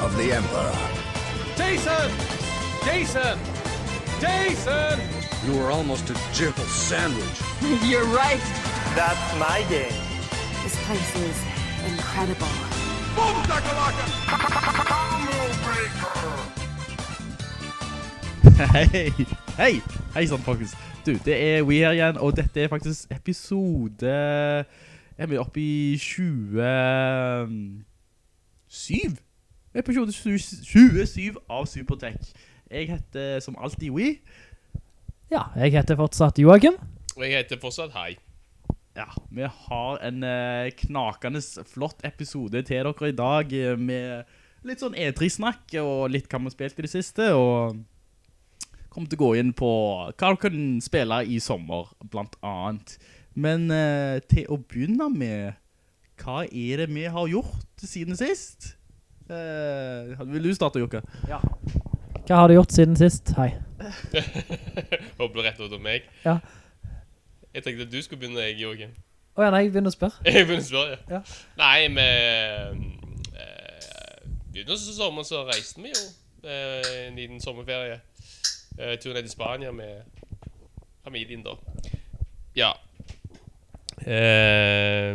of the Emperor. Jason! Jason! Jason! You were almost a gentle sandwich. You're right. That's my game. This place is incredible. Hei, hei, hei sann folkens. Du, det er We Here igjen, og dette er faktisk episode... Er vi oppe i 27? Episode 27 av Supertech. Jeg heter som alltid We. Ja, jeg heter fortsatt Joachim. Og jeg heter fortsatt Hei. Ja, vi har en eh, knakende flott episode til dere i dag eh, med litt sånn E3-snakk og litt hva vi har spilt i det siste, og kommer til å gå inn på hva dere kan spille i sommer, blant annet. Men eh, til å begynne med, hva er det vi har gjort siden sist? Eh, vil du starte, Jokka? Ja. Hva har du gjort siden sist? Hei. Håper du rett ut om meg. Ja. Jeg tenkte at du skulle begynne, jeg, Joachim. ja, nei, jeg begynner å spørre. Jeg begynner å spørre, Ja. Nei, med... Eh, begynnelsen av sommeren så reiste vi jo. Eh, en liten sommerferie. Eh, tur ned til Spania med familien da. Ja. Eh,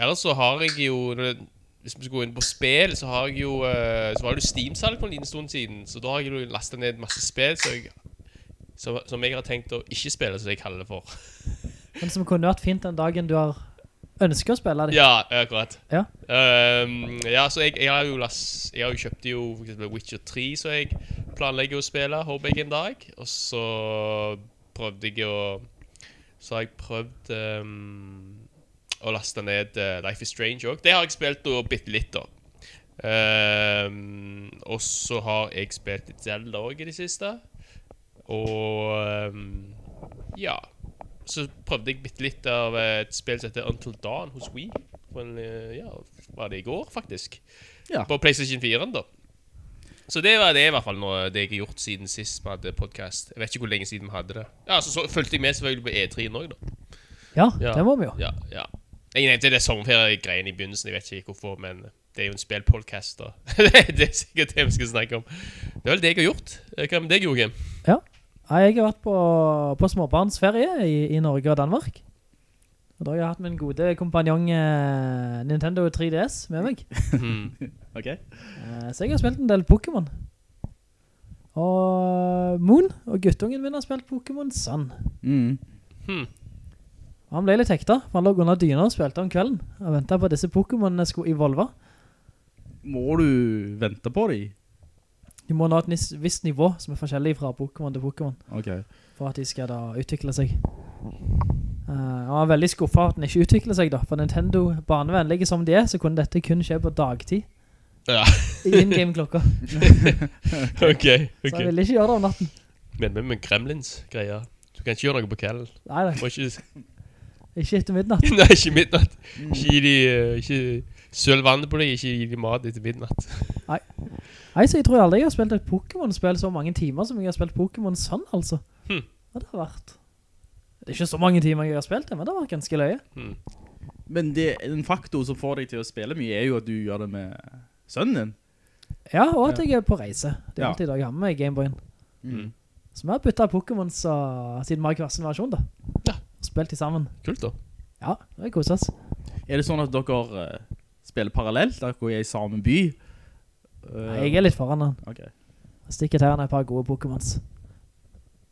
ellers så har jeg jo... når det- Hvis vi skal gå inn på spill, så har jeg jo... eh, så var det jo Steam-salg for en liten stund siden. Så da har jeg jo lastet ned masse spill så jeg, som, som jeg har tenkt å ikke spille, som jeg kaller det for. Men som kunne vært fint den dagen du har ønsket å spille det. Ja, akkurat. Ja. um, ja, så jeg, jeg har jo last, Jeg har jo kjøpt jo for eksempel Witcher 3, så jeg planlegger å spille, håper jeg, en dag. Og så prøvde jeg å Så har jeg prøvd ehm, å laste ned eh, Life is Strange òg. Det har jeg spilt da bitte litt, da. Ehm, og så har jeg spilt litt Zelda òg i det siste. Og um, ja. Så prøvde jeg bitte litt av et spill som heter Until Dawn hos. For eh, ja, var det i går, faktisk. Ja. På PlayStation 4, da. Så det var det i hvert fall nå, det jeg har gjort siden sist vi hadde podcast. Jeg vet ikke hvor lenge siden vi hadde det. Ja, så, så fulgte jeg med selvfølgelig på E3 nå, da. Ja, Ja. det må vi jo. Ja, ja. Jeg nevnte det sommerferie-greien i begynnelsen, jeg vet ikke hvorfor, men det er jo en spillpodkast, og det er sikkert det vi skal snakke om. Det er vel det jeg har gjort. Hva med deg, Joakim? Ja. Jeg har vært på, på småbarnsferie i, i Norge og Danmark. Og da har jeg hatt min gode kompanjong eh, Nintendo 3DS med meg. Hmm. Ok. Eh, så jeg har spilt en del Pokémon. Og Moon og guttungen min har spilt Pokémon Sun. Mm. Hmm. Han ble litt hekta, for han lå under dyna og spilte om kvelden. Og ventet på at disse Pokémonene skulle evolve. Må du vente på dem? De må nå ha et visst nivå som er forskjellig fra Pokémon til Pokémon. Ok. For at de skal da utvikle seg. Eh, han var veldig skuffet at den ikke utviklet seg da. For Nintendo, barnevennlig som de er, så kunne dette kun skje på dagtid. Ja, I in-game-klokka. ok. Så ok. jeg ville ikke gjøre det om natten. Men med, med Gremlins-greier. Du kan ikke gjøre noe på kvelden. Nei, nei, Må ikke... ikke etter midnatt. Nei, ikke midnatt. Ikke gi de... eh, Ikke søl vannet på deg, ikke gi de mat etter midnatt. Nei, Nei, så jeg tror aldri jeg har spilt et Pokémon-spill så mange timer som jeg har spilt Pokémon Sun, altså. Hmm. Og det har vært... Det er ikke så mange timer jeg har spilt det, men det har vært ganske løye. Hmm. Men det, en faktor som får deg til å spille mye er jo at du gjør det med sønnen din. Ja, og at jeg er på reise. Det er Ja. alltid da jeg har med meg Gameboyen. Mm. Så vi har byttet Pokémon siden vi har hver sin versjon da. Ja. Og spilt de sammen. Kult da. Ja, det er koset. Er det sånn at dere eh, spiller parallelt? Dere er i samme by? Eh, Nei, jeg er litt foran han. Ok. Jeg stikker til han et par gode Pokémons.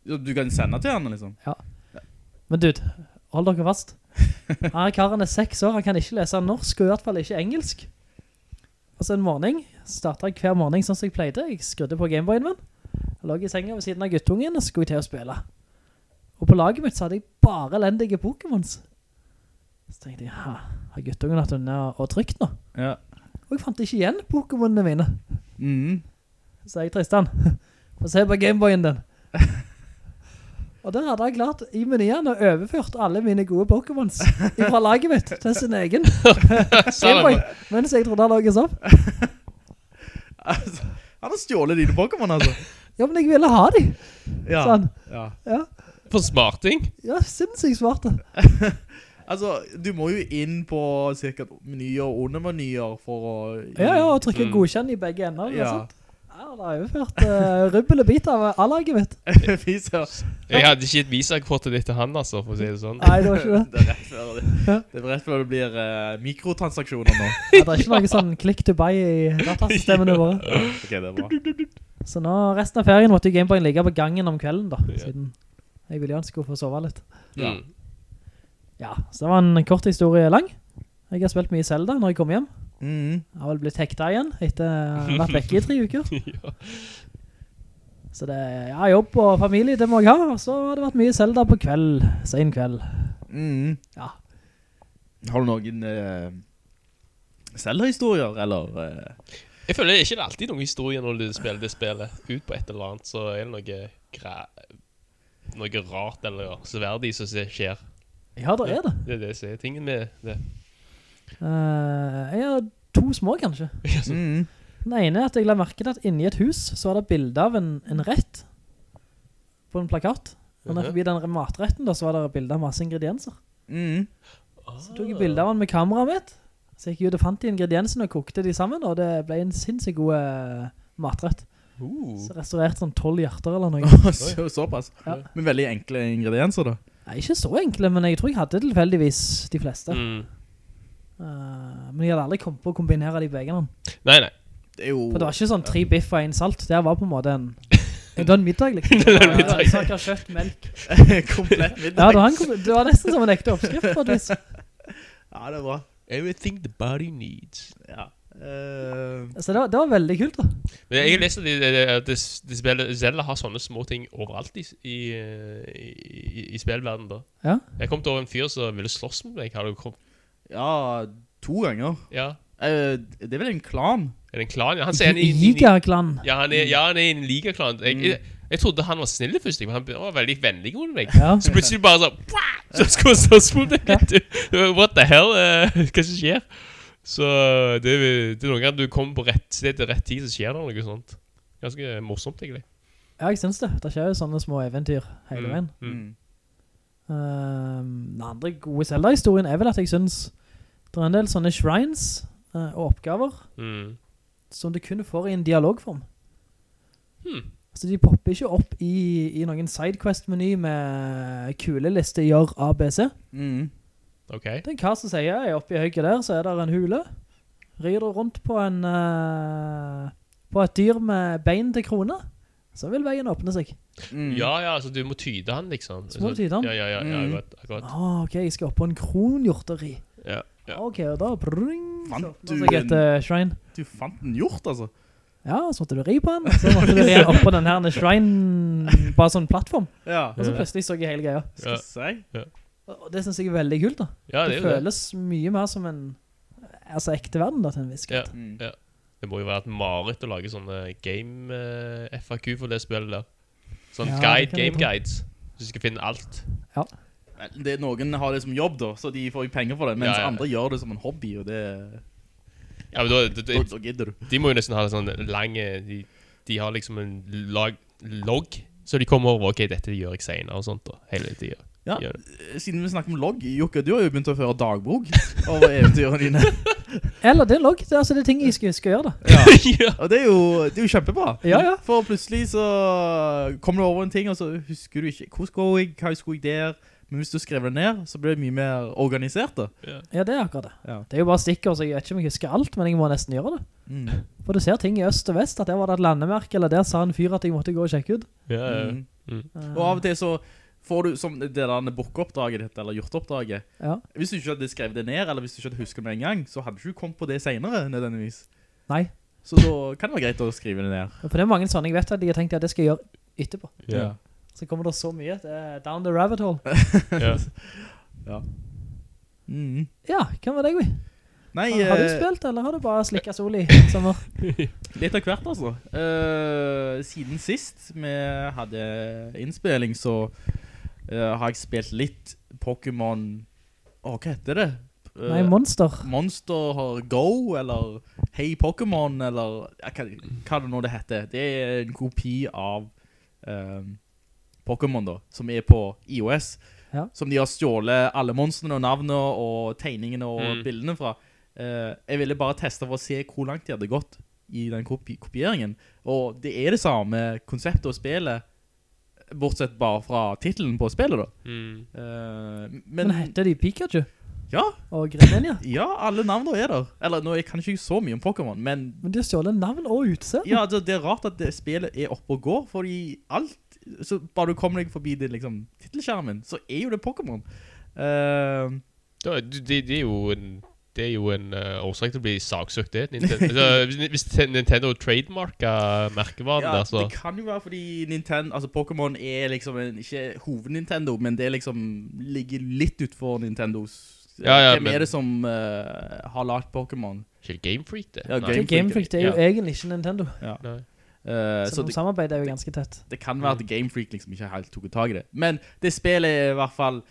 Du kan sende til henne, liksom? Ja. Men dude, hold dere fast. Han er karen er seks år, han kan ikke lese norsk, og i hvert fall ikke engelsk. Og så en morgen, startet jeg hver morgen sånn som jeg pleide. Jeg skrudde på Gameboyen min. Jeg lå i senga ved siden av guttungen, og skulle til å spille. Og på laget mitt så hadde jeg bare elendige Pokémons. Så tenkte jeg, ha, har guttungen hatt unna og trykt nå? Ja. Og jeg fant ikke igjen Pokémonene mine. Mm. Så jeg Tristan, få se på Gameboyen din. Og der hadde jeg klart i menyen og overført alle mine gode Pokémons fra laget mitt til sin egen Gameboy, mens jeg trodde han lagdes opp. Altså, han har stjålet dine Pokémon, altså. Ja, men jeg ville ha dem. Ja. Sånn. ja. Ja, For smarting. ja sinnssykt smarte. Altså, du må jo inn på cirka menyer og undermenyer for å... Ja, ja, og trykke Mm. godkjenn i begge ender. Ja. Ja. Sant? Ja, det har ført uh, rubbel og bit av A-laget mitt. Jeg hadde ikke et visakortet ditt til han, altså, for å si det sånn. Nei, det var ikke det. Det er rett før det, det, rett før det blir uh, mikrotransaksjoner nå. Ja, det er ikke noe sånn click to buy i datasystemene våre. Ok, det er bra. Så nå, resten av ferien måtte jo Gameboyen ligge på gangen om kvelden da, Ja. Jeg ville ønske å få sove litt. Ja. Mm. Ja, så det var en kort historie lang. Jeg har spilt mye Zelda når jeg kom hjem. Mm. Jeg har vel blitt hekta igjen etter å ha vært vekke i tre uker. Ja. Så det er ja, jobb og familie, det må jeg ha. Så har det vært mye Zelda på kveld, sen kveld. Mm. Ja. Har du noen uh, Zelda-historier, eller? Uh? Jeg føler ikke det er alltid noen historier når du spiller det spillet ut på et eller annet, så er det noe, noe rart eller sverdig som skjer. Ja, det er det. Det er det som er tingen med det. Uh, jeg har to små kanskje. Mm. Den ene er at jeg la merke til at inni et hus så var det bilde av en, en rett på en plakat. Og når Mhm. forbi den matretten da, så var det bilde av masse ingredienser. Mm. Så tok jeg bilde av den med kameraet mitt. Så jeg gikk ut og fant de ingrediensene og kokte de sammen, og det ble en sinnssykt god eh, matrett. Uh. Så restaurert sånn 12 hjerter eller noe. så, såpass. Ja. Med veldig enkle ingredienser da. Nei, ikke så enkle, men jeg tror jeg hadde tilfeldigvis de fleste. Mm. Uh, men jeg hadde aldri kommet på å kombinere de begge. Nei, nei. Det er jo... For det var ikke sånn tre biff og en salt. Det var på en måte en... Det var en middag, liksom. Det var middag. av kjøtt, melk. Komplett middag. Ja, det var, en, kom- det var nesten som en ekte oppskrift på. Ja, det er bra. Everything the body needs. Ja. Eh, Så det var, det var veldig kult da. Men jeg har lest at de, de, de, de spiller, Zelda har sånne små ting overalt i, i, i, i spillverden da. Ja. Jeg kom til over en fyr som ville slåss med meg. Har du kom, ja, to ganger. ja, Uh, det er vel en klan? er det en klan? Ja, han er i- Giga-klan. Ja, han er, ja, han er en ligaklan. Jeg, jeg, jeg trodde han var snill først, men han var veldig vennlig mot meg. Ja. Så plutselig bare sånn Så skulle han slåss mot meg. What the hell? Uh, hva som skjer? Så det, det er noen ganger du kommer på rett sted til rett tid, så skjer det noe sånt. Ganske morsomt, egentlig. Ja, jeg synes det. Det skjer jo sånne små eventyr hele Mm, veien. mm. Mm. Ehm, den andre gode Zelda-historien er vel at jeg synes det er en del sånne shrines uh, og oppgaver Mm. som du kun får i en dialogform. Hmm. Altså de popper ikke opp i, i noen sidequest-meny med kuleliste gjør ABC. Mm. Ok. Det er hva som sier jeg oppe i høyre der, så er det en hule. Rir du rundt på en uh, på et dyr med bein til krone, så vil veien åpne seg. Mm. Ja, ja, altså du må tyde han, liksom. Så må du Altså, tyde han? Ja, ja, ja, ja Mm. akkurat. akkurat. Ah, ok, jeg skal opp på en kronhjorteri. Ja, ja. Ok, og da bring, Fant så seg et en- eh, shrine. Du fant en hjort, altså. Ja, så måtte du ri på den, så måtte du ri opp på den her shrine, bare sånn plattform. Ja. Og så plutselig så jeg hele greia. Skal jeg si? Og det synes jeg er veldig kult da. Ja, det det føles det. mye mer som en, altså ekte verden da, til en viss Ja, grad. Mm. ja. Det må jo være et mareritt å lage sånne game-FAQ for det spillet der. Sånn Ja, guide, game guides. Så du skal finne alt. Ja. Det, noen har det som jobb da, så de får jo penger for det, mens Ja, ja. andre gjør det som en hobby, og det... Ja, men da, da, Da, da, gidder du. de må jo nesten ha en sånn lange... de, de har liksom en lag, logg, så de kommer over, ok, dette gjør jeg senere og sånt da, hele tiden. Ja, Gjør det. siden vi snakker om logg, Jokke, du har jo begynt å føre dagbok over eventyrene dine. Eller det er logg, det er altså det er ting jeg skal, skal gjøre da. ja. Og det er jo, det er jo kjempebra. Ja, ja. For plutselig så kommer du over en ting, og så husker du ikke, hvor skal jeg, hva skulle jeg der? Men hvis du skriver det ned, så blir det mye mer organisert da. Ja, det er akkurat det. Ja. Det er jo bare stikker, så jeg vet ikke om jeg husker alt, men jeg må nesten gjøre det. Mm. For du ser ting i øst og vest, at der var det et landemerk, eller der sa en fyr at jeg måtte gå og sjekke ut. Ja, ja. Mm. Mm. Eh, Og av og til så får du, som det der bukkeoppdraget ditt, eller hjorteoppdraget, Ja. hvis du ikke hadde skrevet det ned, eller hvis du ikke hadde husket det med en gang, så hadde du ikke kommet på det senere, nødvendigvis. Nei, Så da kan det være greit å skrive det ned. for det er mange sånne jeg vet at jeg har tenkt at det skal jeg gjøre etterpå. Ja. Så kommer det så mye, det down the rabbit hole. ja. Ja. Mm. Ja, hva var det, vi? Nei, Har, har du eh, spilt, eller har du bare slikket sol i sommer? Litt av hvert altså. Uh, siden sist vi hadde innspilling, så eh, har jeg spilt litt Pokémon... Åh, hva heter det? Uh, Nei, Monster. Monster Go, eller Hey Pokémon, eller hva, hva det nå det heter. Det er en kopi av um, Pokémon da, som er på iOS. Ja. Som de har stjålet alle monstrene og navnene og tegningene og Mm. bildene fra. Uh, jeg ville bare teste for å se hvor langt de hadde gått i den kopi kopieringen. Og det er det samme konseptet og spillet, bortsett bare fra titlen på spillet da. Mm. Uh, men, Men heter de Pikachu ja, og Greninja? ja, alle navnene er der. Eller nå, jeg kan ikke så mye om Pokémon, men Men de har stjålet navn og utseende. ja, det, det er rart at det spillet er oppe og går, fordi alt, så bare du kommer deg forbi det liksom, titelskjermen, så er jo det Pokémon. Uh, Da, det, det er jo en det er jo en uh, årsak til å bli saksøkt det. Nintendo, altså, hvis- hvis te- Nintendo trademarka merkevaren ja, der, så det kan jo være fordi Nintendo, altså Pokémon er liksom en, ikke hoved-Nintendo, men det liksom ligger litt utenfor Nintendos. Ja, ja, Hvem men- er det som uh, har lagt Pokémon? Ikke Game Freak, det. Ja, Game Game Freak det er jo Ja. egentlig ikke Nintendo. Nei. Uh, Så, så de samarbeider er jo ganske tett. det kan være at Game Freak liksom ikke helt tok tag i det. Men det spillet er i hvert fall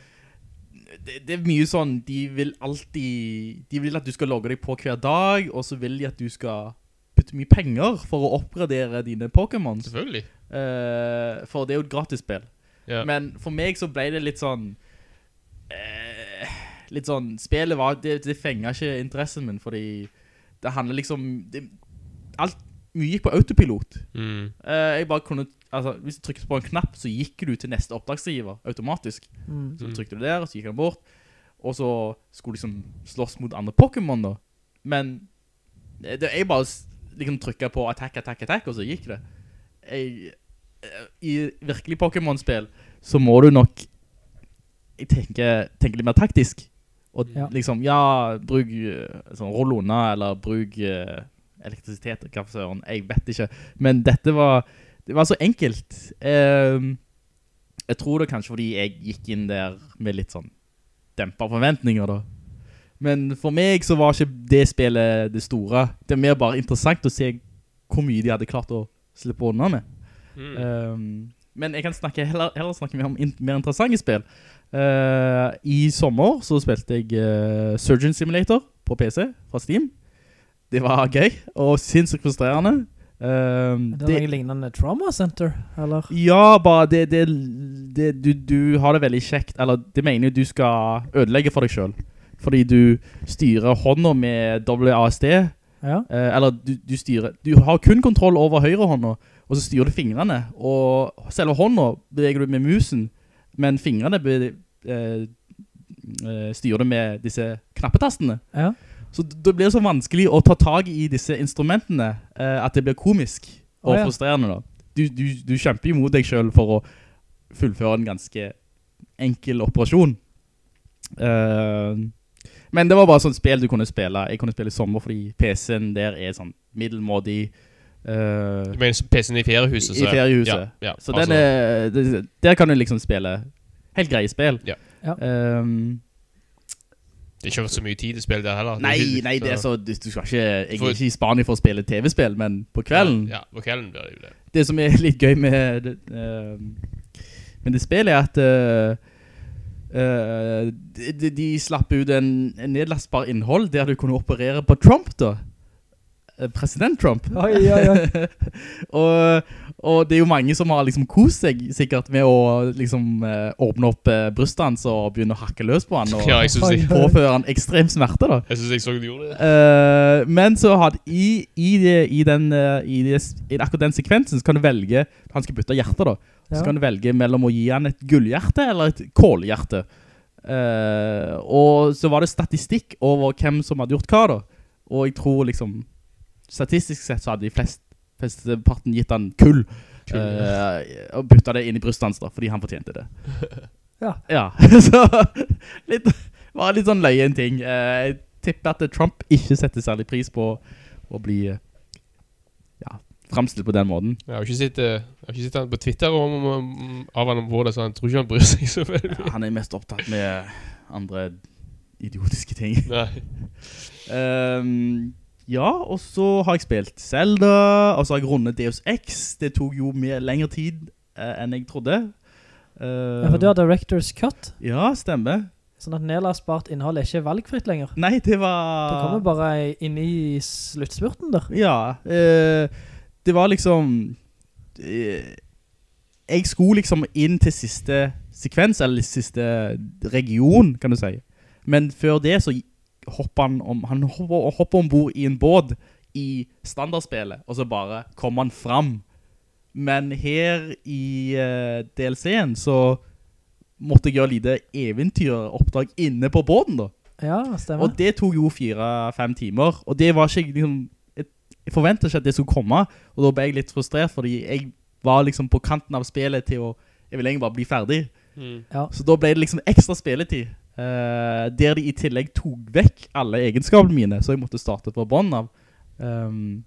det, det er mye sånn, de vil alltid De vil at du skal logge deg på hver dag Og så vil de at du skal putte mye penger For å oppgradere dine Pokémons Selvfølgelig. Uh, For det er jo et gratis spill Yeah. Men for meg så ble det litt sånn uh, Litt sånn Spillet var, det, det fenger ikke interessen min Fordi det handler liksom det, Alt, mye gikk på autopilot Mm. Uh, jeg bare kunne, altså, hvis du trykket på en knapp, så gikk du til neste oppdragsgiver automatisk. Mm. Så trykte du der, og så gikk han bort, og så skulle du liksom slåss mot andre Pokémon da. Men det, det, jeg bare liksom trykket på attack, attack, attack, og så gikk det. Jeg, eh, I virkelig Pokémon-spill så må du nok, tenke, tenker litt mer taktisk. Og Ja. liksom, ja, bruk eh, sånn roll unna, eller bruk eh, elektrisitet, hva for søren, jeg vet ikke. Men dette var, det var så enkelt. Ehm, jeg tror det kanskje fordi jeg gikk inn der med litt sånn dempet forventninger da. Men for meg så var ikke det spillet det store. Det er mer bare interessant å se hvor mye de hadde klart å slippe unna med. Mm. Ehm, men jeg kan snakke, heller, heller snakke mer om in mer interessante spill. Uh, I sommer så spilte jeg uh, Surgeon Simulator på PC fra Steam. Det var gøy og sinnssykt frustrerende. Er det noe lignende Trauma Center, eller? ja, bare det, det, det du, du har det veldig kjekt, eller det mener jo du skal ødelegge for deg selv. Fordi du styrer hånda med WASD, Ja. uh, eller du, du styrer, du har kun kontroll over høyre hånda, og så styrer du fingrene, og selve hånda beveger du med musen, men fingrene be, uh, uh, styrer du med disse knappetastene. Ja. Så det blir så vanskelig å ta tag i disse instrumentene eh, at det blir komisk og Å, ja. frustrerende da. Du, du, du kjemper imot deg selv for å fullføre en ganske enkel operasjon. Uh, men det var bare sånn spill du kunne spille. Jeg kunne spille i sommer fordi PC-en der er sånn middelmådig. Uh, Du mener PC-en i feriehuset? I feriehuset. Ja, ja, så altså- den er, der kan du liksom spille helt greie spill. Ja. Ja. Det er ikke så mye tid til spill der heller. Nei, nei, det er så, du, du skal ikke, jeg For- er ikke i Spania for å spille TV-spill, men på kvelden, Ja, på kvelden blir det jo det. det som er litt gøy med det, eh, med det spillet er at uh, eh, de, de- de slapp ut en, en nedlastbar innhold der du kunne operere på Trump da. Eh, President Trump. Oi, oi, oi. og, og det er jo mange som har liksom kost seg sikkert med å liksom eh, åpne opp uh, brystet hans og begynne å hakke løs på han og Ja, jeg synes jeg, påføre han ekstrem smerte da. jeg, synes jeg så du gjorde det. Eh, men så hadde i, i, det, i, den, eh, i, det, i akkurat den sekvensen så kan du velge, han skal bytte hjerte da, så Ja. kan du velge mellom å gi han et gullhjerte eller et kålhjerte. Eh, og så var det statistikk over hvem som hadde gjort hva da. Og jeg tror liksom, statistisk sett så hadde de flest, flesteparten gitt han kull. Kull, Uh, og bytta det inn i brystet hans da, fordi han fortjente det. Ja. Ja, så litt, var litt sånn løye en ting. Uh, jeg tipper at Trump ikke setter særlig pris på å bli eh, ja, fremstilt på den måten. Jeg har ikke sett, har ikke sett han på Twitter om, om, av han om hvordan, så han tror ikke han bryr seg så veldig. Ja, han er mest opptatt med andre idiotiske ting. Nei. Ehm, ja, og så har jeg spilt Zelda, og så har jeg rundet Deus Ex. Det tok jo mer lengre tid eh, enn jeg trodde. Uh, Ja, for du har Director's Cut, Ja, stemmer. sånn at nedlastbart innhold er ikke valgfritt lenger. Nei, det Det Du kommer bare inn i sluttspurten der. Ja, eh, det var liksom... eh, jeg skulle liksom inn til siste sekvens, eller siste region, kan du si. Men før det så hopper han om, han hopper, hopper ombord i en båt i standardspillet, og så bare kommer han fram. Men her i uh, DLC-en så måtte jeg gjøre lite eventyroppdrag inne på båten da. Ja, stemmer. Og det tok jo fire-fem timer, og det var ikke liksom, jeg, jeg forventet ikke at det skulle komme, og da ble jeg litt frustrert, fordi jeg var liksom på kanten av spillet til å, jeg ville egentlig bare bli ferdig. Mm. Ja. Så da ble det liksom ekstra spilletid, eh, der de i tillegg tok vekk alle egenskapene mine, så jeg måtte starte på bånd av. Um,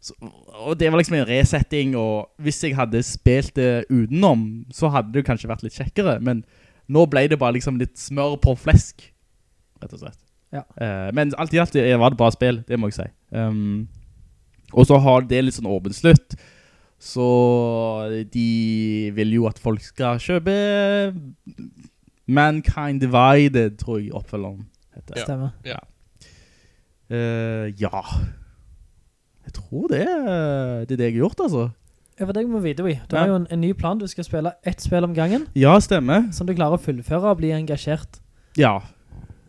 så, og det var liksom en resetting, og hvis jeg hadde spilt det utenom, så hadde det kanskje vært litt kjekkere, men nå ble det bare liksom litt smør på flesk, rett og slett. Ja. Uh, men alt i alt var det bra spill, det må jeg si. Um, og så har det litt sånn åpen slutt, så de vil jo at folk skal kjøpe Mankind Divided, tror jeg oppfølgeren heter. Stemmer. Eh, ja. Jeg tror det, er- det er det jeg har gjort, altså. Ja, for deg må vite, vi. Du Ja. har jo en, en ny plan. Du skal spille ett spill om gangen, Ja, stemmer. som du klarer å fullføre og bli engasjert. Ja.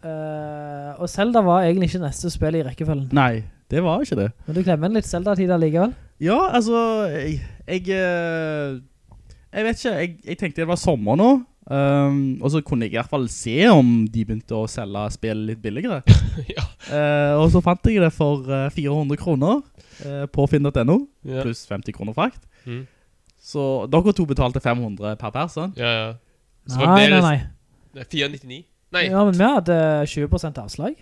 Uh, og Zelda var egentlig ikke neste spill i rekkefølgen. Nei, det var ikke det. Men du glemmer en litt Zelda-tid allikevel. Ja, altså, jeg, jeg, eh, jeg vet ikke, jeg, jeg tenkte det var sommer nå, um, og så kunne jeg i hvert fall se om de begynte å selge spill litt billigere. ja. uh, og så fant jeg det for eh, 400 kroner uh, på finn.no, yeah. pluss 50 kroner frakt. Mm. Så dere to betalte 500 per person. Ja, ja. Så Nei, nei, nei. Nei, 499? Nei. Ja, men vi hadde 20% avslag.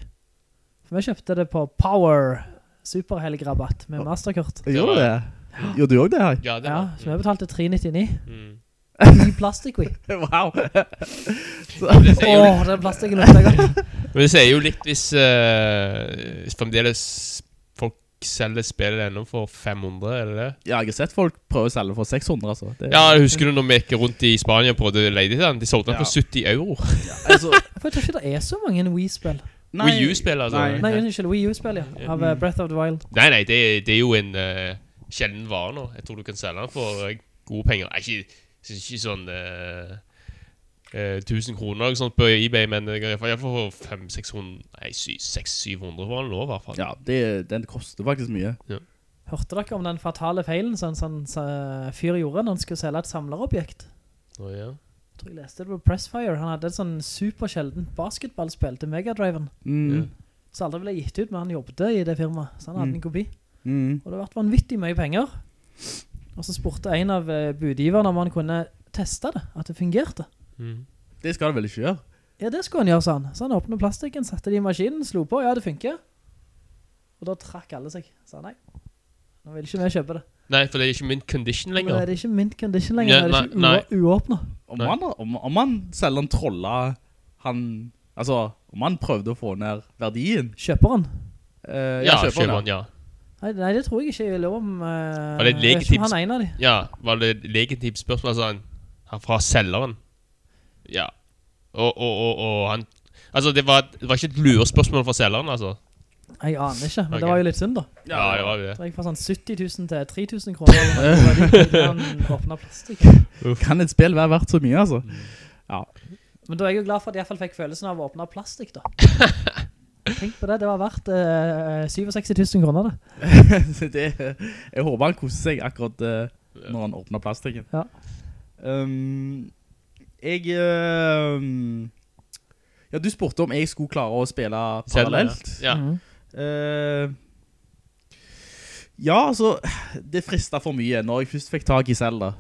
For vi kjøpte det på Power superhelgrabatt med Masterkort. Gjorde du det? Gjorde du også det her? Ja, det Ja, så vi betalte 399 Mm. I plastikk, vi. wow. Åh, den plastikken lukter godt. Men det sier jo litt hvis, uh, hvis fremdeles folk selger spillet ennå for 500, er det det? Ja, jeg har sett folk prøve å selge for 600, altså. Det, Ja, husker du når vi gikk rundt i Spania og prøvde å leie den? De solgte den Ja. for 70 euro. altså, For jeg tror ikke det er så mange Wii-spill. Wii U-spill, altså. Nei. Nei, unnskyld, Wii U-spill, ja. Av eh, Breath of the Wild. Nei, nei, det, det er jo en uh, sjelden vare nå. Jeg tror du kan selge den for gode penger. Ikke, ikke sånn eh, eh, 1000 kroner eller sånt på eBay, men jeg får for 500-600 Nei, 600-700 var den nå, i hvert fall. Ja, det, den koster faktisk mye. Hørte dere om den fatale feilen som en sånn sånn, fyr gjorde når han skulle selge et samlerobjekt? Å, ja. Jeg tror jeg leste det på Pressfire. Han hadde et sånn supersjeldent basketballspill til Megadriven. Mm. Så aldri ble gitt ut, men han jobbet i det firmaet. Så han hadde Mm. en kopi. Mm. Og det har vært vanvittig mye penger. Og så spurte en av eh, budgiverne om han kunne teste det, at det fungerte. Mm. Det skal han vel ikke gjøre? Ja, det skulle han gjøre, sa han. Så han åpnet plastikken, satte det i maskinen, slo på, ja, det funker. Og da trakk alle seg. Sa nei, nå vil ikke vi kjøpe det. Nei, for det er ikke mint condition lenger. er det ikke mint condition lenger, nei, er det nei, ikke uåpnet. Om han, om, om han selv en trolla, han, altså, om han prøvde å få ned verdien, Kjøper han? eh, Ja, kjøper kjøper han, han, ja. Nei, nei, det tror jeg ikke er lov om... Uh, Var det et legitimt- Han en av de. Ja, var det et legitimt spørsmål, altså han, han fra selgeren? Ja. Og, og, og, og han Altså, det var, det var ikke et lurespørsmål fra selgeren, altså. Jeg aner ikke, men okay. det var jo litt synd da. Ja, det var det. Så jeg får sånn 70 000 til 3000 kroner. eller. Kan et spill være verdt så mye, altså? Ja. Men da er jeg jo glad for at jeg i hvert fall fikk følelsen av å åpne plastikk da. Tenk på det, det var verdt uh, 67 000 kroner det. det, jeg håper han koser seg akkurat uh, når han åpner plastikken. Ja. Um, jeg... um, ja, du spurte om jeg skulle klare å spille parallelt. Ja. Mhm. Eh, ja, altså, det fristet for mye når jeg først fikk tak i Zelda.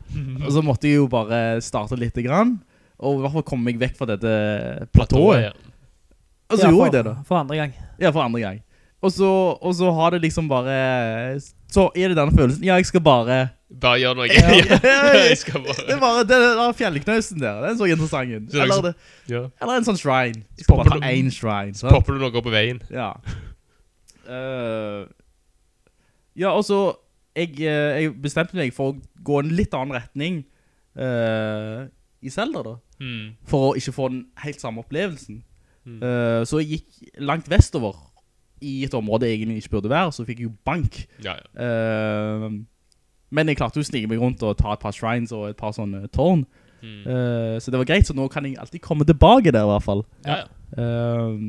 og så måtte jeg jo bare starte litt grann, og i hvert fall komme meg vekk fra dette platået. Ja. Og så Ja, gjorde for, jeg det da. For andre gang. Ja, for andre gang. Og så, og så har det liksom bare Så er det denne følelsen Ja, jeg skal bare Bare gjøre noe. Ja. jeg skal bare Det er bare den der fjellknausen der, den så interessant ut. Så det er Eller, det, ja. eller en sånn shrine. Jeg skal bare ta en shrine. sant? Popper du noe på veien? Ja. uh, ja, og så jeg, eh, jeg bestemte meg for å gå en litt annen retning uh, i Zelda da. Mm. For å ikke få den helt samme opplevelsen. Mm. Eh, så jeg gikk langt vestover i et område jeg egentlig ikke burde være, så fikk jeg jo bank. Ja, ja. Eh, men jeg klarte jo å snige meg rundt og ta et par shrines og et par sånne tårn. Mm. Eh, så det var greit, så nå kan jeg alltid komme tilbake der i hvert fall. ja, ja.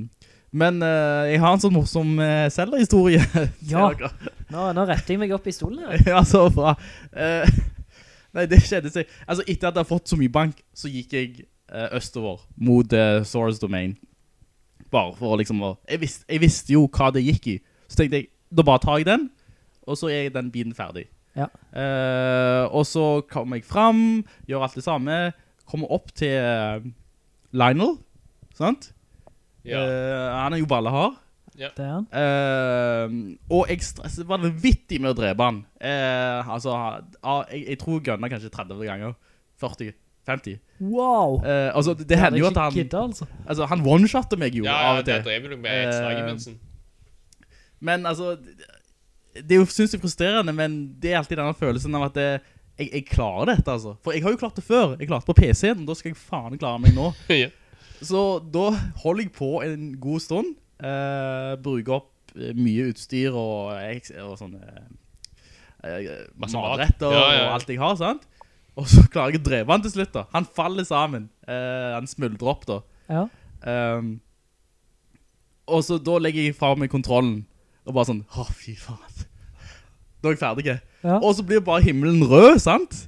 Men jeg har en sånn morsom uh, Zelda-historie. Ja. Nå, nå retter jeg meg opp i stolen her. ja, så bra. Eh, nei, det skjedde seg. Altså, etter at jeg hadde fått så mye bank, så gikk jeg østover mot uh, Sora's Domain. Bare for å liksom, å- jeg, visste, jeg visste jo hva det gikk i. Så tenkte jeg, da bare tar jeg den, og så er den biten ferdig. Ja. Eh, og så kommer jeg fram, gjør alt det samme, kommer opp til eh, Lionel, sant? ja. Eh, han er jo ballehard. Det er han. Eh, og jeg stresset vanvittig med å drepe han. Uh, altså, uh, jeg, jeg tror jeg gunna kanskje 30 ganger. 40, 50. Wow! Eh, altså, det, det hender jo at han, Gidda, altså. altså, han one-shotter meg jo ja, av ja, og det til. drev jo med et slag i Eh, mensen. Men altså, det, det er jo, synes jeg, frustrerende, men det er alltid denne følelsen av at det, jeg, jeg klarer dette, altså. For jeg har jo klart det før. Jeg klarte på PC-en, da skal jeg faen klare meg nå. ja. Så da holder jeg på en god stund, eh, bruker opp eh, mye utstyr og, og sånne eh, matretter Ja, ja, ja. og alt jeg har, sant? Og så klarer jeg å dreve han til slutt da. Han faller sammen. Eh, han smuldrer opp da. Ja. Um, og så da legger jeg fra meg kontrollen og bare sånn, å fy faen. Da er jeg ferdig. Ja. Og så blir bare himmelen rød, sant?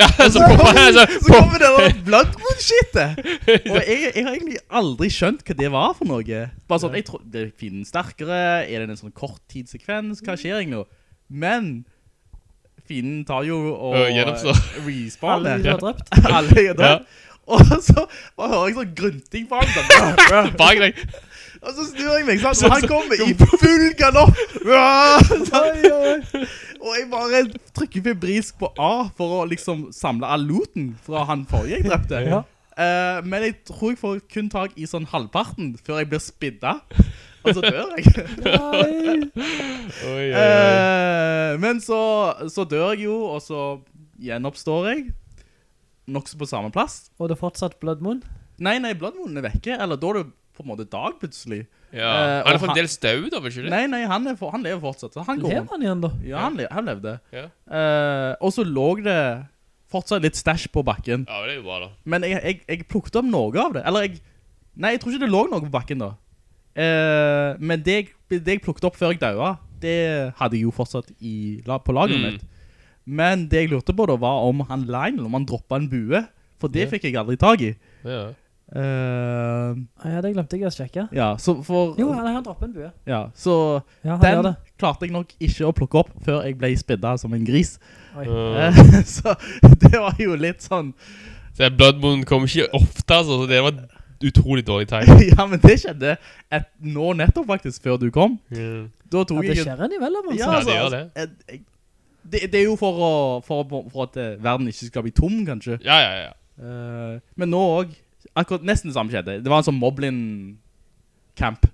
ja, så kommer, så, Så kommer det der Bloodmoon-shitet Og jeg, jeg har egentlig aldri skjønt hva det var for noe Bare sånn, jeg tror Det er fienden sterkere Er det en sånn kort tidssekvens Hva skjer egentlig Men Fienden tar jo og uh, gjennomstår. Respawner Alle de har drept. Alle jeg har drept Og så bare hører jeg sånn grunting på ham, bare bak deg. Og så snur jeg meg sant? Og han kommer i full galopp Og jeg bare trykker febrisk på A For å liksom samle all looten Fra han forrige jeg drepte Ja. Uh, Men jeg tror jeg får kun tak i sånn halvparten Før jeg blir spidda Og så dør jeg Nei. Oi, oi, oi. Eh, Men så, så dør jeg jo Og så gjenoppstår jeg Nokså på samme plass Og det er fortsatt Blood Moon. Nei, nei, Blood Moon er vekke Eller da er det på en måte dag plutselig Ja. Eh, Han er fremdeles død, da, ikke det? Nei, nei, han, er for, han lever fortsatt han går Lever han igjen da? Ja, han, le han levde. Ja. Eh, og så lå det fortsatt litt stash på bakken. Ja, det er jo bra, da. Men jeg, jeg, jeg plukket opp noe av det. Eller jeg... Nei, jeg tror ikke det lå noe på bakken da. Eh, men det, jeg- det jeg plukket opp før jeg døde, det hadde jeg jo fortsatt i, la- på lageret Mm. mitt. Men det jeg lurte på da var om han Lionel, om han droppet en bue. For det Ja. fikk jeg aldri tag i. Ja. Eh, Ja, det glemte jeg å sjekke. ja, så for... Jo, han, han dropper en bue. Ja, så Ja, han gjør den det. klarte jeg nok ikke å plukke opp før jeg ble spidda som en gris. Oi. Eh, så det var jo litt sånn så Blood Moon kommer ikke ofte, altså, så det var utrolig dårlig tegn. Ja, men det skjedde et, nå nettopp faktisk, før du kom. Da Ja, tok det skjer en imellom, altså. Ja, det gjør det. jeg- jeg- det, det er jo for, å, for, for at eh, verden ikke skal bli tom, kanskje. Ja, ja, ja. Uh, men nå også, akkurat nesten det samme skjedde. Det var en sånn Moblin-camp.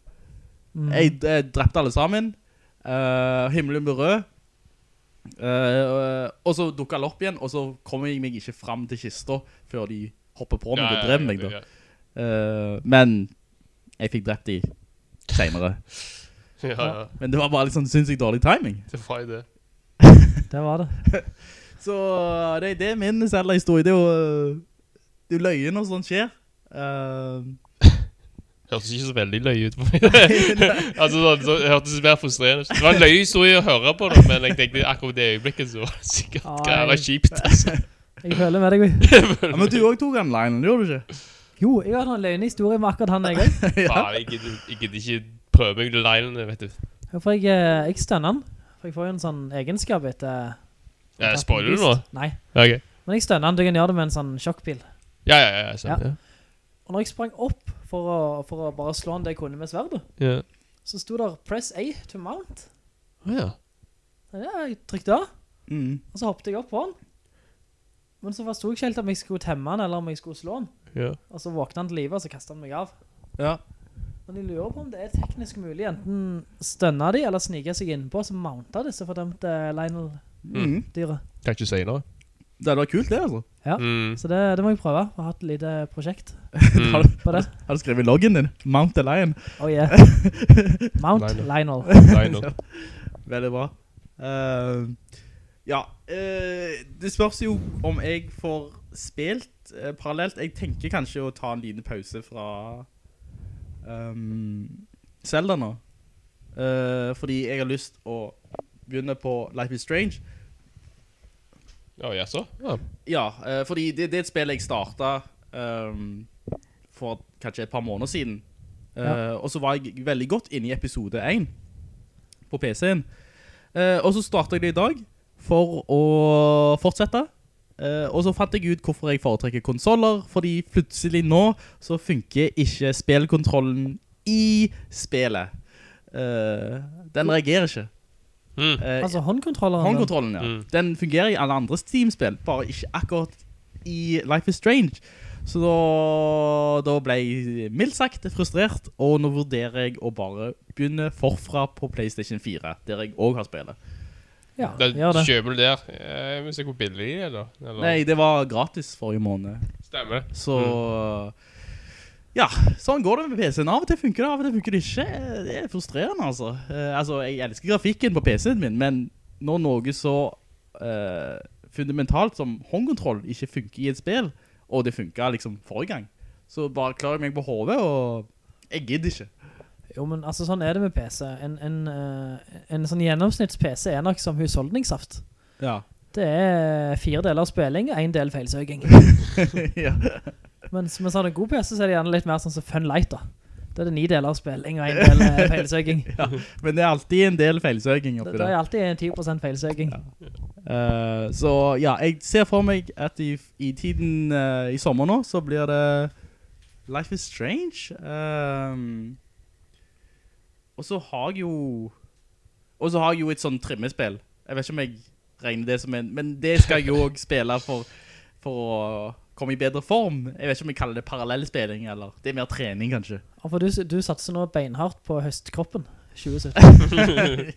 Mm. Jeg, jeg drepte alle sammen. Uh, himmelen ble rød. Uh, og så dukket alle opp igjen, og så kommer jeg meg ikke frem til kista før de hopper på meg Ja, og drev ja, meg da. ja. Eh, men jeg fikk drept de senere. Ja, ja. Men det var bare litt sånn sinnssykt dårlig timing. Det var det. Det var det. Så det, det er min Zelda-historie. Det er jo eh, det er jo løye når sånt skjer. Uh, Hørtes ikke så veldig løye ut på meg. altså, så, så, det hørtes mer frustrerende. Det var en løye historie å høre på, det, men jeg tenkte akkurat det øyeblikket så var det sikkert Ai. græla kjipt. Altså. Jeg føler med deg, vi. ja, men du også tok den line, gjorde du ikke? Jo, jeg har en løgn historie med akkurat han, jeg også. ja. Jeg gidder ikke prøve meg til linene, vet du. Ja, For jeg, eh, jeg stønner han. For jeg får jo en sånn egenskap etter... Ja, spoiler du nå? Nei. Ja, okay. Men jeg stønner han, du kan gjøre det med en sånn sjokkpil. Ja, ja, ja, sånn, ja. Og når jeg sprang opp for å, for å bare slå han det jeg kunne med sverdet, Ja. så sto der press A to mount. Å, ja. Ja, jeg trykte av. Mm. Og så hoppet jeg opp på han. Men så forstod jeg ikke helt om jeg skulle temme han, eller om jeg skulle slå den. Ja. Og så våkna han til livet, og så kastet han meg av. Ja. Men jeg lurer på om det er teknisk mulig, enten stønner de, eller sniger seg innpå, så mounta disse fordømte Lionel-dyret. Kan ikke si noe. Det hadde vært kult det, altså. Ja, Mm. så det, det må jeg prøve. Jeg har hatt et lite prosjekt Har, du, har du skrevet loggen din? Mount the Lion. Oh yeah. Mount Lionel. Lionel. Lionel. Veldig bra. Uh, ja, uh, det spørs jo om jeg får spilt eh, parallelt. Jeg tenker kanskje å ta en liten pause fra um, Zelda nå. Uh, fordi jeg har lyst å begynne på Life is Strange. Ja, jeg så. Ja. Ja, uh, fordi det, det er et spill jeg startet um, for kanskje et par måneder siden. Uh, Ja. Og så var jeg veldig godt inne i episode 1 på PC-en. Eh, og så startet jeg det i dag for å fortsette. Eh, og så fant jeg ut hvorfor jeg foretrekker konsoler, fordi plutselig nå så funker ikke spillkontrollen i spillet. Uh, den reagerer ikke. Mm. Uh, Altså håndkontrolleren. Håndkontrollen, ja. Mm. Den fungerer i alle andre Steam-spill, bare ikke akkurat i Life is Strange. Så da, da ble jeg mildt sagt frustrert, og nå vurderer jeg å bare begynne forfra på PlayStation 4, der jeg også har spillet. Ja, Da gjør det. kjøper du der. Jeg vil se hvor billig det er, da. Eller? Nei, det var gratis forrige måned. Stemmer. Så ja, sånn går det med PC-en. Av og til funker det, av og til funker det ikke. Det er frustrerende, altså. Eh, altså, jeg elsker grafikken på PC-en min, men når noe så eh, fundamentalt som håndkontroll ikke funker i et spill, og det funket liksom forrige gang, så bare klarer jeg meg på hovedet, og jeg gidder ikke. Jo, men altså sånn er det med PC. En, en, eh, en sånn gjennomsnitts-PC er nok som husholdningssaft. Ja. Det er fire deler spilling og en del feilsøking. ja. Mens med sånn en god PC så er det gjerne litt mer sånn som Fun Light da. Da er det ni deler spilling og en del eh, feilsøking. ja. Men det er alltid en del feilsøking Det, oppi det det. er alltid en 10% feilsøking. Eh, så ja, jeg ser for meg at i, i tiden eh, i sommer nå, så blir det Life is Strange. Ehm, og så har jeg jo Og så har jeg jo et sånn trimmespill. Jeg vet ikke om jeg regner det som en Men det skal jeg jo også spille for, for å komme i bedre form. Jeg vet ikke om jeg kaller det parallellspilling, eller det er mer trening, kanskje. Ja, for du, du satser nå beinhardt på høstkroppen 2017.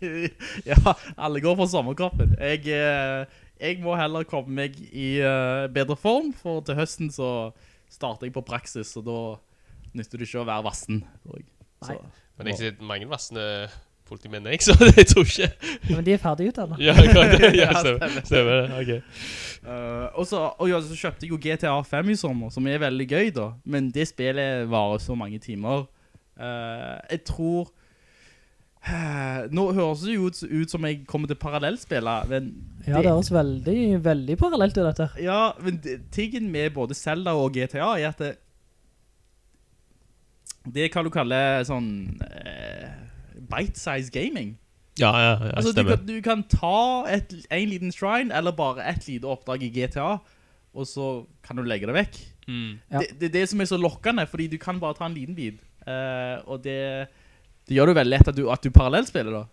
ja, alle går for sommerkroppen. Jeg, eh, jeg må heller komme meg i eh, bedre form, for til høsten så starter jeg på praksis, og da nytter du ikke å være vassen. Nei. Så, Men jeg sitter mange vassende politimenn, jeg, så jeg tror ikke Men de er ferdig utdannet. Ja, det? Ja, stemmer, stemmer. det. Ok. Uh, og så, og ja, så kjøpte jeg jo GTA 5 i sommer, som er veldig gøy da. Men det spillet varer så mange timer. Uh, jeg tror... eh, nå høres det jo ut, ut som jeg kommer til parallellspillet, men... Ja, det høres veldig, veldig parallelt i dette. Ja, men det- tingen med både Zelda og GTA er at det, det er hva du kaller sånn eh, bite-size gaming. Ja, ja, ja, altså, du stemmer. kan, du kan ta et, en liten shrine, eller bare et lite oppdrag i GTA, og så kan du legge det vekk. Mm. Ja. Det, det er det som er så lokkende, fordi du kan bare ta en liten bit. Eh, og det, det gjør det veldig lett at du, at du parallellspiller da.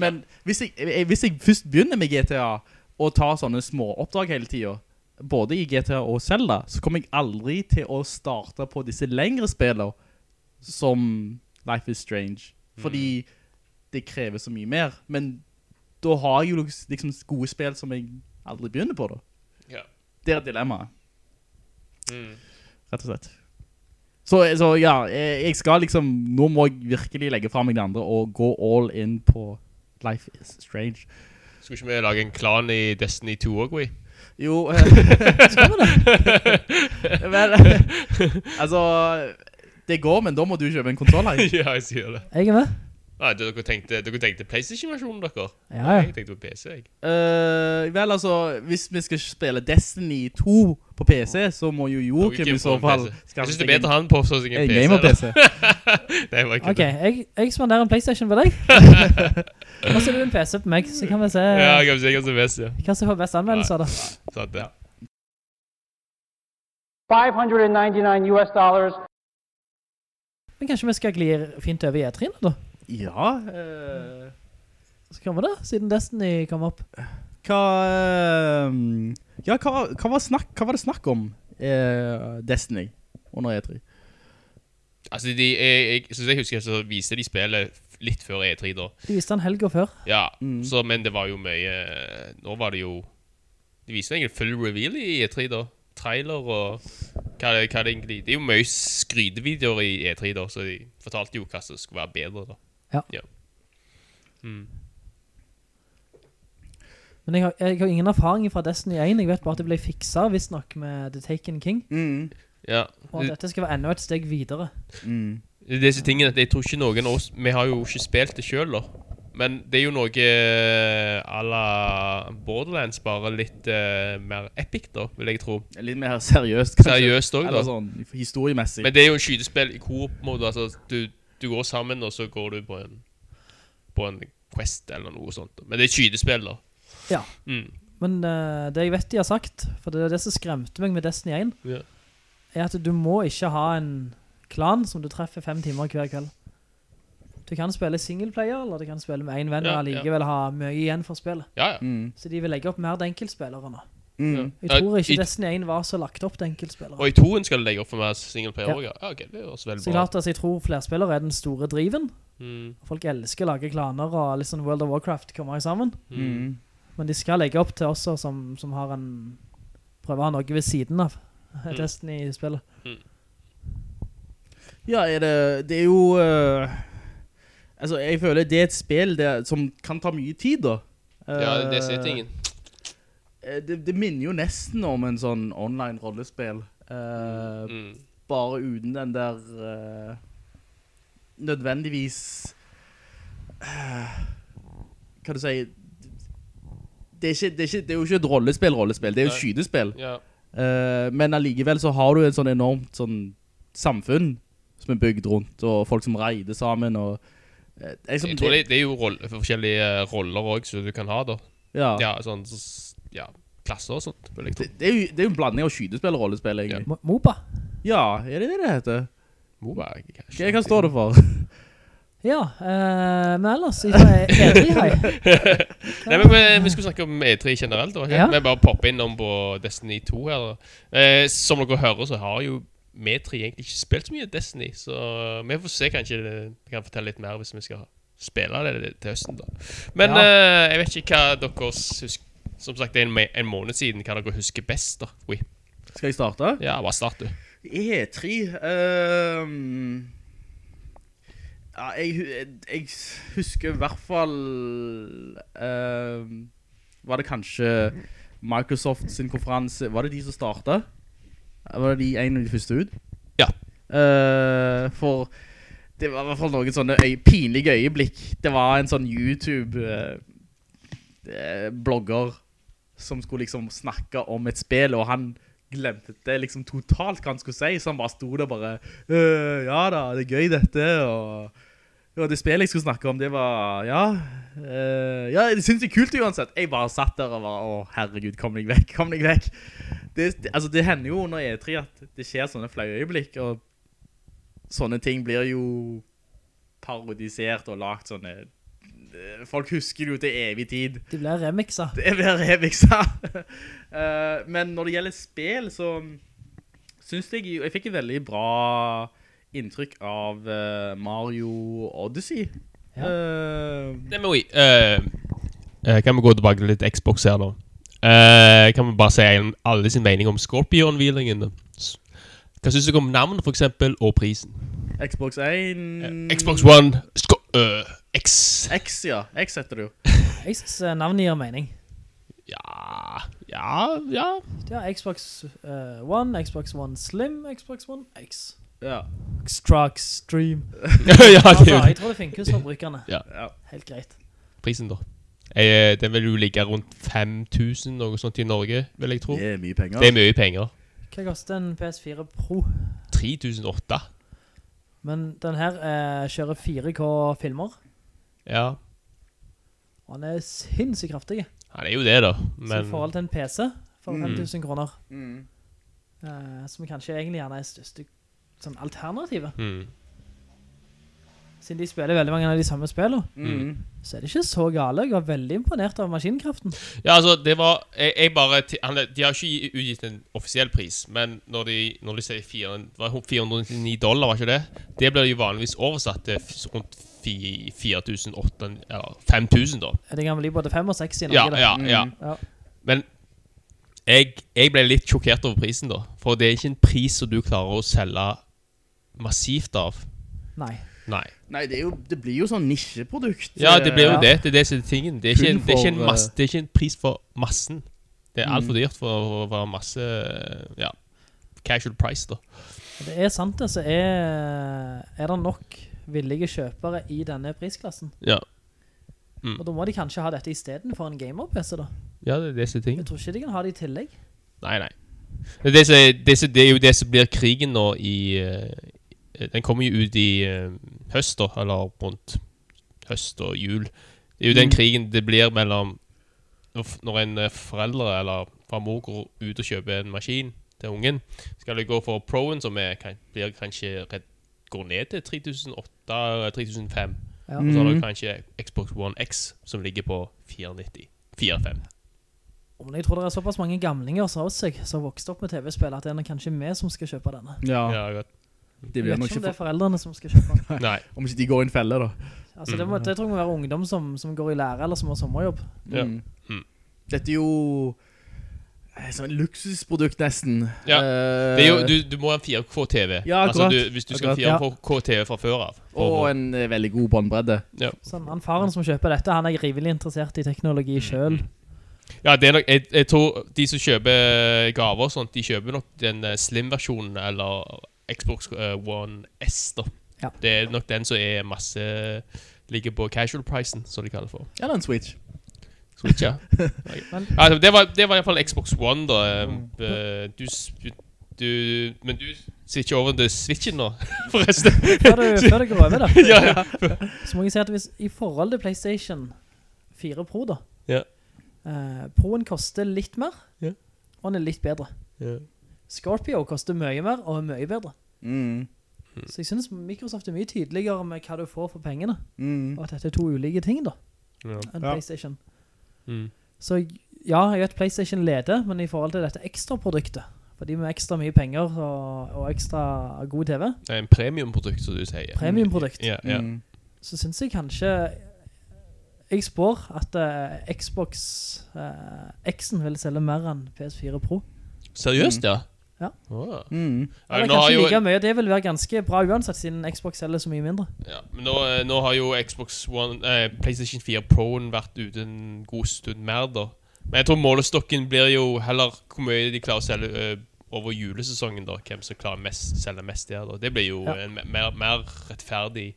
Men hvis, jeg, jeg, hvis jeg først begynner med GTA, og tar sånne små oppdrag hele tiden, både i GTA og Zelda, så kommer jeg aldri til å starte på disse lengre spillene, som Life is Strange. Fordi det krever så mye mer. Men da har jeg jo liksom gode spill som jeg aldri begynner på da. Ja. Det er dilemmaet Mm. rett og slett. Så, så ja, jeg jeg skal liksom, nå må jeg virkelig legge frem meg det andre og gå all in på Life is Strange. Skulle ikke vi lage en klan i Destiny 2 også, vi? Jo, skal vi det? Vel, altså, det går, men da må du kjøpe en konsol her. ja, jeg sier det. Jeg er med. Nei, dere, tenkte, dere tenkte PlayStation-versjonen, dere? Ja, ja. Jeg tenkte på PC, jeg. Eh, vel, altså, hvis vi skal spille Destiny 2 på PC, så må jo Joachim i så fall... Jeg synes det er bedre han på sånn som en en PC. gamer-PC. Nei, var ikke Ok, jeg, jeg spanderer en Playstation på deg. Og så er du en PC på meg, så kan vi se Ja, kan se hva som best, ja. hva som får best anmeldelser da. Sant det. 599 US dollars. Men kanskje vi skal glir fint over i E3 nå da? Ja, Uh... Så kommer det, siden Destiny kom opp. Hva eh, Ja, hva, hva, var snakk, hva var det snakk om eh, Destiny under E3? Altså, de, jeg, jeg, synes jeg husker så viste de spillet litt før E3 da. De viste den helgen før. Ja, Mm. så, men det var jo mye Nå var det jo De viste egentlig full reveal i E3 da Trailer og hva det, hva det egentlig Det er jo mye skrytevideoer i E3 da Så de fortalte jo hva som skulle være bedre da Ja. Mm. Men jeg har, jeg har ingen erfaring fra Destiny 1. Jeg vet bare at det ble fikset, visst nok, med The Taken King. Mm. Ja Og at dette skal være enda et steg videre. Mm. det disse tingene Jeg tror ikke noen av oss Vi har jo ikke spilt det selv da Men det er jo noe eh, à la Borderlands Bare litt uh, mer epic da Vil jeg tro Litt mer seriøst, kanskje. Seriøst også, da. Eller sånn historiemessig. Men det er jo en skytespill i coop-mode. Altså, du, du går sammen, og så går du på en På en quest eller noe sånt. Men det er skytespill, da. Ja. Mm. Men uh, det jeg vet de har sagt, for det er det som skremte meg med Destiny 1, Ja. er at du må ikke ha en klan som du treffer fem timer hver kveld. Du kan spille singleplayer, eller du kan spille med en venn, Ja, og likevel ha mye igjen for spillet. Ja, ja. Mm. Så de vil legge opp mer til enkeltspillere nå. Mm. Ja. Jeg tror ikke i- Destiny 1 var så lagt opp til enkeltspillere. Og i toen skal du legge opp for meg singleplayer Ja. også, ja. ja. ok, det høres veldig Så bra klart, altså, jeg tror flerspillere er den store driven. Mm. Folk elsker å lage klaner og litt sånn World of Warcraft kommer sammen. Mm. Men de skal legge opp til oss som, som har en prøver å ha noe ved siden av Mm. Destiny-spillet. Ja, er det, det er jo øh, Altså, jeg føler det er et spill der, som kan ta mye tid da Ja, det er Eh, tingen. eh, det, det minner jo nesten om en sånn online rollespill Uh, Mm. Bare uten den der uh, Nødvendigvis uh, Hva du sier det er, det, er det er jo ikke et rollespill, rollespill Det er jo et skydespill Ja. Uh, Men allikevel så har du et sånn enormt sånn samfunn Som er bygd rundt Og folk som reider sammen og, eh, jeg, som, Jeg tror det, det er jo roll, forskjellige eh, roller òg som du kan ha, da. ja, Ja, sånn så- Ja, klasser og sånt, jeg det, det, er jo, det er jo en blanding av skydespill og rollespill egentlig Ja. MOBA. Ja, er det det det heter? MOBA, Hva, hva står det for? Ja, øh, men ellers E3 hei. Nei, men vi, vi skulle snakke om E3 generelt. Da, Ja. Vi bare popper innom på Destiny 2 her. Eh, som dere hører, så har jo vi tre egentlig ikke spilt så mye Destiny. Så vi får se, kanskje vi kan fortelle litt mer hvis vi skal spille det til høsten. da. Men Ja. uh, jeg vet ikke hva dere husker Som sagt, det er en, en måned siden. Hva dere husker best? da Oui. Skal jeg starte? Ja, bare start, du. E3 ehm, Ja, jeg, jeg husker i hvert fall uh, Var det kanskje Microsoft sin konferanse Var det de som startet? Var det de en av de første ut? Ja. Uh, for det var i hvert fall noen sånne øy, pinlige øyeblikk Det var en sånn YouTube-blogger Som skulle liksom snakke om et spill Og han glemte det liksom totalt hva han skulle si, så han bare sto der bare, «Øh, ja da, det er gøy dette, og ja, det spillet jeg skulle snakke om, det var, ja, uh, ja, det synes jeg er kult uansett. Jeg bare satt der og var, å herregud, kom deg vekk, kom deg vekk. Det, det, altså, det hender jo under E3 at det skjer sånne flere øyeblikk, og sånne ting blir jo parodisert og lagt sånne, øh, folk husker det jo til evig tid. Det blir remixa. Det blir remixa. uh, men når det gjelder spill, så synes jeg jo, jeg fikk et veldig bra inntrykk av uh, Mario Odyssey. Ja. Uh, Nei, men oi. kan vi gå tilbake til litt Xbox her, da? Eh, kan vi bare si alle sin mening om Scorpion-hvilingen? Hva synes dere om navnet, for eksempel, og prisen? Xbox 1... Eh, Xbox One Sco eh, X. X, ja. X heter det jo. Jeg synes navnet gir mening. Ja Ja, ja. Ja, Xbox uh, One, Xbox One Slim, Xbox One X. Ja. Struck stream. ja, det Altså, er jo jeg tror det funker hos forbrukerne. Ja. ja. Helt greit. prisen, da. Eh, den vil jo ligge rundt 5000, noe sånt i Norge, vil jeg tro. Det er mye penger. Det er mye penger. Hva koster en PS4 Pro? 3008. Men den her eh, kjører 4K filmer, Ja. og den er sinnssykt kraftig. Han er jo det, da. Så i Men forhold til en PC for Mm. 5000 kroner, Mm. eh, som kanskje egentlig gjerne er største sånn alternativet. Mm. siden de spiller veldig mange av de samme spillene, Mm. så er det ikke så gale. Jeg var veldig imponert av maskinkraften. Ja, altså, det var Jeg, jeg bare han, De har ikke utgitt en offisiell pris, men når de, når de sier fire- det var 499 dollar, var ikke det? Det blir jo vanligvis oversatt til rundt fi- 4800 Eller 5000, da. Det kan bli både 5 og 6 i Norge. Ja, ja, ja. Ja. Men jeg, jeg ble litt sjokkert over prisen, da. For det er ikke en pris som du klarer å selge massivt av. Nei. Nei. Nei, det, er jo, det blir jo sånn nisjeprodukt. Ja, det blir jo Ja. det. Det er det som er tingen. Det er ikke, en, det er ikke, masse, det er ikke en pris for massen. Det er altfor Mm. dyrt for å være masse Ja, casual price, da. Det er sant det, så er, er det nok villige kjøpere i denne prisklassen. Ja. Mm. Og da må de kanskje ha dette i stedet for en gamer-PC da. Ja, det er disse er Jeg tror ikke de kan ha det i tillegg. Nei, nei. Det er, det, er, det, er jo det som blir krigen nå i eh, Den kommer jo ut i eh, høst, da. Eller rundt høst og jul. Det er jo den Mm. krigen det blir mellom når en forelder eller far og mor går ut og kjøper en maskin til ungen, skal de gå for Proen, som er, kan, blir kanskje redd, går ned til 3008-3005. Ja. Og så har du kanskje Xbox One X, som ligger på 490. 4-5. Men jeg tror det er såpass mange gamlinger som har vokst opp med TV-spill, at det er kanskje vi som skal kjøpe denne. Ja, Ja, godt. Det Jeg vet ikke om det er foreldrene som skal kjøpe den. Nei. Om ikke de går i en felle, da. Altså, det, må, det tror jeg må være ungdom som, som går i lære, eller som har sommerjobb. Ja. Mm. Mm. Dette er jo eh, Sånn luksusprodukt, nesten. Ja. Eh, Det jo, du, du må ha en 4K-TV. Ja, altså, du, hvis du skal ha 4K-TV fra før av. Og en eh, veldig god båndbredde. Sånn, han faren som kjøper dette, han er rivelig interessert i teknologi Mm, selv. Ja, det er nok, jeg, jeg tror de som kjøper gaver og sånt, de kjøper nok den eh, slim-versjonen eller Xbox eh, One S, da. Ja. Det er nok den som er masse Ligger på casual-prisen, som de kaller det for. Eller en Switch. Switch, ja. Ja det, var, det var i hvert fall Xbox One, da. Eh, Du, du Men du sitter ikke over til Switchen nå, forresten. Før du, før du går over da. ja, ja. så må jeg si at hvis, i forhold til PlayStation 4 Pro da, Ja. Uh, Proen koster litt mer, Ja. og den er litt bedre. Ja. Scorpio koster mye mer, og er mye bedre. Mm. Så jeg synes Microsoft er mye tydeligere med hva du får for pengene, Mm. og at dette er to ulike ting da, Ja. enn Ja. PlayStation. Mm. Så ja, jeg vet PlayStation leder, men i forhold til dette ekstra produktet, fordi med ekstra mye penger og, og ekstra god TV, Det er en premiumprodukt, som du sier. premiumprodukt, Ja, ja. Mm. så synes jeg kanskje jeg spår at uh, Xbox uh, X'en vil selge mer enn PS4 Pro. Seriøst, ja? Ja. Oh. Mm. Ja, Eller nå kanskje jo, like mye, det vil være ganske bra uansett, siden Xbox selger så mye mindre. ja, men nå, eh, nå har jo Xbox One eh, PlayStation 4 Proen vært ute en god stund mer, da. Men jeg tror målestokken blir jo heller hvor mye de klarer å selge uh, over julesesongen, da. Hvem som klarer å selge mest der, da. Det blir jo Ja. en mer, mer rettferdig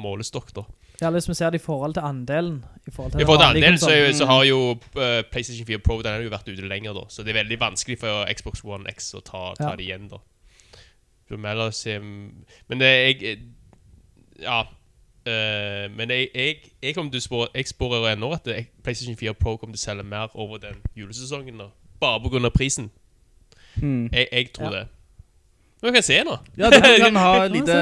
målestokk, da. Ja, hvis vi ser det i forhold til andelen. I forhold til I forhold til andelen så, jo- så har jo uh, PlayStation 4 Pro Den har jo vært ute lenger, da. Så det er veldig vanskelig for Xbox One X å ta, ta Ja. det igjen, da. Men det jeg Ja. Uh, men jeg, jeg, jeg kommer til å spå Jeg spår ennå at PlayStation 4 Pro kommer til å selge mer over den julesesongen. da Bare pga. prisen. Hmm. Jeg, jeg tror Ja. det. Men kan jeg se nå. Ja, du kan ha et lite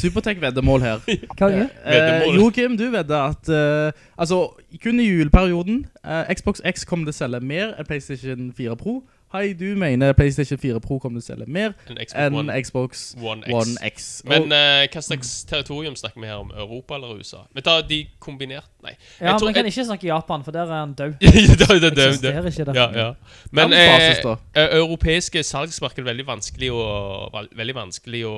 Supertech-veddemål her. Hva er det? Eh, Joachim, Joakim, du vet at eh, Altså, kun i juleperioden eh, Xbox X kommer til å selge mer enn PlayStation 4 Pro. Hei, du mener PlayStation 4 Pro kommer til å selge mer En Xbox enn One, Xbox One X. One X. Men eh, hva slags territorium snakker vi her om? Europa eller USA? Vi tar de kombinert Nei. Ja, Jeg tror- men kan ikke snakke Japan, for der er han død. det, det, død. det, Eksisterer ikke det. Ja, ja. Men eh, da. eh, europeiske salgsmarked er veldig vanskelig å, veldig vanskelig å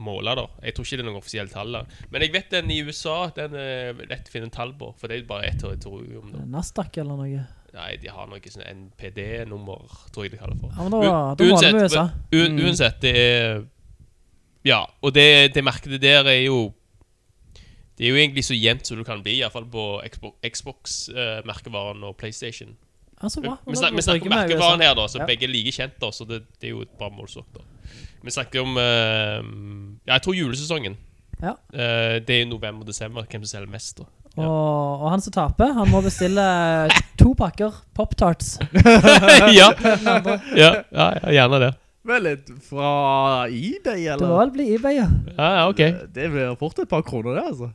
måle, da. Jeg tror ikke det er noen offisielle tall da. Men jeg vet den i USA, den er lett å finne tall på, for det er bare ett territorium. Da. Nasdaq eller noe. Nei, de har noe sånn NPD-nummer, tror jeg de kaller det for. Ja, men da, da måler vi uansett, USA. U uansett, det er Ja, og det, det markedet der er jo Det er jo egentlig så jevnt som du kan bli, iallfall på Xbox-merkevaren og PlayStation. Altså, hva? vi, snak, vi snakker om merkevaren her, da, så Ja. begge er like kjent. da Så det, det er jo et bra målsopp da Vi snakker om uh, Ja, jeg tror julesesongen. Ja. Uh, det er jo november-desember. Hvem som selger mest, da. Og, og han som taper, han må bestille to pakker Pop-Tarts. ja. ja, ja, ja, gjerne det. Vel litt fra eBay, Det eller? må vel bli eBay, ja. Ja, ja, ok. Det blir fort et par kroner det, altså.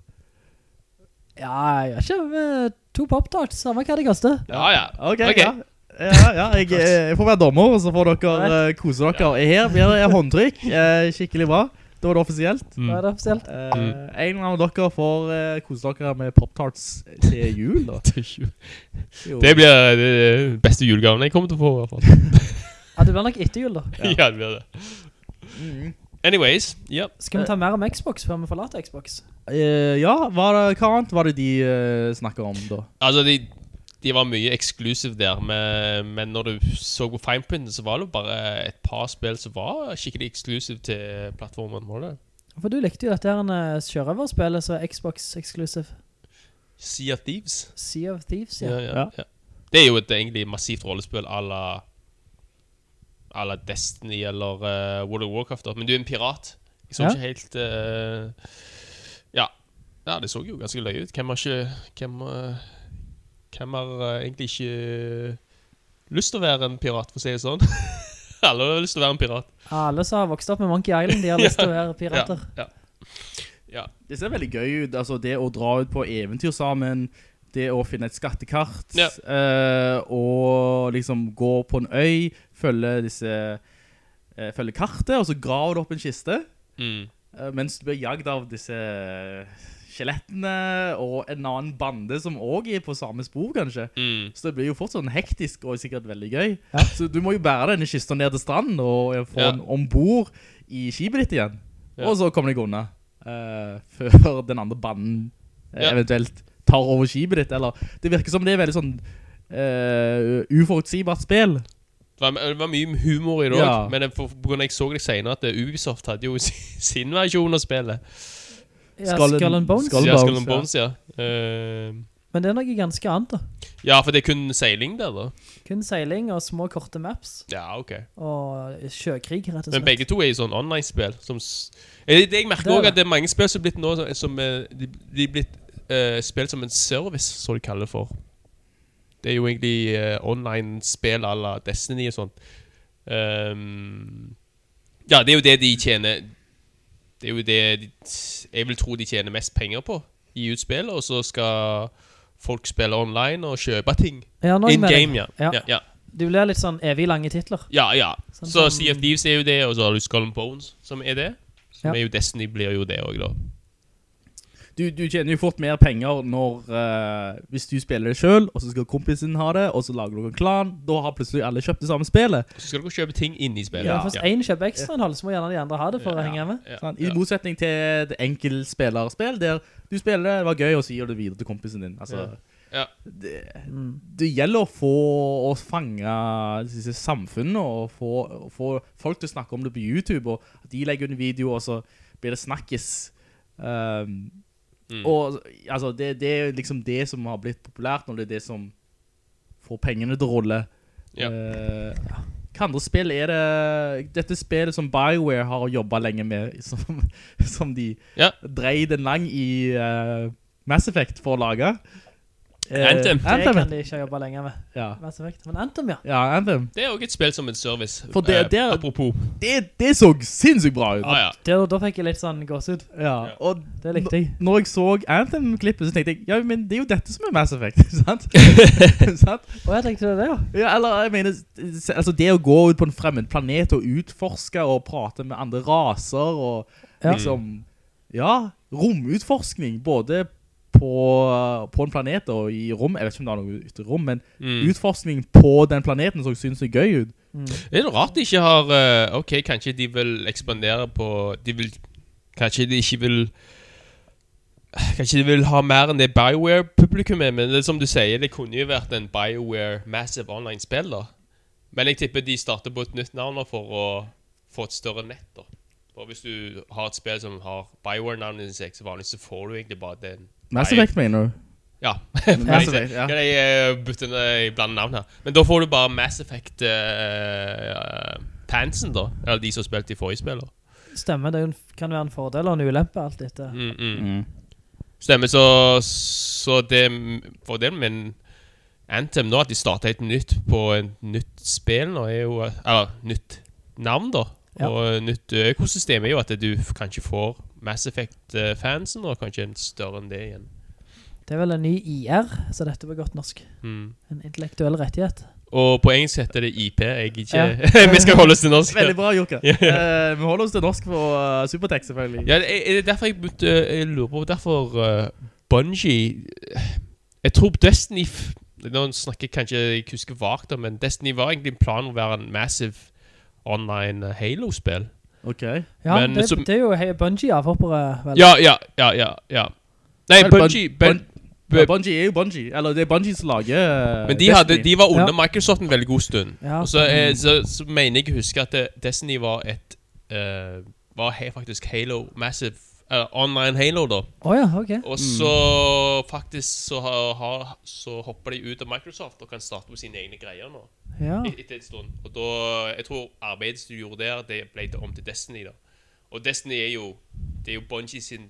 Ja, jeg gjør ikke, med to Pop-Tarts, samme hva det koster. Ja, ja. Ok, okay. ja. Ja, ja, jeg, jeg får være dommer, og så får dere uh, kose dere. Her blir det håndtrykk, Uh, skikkelig bra. Da var det offisielt. Mm. Hva er det offisielt? Eh, En av dere får eh, kose dere med Pop-Tarts til jul, da. Til Jo. Det blir det det beste julegaven jeg kommer til å få, i hvert fall. Ja, det blir nok etter jul, da. Ja, det blir det. Mm. Anyways, ja. Skal vi ta mer om Xbox før vi forlater Xbox? Eh, ja, hva, det, hva annet var det de uh, snakker om da? Altså, de, de var mye exclusive der, men, men når du så på fineprinten, så var det jo bare et par spill som var skikkelig exclusive til plattformen, var det? For du likte jo dette her en som er Xbox Exclusive. Sea of Thieves. Sea of Thieves, Ja, ja. ja, Ja. ja. Det er jo et egentlig massivt rollespill à la, à la Destiny eller uh, World of Warcraft. Men du er en pirat. Jeg så Ja. ikke helt uh, ja. ja, det så jo ganske løye ut. Hvem har ikke Hvem, eh, hvem har eh, egentlig ikke lyst til å være en pirat, for å si det sånn? Alle har lyst til å være en pirat. Alle som har vokst opp med Monkey Island, de har lyst til å være pirater. Ja, ja. Det ser veldig gøy ut, altså det å dra ut på eventyr sammen, det å finne et skattekart, Ja. eh, og liksom gå på en øy, følge disse, eh, følge kartet, og så graver du opp en kiste, Mm. eh, mens du blir jagd av disse skjelettene, og en annen bande som også er på samme spor, kanskje. Mm. Så det blir jo fortsatt sånn hektisk og sikkert veldig gøy. Så du må jo bære denne kysten ned til stranden og få Ja. den ombord i skibet ditt igjen. Ja. Og så kommer de unna. uh, før den andre banden uh, eventuelt tar over skibet ditt. Eller, det virker som det er veldig sånn uh, uforutsigbart spill. Det var, det var mye humor i det Ja. også, men på grunn av jeg så det senere at eh, Ubisoft hadde jo sin- sin versjon av spillet. Ja, Skull and- Skull and Bones. Skull and Ja, Bones, Skull and ja. Bones, ja. Eh, Men det er noe ganske annet da. ja, for det er kun seiling der, da. Kun seiling og små korte maps, Ja, ok. og sjøkrig, rett og slett. Men begge to er i sånn online-spill. Eh, det jeg merker Det er også at det er mange spill som er blitt nå som- eh, de, de er blitt uh, spilt som en service, som de kaller det for. Det er jo egentlig uh, online-spill à la Destiny og sånt. Um, ja, det er jo det de tjener Det er jo det de, jeg vil tro de tjener mest penger på. Gi ut spill, og så skal folk spille online og kjøpe ting. Ja, In game, ja. Ja. Ja. Det blir litt sånn evig lange titler. Ja, ja. Sånn så Sea of Thieves er jo det, og så har du Skull and Bones, som er det. Som er jo Destiny, blir jo det òg, da. Du, du tjener jo fort mer penger når, uh, hvis du spiller det selv, og så skal kompisen ha det, og så lager du en klan, da har plutselig alle kjøpt det samme spillet. Så skal dere kjøpe ting inni spillet. Ja, Hvis en kjøper ekstrainnhold, så må gjerne de andre ha det for å henge med. Ja? I motsetning til det enkeltspillerspill, der du spiller det, det var gøy, og så gir du det videre til kompisen din. Altså, Ja. det, Mm. det gjelder å få å fange disse samfunnene, og få, få folk til å snakke om det på YouTube, og de legger en video, og så blir det snakkes. Um, Mm. Og altså, det, det er liksom det som har blitt populært, når det er det som får pengene til å rulle. Ja. uh, hva andre spill er det Dette spillet som BioWare har jobbet lenge med Som, som de Ja. dreide lang i uh, Mass Effect for å lage Anthem. Det Anthem, kan de ikke jobbe lenger med. ja. Mass Effect. Men Anthem, ja. ja, Anthem Det er òg et spill som en service. For det- Eh, det er- apropos. det, det så sinnssykt bra ut Ah, ja. Det, da fikk jeg litt sånn gåsehud. ja. Og Det likte jeg. n- Når jeg så Anthem-klippet Så tenkte jeg Ja, men det er jo dette som er Mass Effect Sant? Sant? Og jeg tenkte det, ja. Ja, eller jeg mener Altså det å gå ut på en fremmed planet Og utforske og prate med andre raser Og Ja. liksom Ja, romutforskning Både på, på en planet og i rom Jeg vet ikke om det er noe ute i rom Men Mm. utforskning på den planeten som synes er gøy ut Det er rart de ikke har eh, Ok, kanskje de vil ekspandere på De vil Kanskje de ikke vil Kanskje de vil ha mer enn det BioWare-publikum er, men det er som du sier, det kunne jo vært en BioWare Massive Online-spill, da. Men jeg tipper de starter på et nytt navn for å få et større nett, da. For hvis du har et spill som har BioWare-navnet i seg, så vanligvis så får du egentlig bare den Mass Effect mener du? Ja. Mass Effect, ja. Kan jeg uh, bytte i blande navn her? Men da får du bare Mass Effect uh, Pansen, da. Eller de som spilte i forrige spill. Stemmer, det kan være en fordel og en ulempe, alt dette. Mm, mm. Mm. Stemmer, så, så det Fordelen med Anthem nå, at de starter helt nytt på et nytt spill nå, er jo Eller nytt navn, da. Ja. Og nytt økosystem er jo at du kanskje får Mass Effect-fansen, og kanskje en større enn det igjen. Det er vel en ny IR, så dette var godt norsk. Mm. En intellektuell rettighet. Og på engelsk heter det IP. Jeg ikke Ja. Vi skal holde oss til norsk. Veldig bra, Jokka. Ja. Eh, vi holder oss til norsk på uh, Supertech, selvfølgelig. Ja, det er er derfor jeg begynte Jeg lurer på Derfor uh, Bungie Jeg tror Destiny Nå snakker jeg kanskje Jeg husker vagt Men Destiny var egentlig en plan å være en massive Online uh, Halo-spill Ok. Ja, Men det, som- det er jo hey, Bungie-avhoppere, vel? Ja, ja, ja, ja, ja Nei, Vel, Bungie Bun- Bun- Bun- ja, Bungie er jo Bungie. Eller det er Bungie som lager uh, Men de, hadde, de var under Ja. Microsoft en veldig god stund Ja. Og så, eh, så, så mener jeg å huske at det, Destiny var et uh, Var he, faktisk Halo Massive uh, Online Halo da Åja, ok. Og så faktisk så, har, har, så hopper de ut av Microsoft og kan starte med sine egne greier nå. Ja. Et- Etter et stund. Og da, jeg tror arbeidet du gjorde der, det ble det om til Destiny da. Og Destiny er jo, det er jo Bungie sin,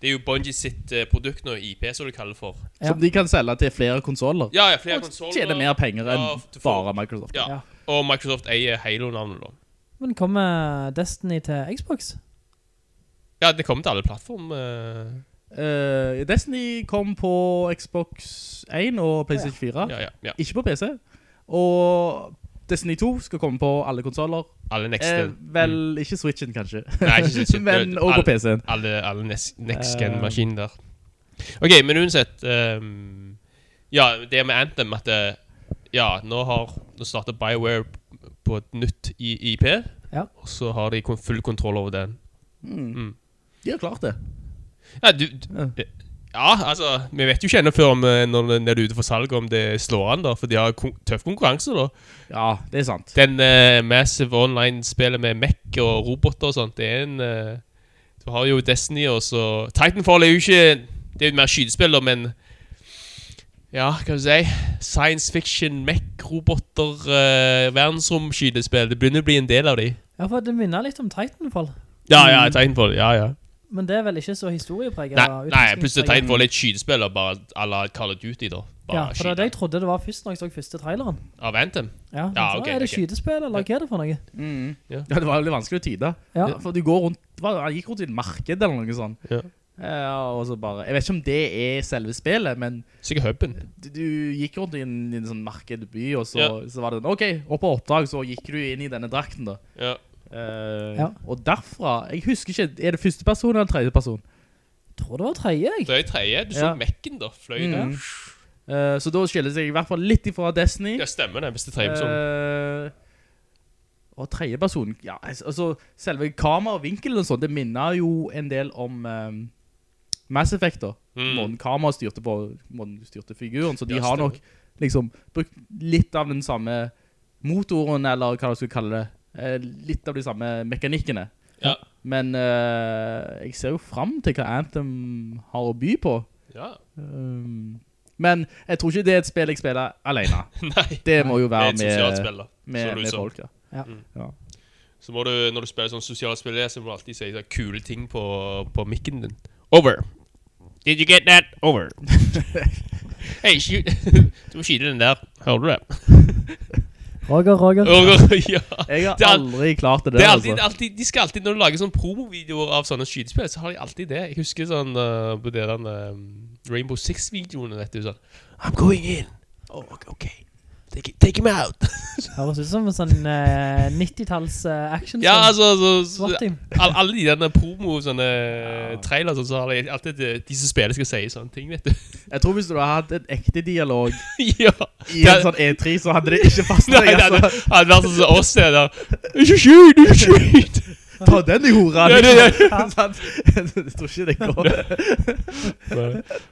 det er jo Bungie sitt eh, produkt nå, IP som du kaller for. Ja. Som de kan selge til flere konsoller. Ja, ja, flere Og konsoler. tjene mer penger enn Ja, får- bare Microsoft. Ja. Ja. Og Microsoft eier Halo-navnet da. Men kommer Destiny til Xbox? Ja, det kommer til alle plattformer. Uh, Destiny kom på Xbox 1 og PlayStation 4. Ja, ja, ja. Ikke på PC. Og Destiny 2 skal komme på alle konsoler. Alle next Eh, vel, vel, ikke Switchen kanskje. Nei, ikke Switchen. men også på PC-en. Alle, alle next, next Eh. der. Ok, men uansett um, Ja, det med Anthem at det, Ja, nå har Nå starter BioWare på et nytt IP. Ja. Og så har de full kontroll over den. Mm. Mm. De har klart det. Ja, du, du Ja. altså Vi vet jo ikke ennå før om eh, når den er ute for salg, om det slår an, da. For de har kon tøff konkurranse, da. Ja, det er sant. Den uh, Massive Online-spillet med mech og roboter og sånt, det er en uh, Du har jo Destiny og så Titanfall er jo ikke Det er jo mer skytespill, da, men Ja, hva skal du si? Science fiction, mech, roboter, uh, verdensromskytespill. Det begynner å bli en del av de. Ja, for det minner litt om Titanfall. Ja, ja, Titanfall. Ja, ja. Men det er vel ikke så historiepreget? Nei, nei plutselig. Titanfall er et skytespill, og bare à la Call of Duty, da. Bare Ja, for det er det jeg trodde det var først når jeg så første traileren. Av Anthem. Ja, Ja, så ok, er det okay. skydespill, eller hva er det for noe? Mm. Ja. Ja. det var veldig vanskelig å tyde. Ja. For du går rundt, han gikk rundt i et marked eller noe sånt. Ja. Ja, og så bare, jeg vet ikke om det er selve spillet, men Sikkert huben. du, du gikk rundt i en, i en sånn markedby, og så, Ja. så var det den, ok, opp på oppdrag, så gikk du inn i denne drakten da. Ja. Eh, Ja. Og derfra, jeg husker ikke, er det første person eller tredje person? Jeg tror det var tredje, jeg. Det er tredje. Du så Ja. mekken, da. Fløy der. Mm. Eh, så da skiller jeg seg i hvert fall litt ifra Destiny. Ja, stemmer det. Hvis det er tredje person. Uh, og tredje person, ja, altså- altså selve kamera og sånt, det minner jo en del om um, Mass Effect da. Mm. Måten kamera styrte på, måten du styrte figuren, så de Ja, har nok liksom brukt litt av den samme motoren, eller hva du skulle kalle det, litt av de samme mekanikkene. Ja. Men uh, jeg ser jo frem til hva Anthem har å by på. Ja. Um, men jeg tror ikke det er et spill jeg spiller alene. Nei. Det må jo være med, spill, med, med folk, ja. Ja. ja. Så må du, når du spiller sånn sosialt spill, så må du alltid si sånn kule ting på, på mikken din. Over. Did you get that? Over. Hey shoot du må skyte den der. Hører du det? Roger, Roger. Roger ja. Jeg har Det er- aldri klart det der, Det er alltid, altså. alltid, de skal alltid, når du lager sånne promovideoer av sånne skytespill, så har de alltid det. Jeg husker sånn uh, på det den um, Rainbow Six-videoene, vet du, sånn I'm going in. Oh, ok, ok. Take, take him out. Høres ut som en sånn uh, 90-talls uh, action ja, altså, så, så, SWAT team. all, alle de denne promo, sånne trailer, sånn, så har de alltid de, de som spiller skal si sånne ting, vet du. Jeg tror hvis du hadde hatt en ekte dialog ja. i en sånn E3, så hadde det ikke Nei, deg, det hadde altså. hadde vært sånn som oss det der. Ikke skyt, ikke skyt. Ta den i hora, Ja, det- liksom. Jeg tror ikke det går.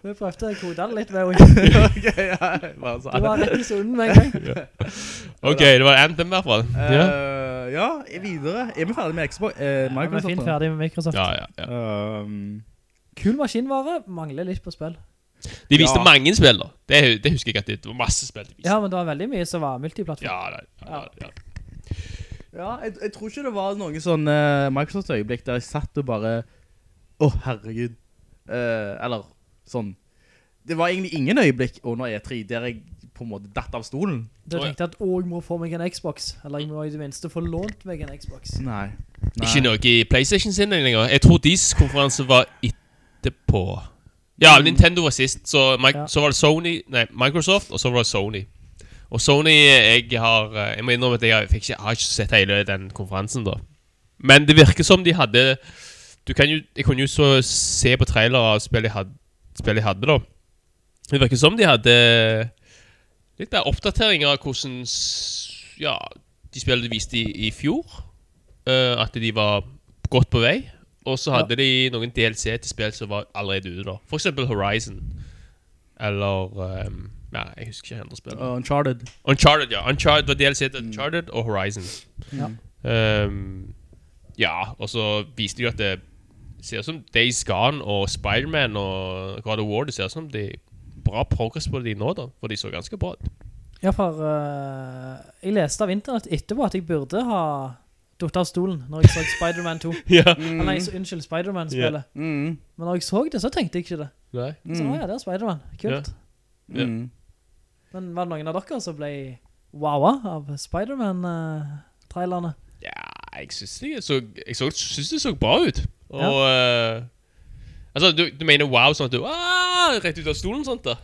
Vi prøvde å kode det litt med henne. Ja, bare. Du var rett i sonen med en gang. Ok, det var Anthem i hvert fall. Ja, Eh, ja, videre. Er vi ferdig med Xbox? Eh, Ja, vi er fint ferdige ferdig med Microsoft. ja, ja. ja. Um, Kul maskinvare, mangler litt på spill. De viste Ja. mange spill, da. Det, det husker jeg at det var masse spill de viste. Ja, men det var veldig mye som var multiplattform. Ja, det, ja, ja. Ja, jeg, jeg tror ikke det var noen sånn uh, Microsoft-øyeblikk der jeg satt og bare Å, herregud. Uh, eller sånn Det var egentlig ingen øyeblikk under E3 der jeg på en måte datt av stolen. Du tenkte at, å, jeg må få meg en Xbox. Eller jeg må i det minste få lånt meg en Xbox. Nei. Ikke noe i Playstation sin lenger. Jeg tror deres konferanse var etterpå. Ja, Nintendo var sist. Så, Ja. så var det Sony Nei, Microsoft, og så var det Sony. Og Sony Jeg har eh, Jeg må innrømme at jeg har, fikk ikke, jeg har ikke sett hele den konferansen, da. Men det virker som de hadde Du kan jo Jeg kunne jo så se på trailere av spill de hadde, spill jeg hadde da. Det virker som de hadde litt mer oppdateringer av hvordan Ja, de spillene de viste i, i fjor. Uh, at de var godt på vei. Og så hadde de noen DLC til spill som var allerede ute. da For eksempel Horizon. Eller ehm, Ja, jeg husker ikke andre spill. Uh, Uncharted. Uncharted, ja. Uncharted var DLC til Uncharted og Horizon. Ja. Um, ja, og så viste de jo at det ser ut som Days Gone og Spider-Man og God of War Det ser ut som det er bra progress på de nå, da. For de så ganske bra ut. Ja, for uh, jeg leste av internett etterpå at jeg burde ha dutt av stolen når jeg så Spider-Man 2. Ja. mm. nei, så, unnskyld, Spider-Man-spillet. Mm. Men når jeg så det, så tenkte jeg ikke det. Nei. Så, å ja, det er Spider-Man. Kult. Ja. Mm. Men var det noen av dere som ble wowa av Spider-Man-trailerne? Ja, jeg synes det så, jeg så, synes det så bra ut. Og eh, Altså, du, du mener wow sånn at du ah, Rett ut av stolen sånt, da?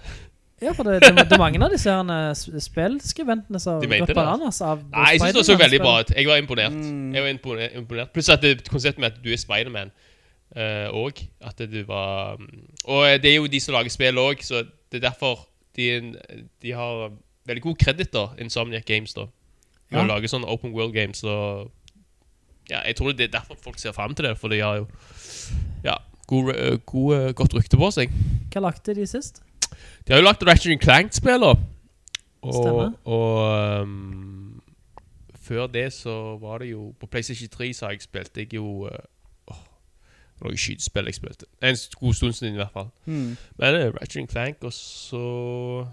Ja, for det, det, det er mange av disse her eh, som mente gått det, bananas av Nei, jeg synes det så veldig bra ut. Jeg var imponert. Jeg var imponert, imponert. Pluss at det konseptet med at du er Spider-Man uh, også, at du var mm, Og det er jo de som lager spill også, så det er derfor de, de har veldig god kreditt, da, Insomniac Games, da. Med Ja. å lage sånne open world games. Og ja, jeg tror det er derfor folk ser fram til det, for de har jo ja, god, god, godt rykte på seg. Hva lagde de sist? De har jo lagt Ratchet Clank-spiller. Og, Stemmer. og um, før det så var det jo På PlayStation 3 så har jeg spilt jeg jo uh, Noe skytespill jeg spilte. En god stund siden i hvert fall. Mm. Men er Ratchet Clank, og så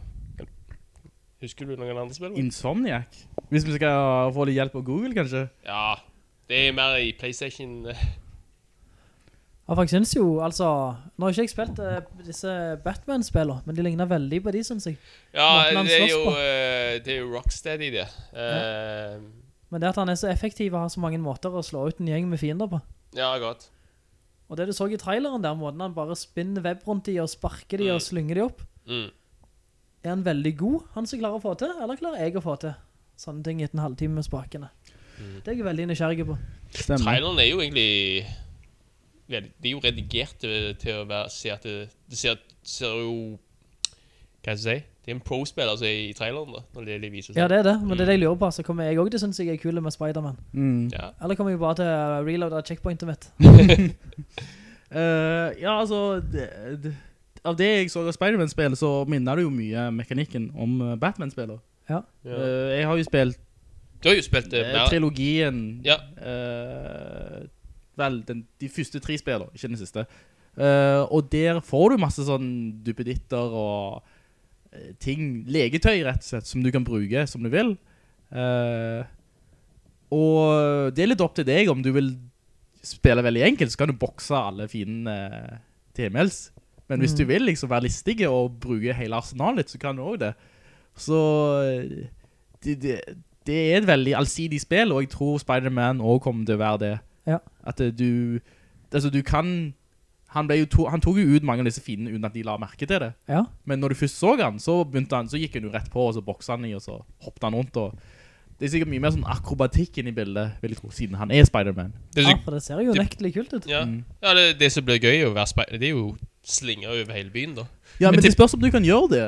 Husker du noen andre spill? Insomniac. Hvis vi skal få litt hjelp av Google, kanskje? Ja. Det er mer i PlayStation uh, Ja, for jeg synes jo, altså Nå har ikke jeg spilt uh, disse Batman-spillene Men de ligner veldig på de, synes jeg Ja, det er jo uh, Det er jo Rocksteady, det. Uh, Men det at han er så effektiv Og har så mange måter å slå ut en gjeng med fiender på ja, godt. Og det du så i traileren der Måten han bare spinner web rundt de Og sparker de Mm. og slynger de opp Mm. Er han veldig god, han som klarer å få til Eller klarer jeg å få til Sånne ting etter en halvtime med spakene Mm. Det er jeg veldig nysgjerrig på Stemmer. Traileren er jo egentlig Det er jo redigert til, til å være, se at det, det ser, ser jo Hva skal jeg si? Det er en pro-spill altså, i traileren, da. Når det, det viser seg. Ja, det er det, men det er det jeg lurer på Så kommer jeg også til å synes jeg er kule med Spider-Man Mm. Ja. Eller kommer jeg bare til å reloade checkpointet mitt uh, ja, altså det, det, Av det jeg så av Spider-Man-spill Så minner det jo mye mekanikken Om uh, Batman-spiller Ja. Eh, Jeg har jo spilt Du har jo spilt det eh, Trilogien Ja. eh, Vel, den, de første tre spillene, Ikke den siste Eh, Og der får du masse sånn Duppeditter og eh, Ting, legetøy rett og slett Som du kan bruke som du vil Uh, Og det er litt opp til deg Om du vil spille veldig enkelt, så kan du bokse alle fine uh, TMLs. Men hvis Mm. du vil liksom være listig og bruke hele arsenalet så kan du også det. Så eh, det, det, det er et veldig allsidig spill, og jeg tror Spider-Man også kommer til å være det. Ja. At eh, du, altså du kan, han, ble jo to, han tok jo ut mange av disse fiendene uten at de la merke til det. ja Men når du først så han, så, begynte han, så gikk han jo rett på, og så boksa han i, og så hoppet han rundt, og det er sikkert mye mer sånn akrobatikk inn i bildet, vil jeg tro, siden han er Spider-Man. Er Ja, for det ser jo nektelig kult ut ja. Mm. ja, det, det som blir gøy å være Spider-Man, det er jo slinger over hele byen, da. Ja, men, Men det spørs om du kan gjøre det.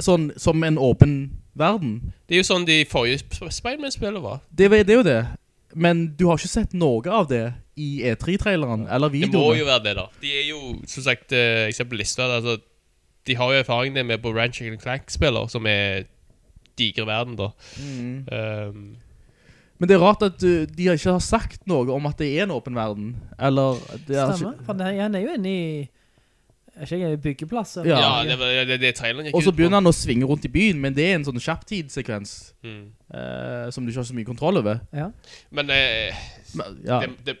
Sånn, som en åpen verden. Det er jo sånn de forrige Spider-Man-spillene var. Det, var- det er jo det. Men du har ikke sett noe av det i E3-traileren, eller videoen. Det må jo være det, da. De er jo, som sagt, eh, ser altså, de har jo erfaring det med på Ranch Clank-spiller, som er digre verden, da. Mm. Um, Men det er rart at uh, de ikke har sagt noe om at det er en åpen verden. Eller det er Stemmer, for det, er jo inne i Er ikke jeg byggeplass? eller? Ja. ja, det var det, det traileren gikk Og så begynner han å svinge rundt i byen, men det er en sånn kjapptidssekvens Mm. eh, som du ikke har så mye kontroll over. Ja. Men eh, Men, ja. det, det,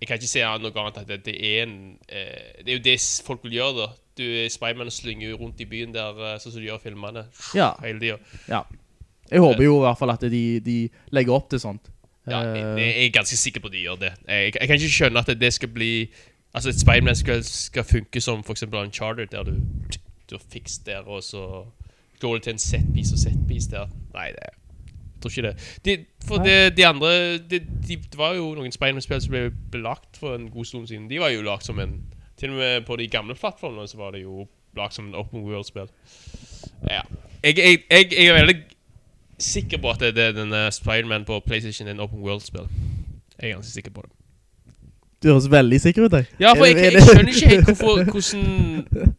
Jeg kan ikke se noe annet at det, det er en eh, Det er jo det s- folk vil gjøre, da. Du er Spiderman slynger jo rundt i byen der, eh, sånn som du gjør filmene. Ja. Hele tida. Ja. Jeg håper jo i hvert fall at de, de legger opp til sånt. Ja, jeg, Eh, jeg er ganske sikker på at de gjør det. Jeg, jeg kan ikke skjønne at det skal bli Altså, et Spiderman skal, skal funke som for eksempel Uncharted, der du Du har fiks der, og så går det til en setpiece og setpiece der. Nei, det jeg tror ikke det. De, for det, de andre de, de, Det var jo noen Spiderman-spill som ble belagt for en god stund siden. De var jo lagd som en Til og med på de gamle plattformene så var det jo lagd som en open world-spill. Ja. Jeg, jeg, jeg, jeg er veldig sikker på at det, er denne Spiderman på PlayStation er en open world-spill. Jeg er ganske sikker på det. Du høres veldig sikker ut, jeg. Ja, for jeg, jeg, er skjønner ikke helt hvorfor hvordan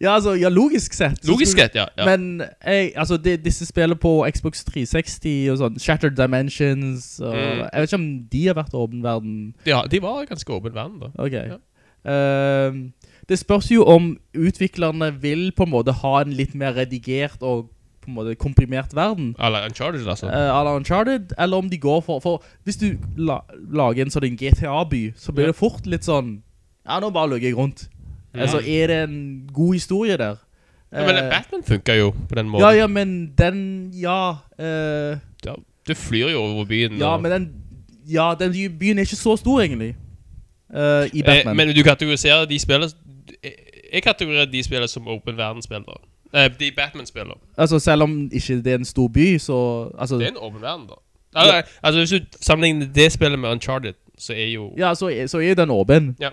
Ja, altså, ja, logisk sett. Logisk sett, ja. ja. Men jeg, altså, de, disse spiller på Xbox 360 og sånn, Shattered Dimensions, og Mm. jeg vet ikke om de har vært åpen verden. ja, de var ganske åpen verden, da. Ok. Ehm, det spørs jo om utviklerne vil på en måte ha en litt mer redigert og på en måte komprimert verden. Eller Uncharted, altså. Eller Uncharted, eller om de går for, for hvis du la, lager en sånn GTA-by, så blir Ja. det fort litt sånn, ja, nå bare løger jeg rundt. Ja. Altså, er det en god historie der? ja, men Eh, Batman funker jo på den måten. ja, ja, men den, ja, Uh, Ja, Du flyr jo over byen. ja, og- men den, ja, den byen er ikke så stor egentlig, Uh, i Batman. Eh, men du kategoriserer de spillene Jeg- kategoriserer de spillene som open verden-spill, da. Eh, de Batman-spillene. altså, selv om ikke det er en stor by, så, altså, Det er en åpen verden, da. Altså, altså, Hvis du sammenligner det spillet med Uncharted, så er jo ja, så, er- så er den åpen. Ja.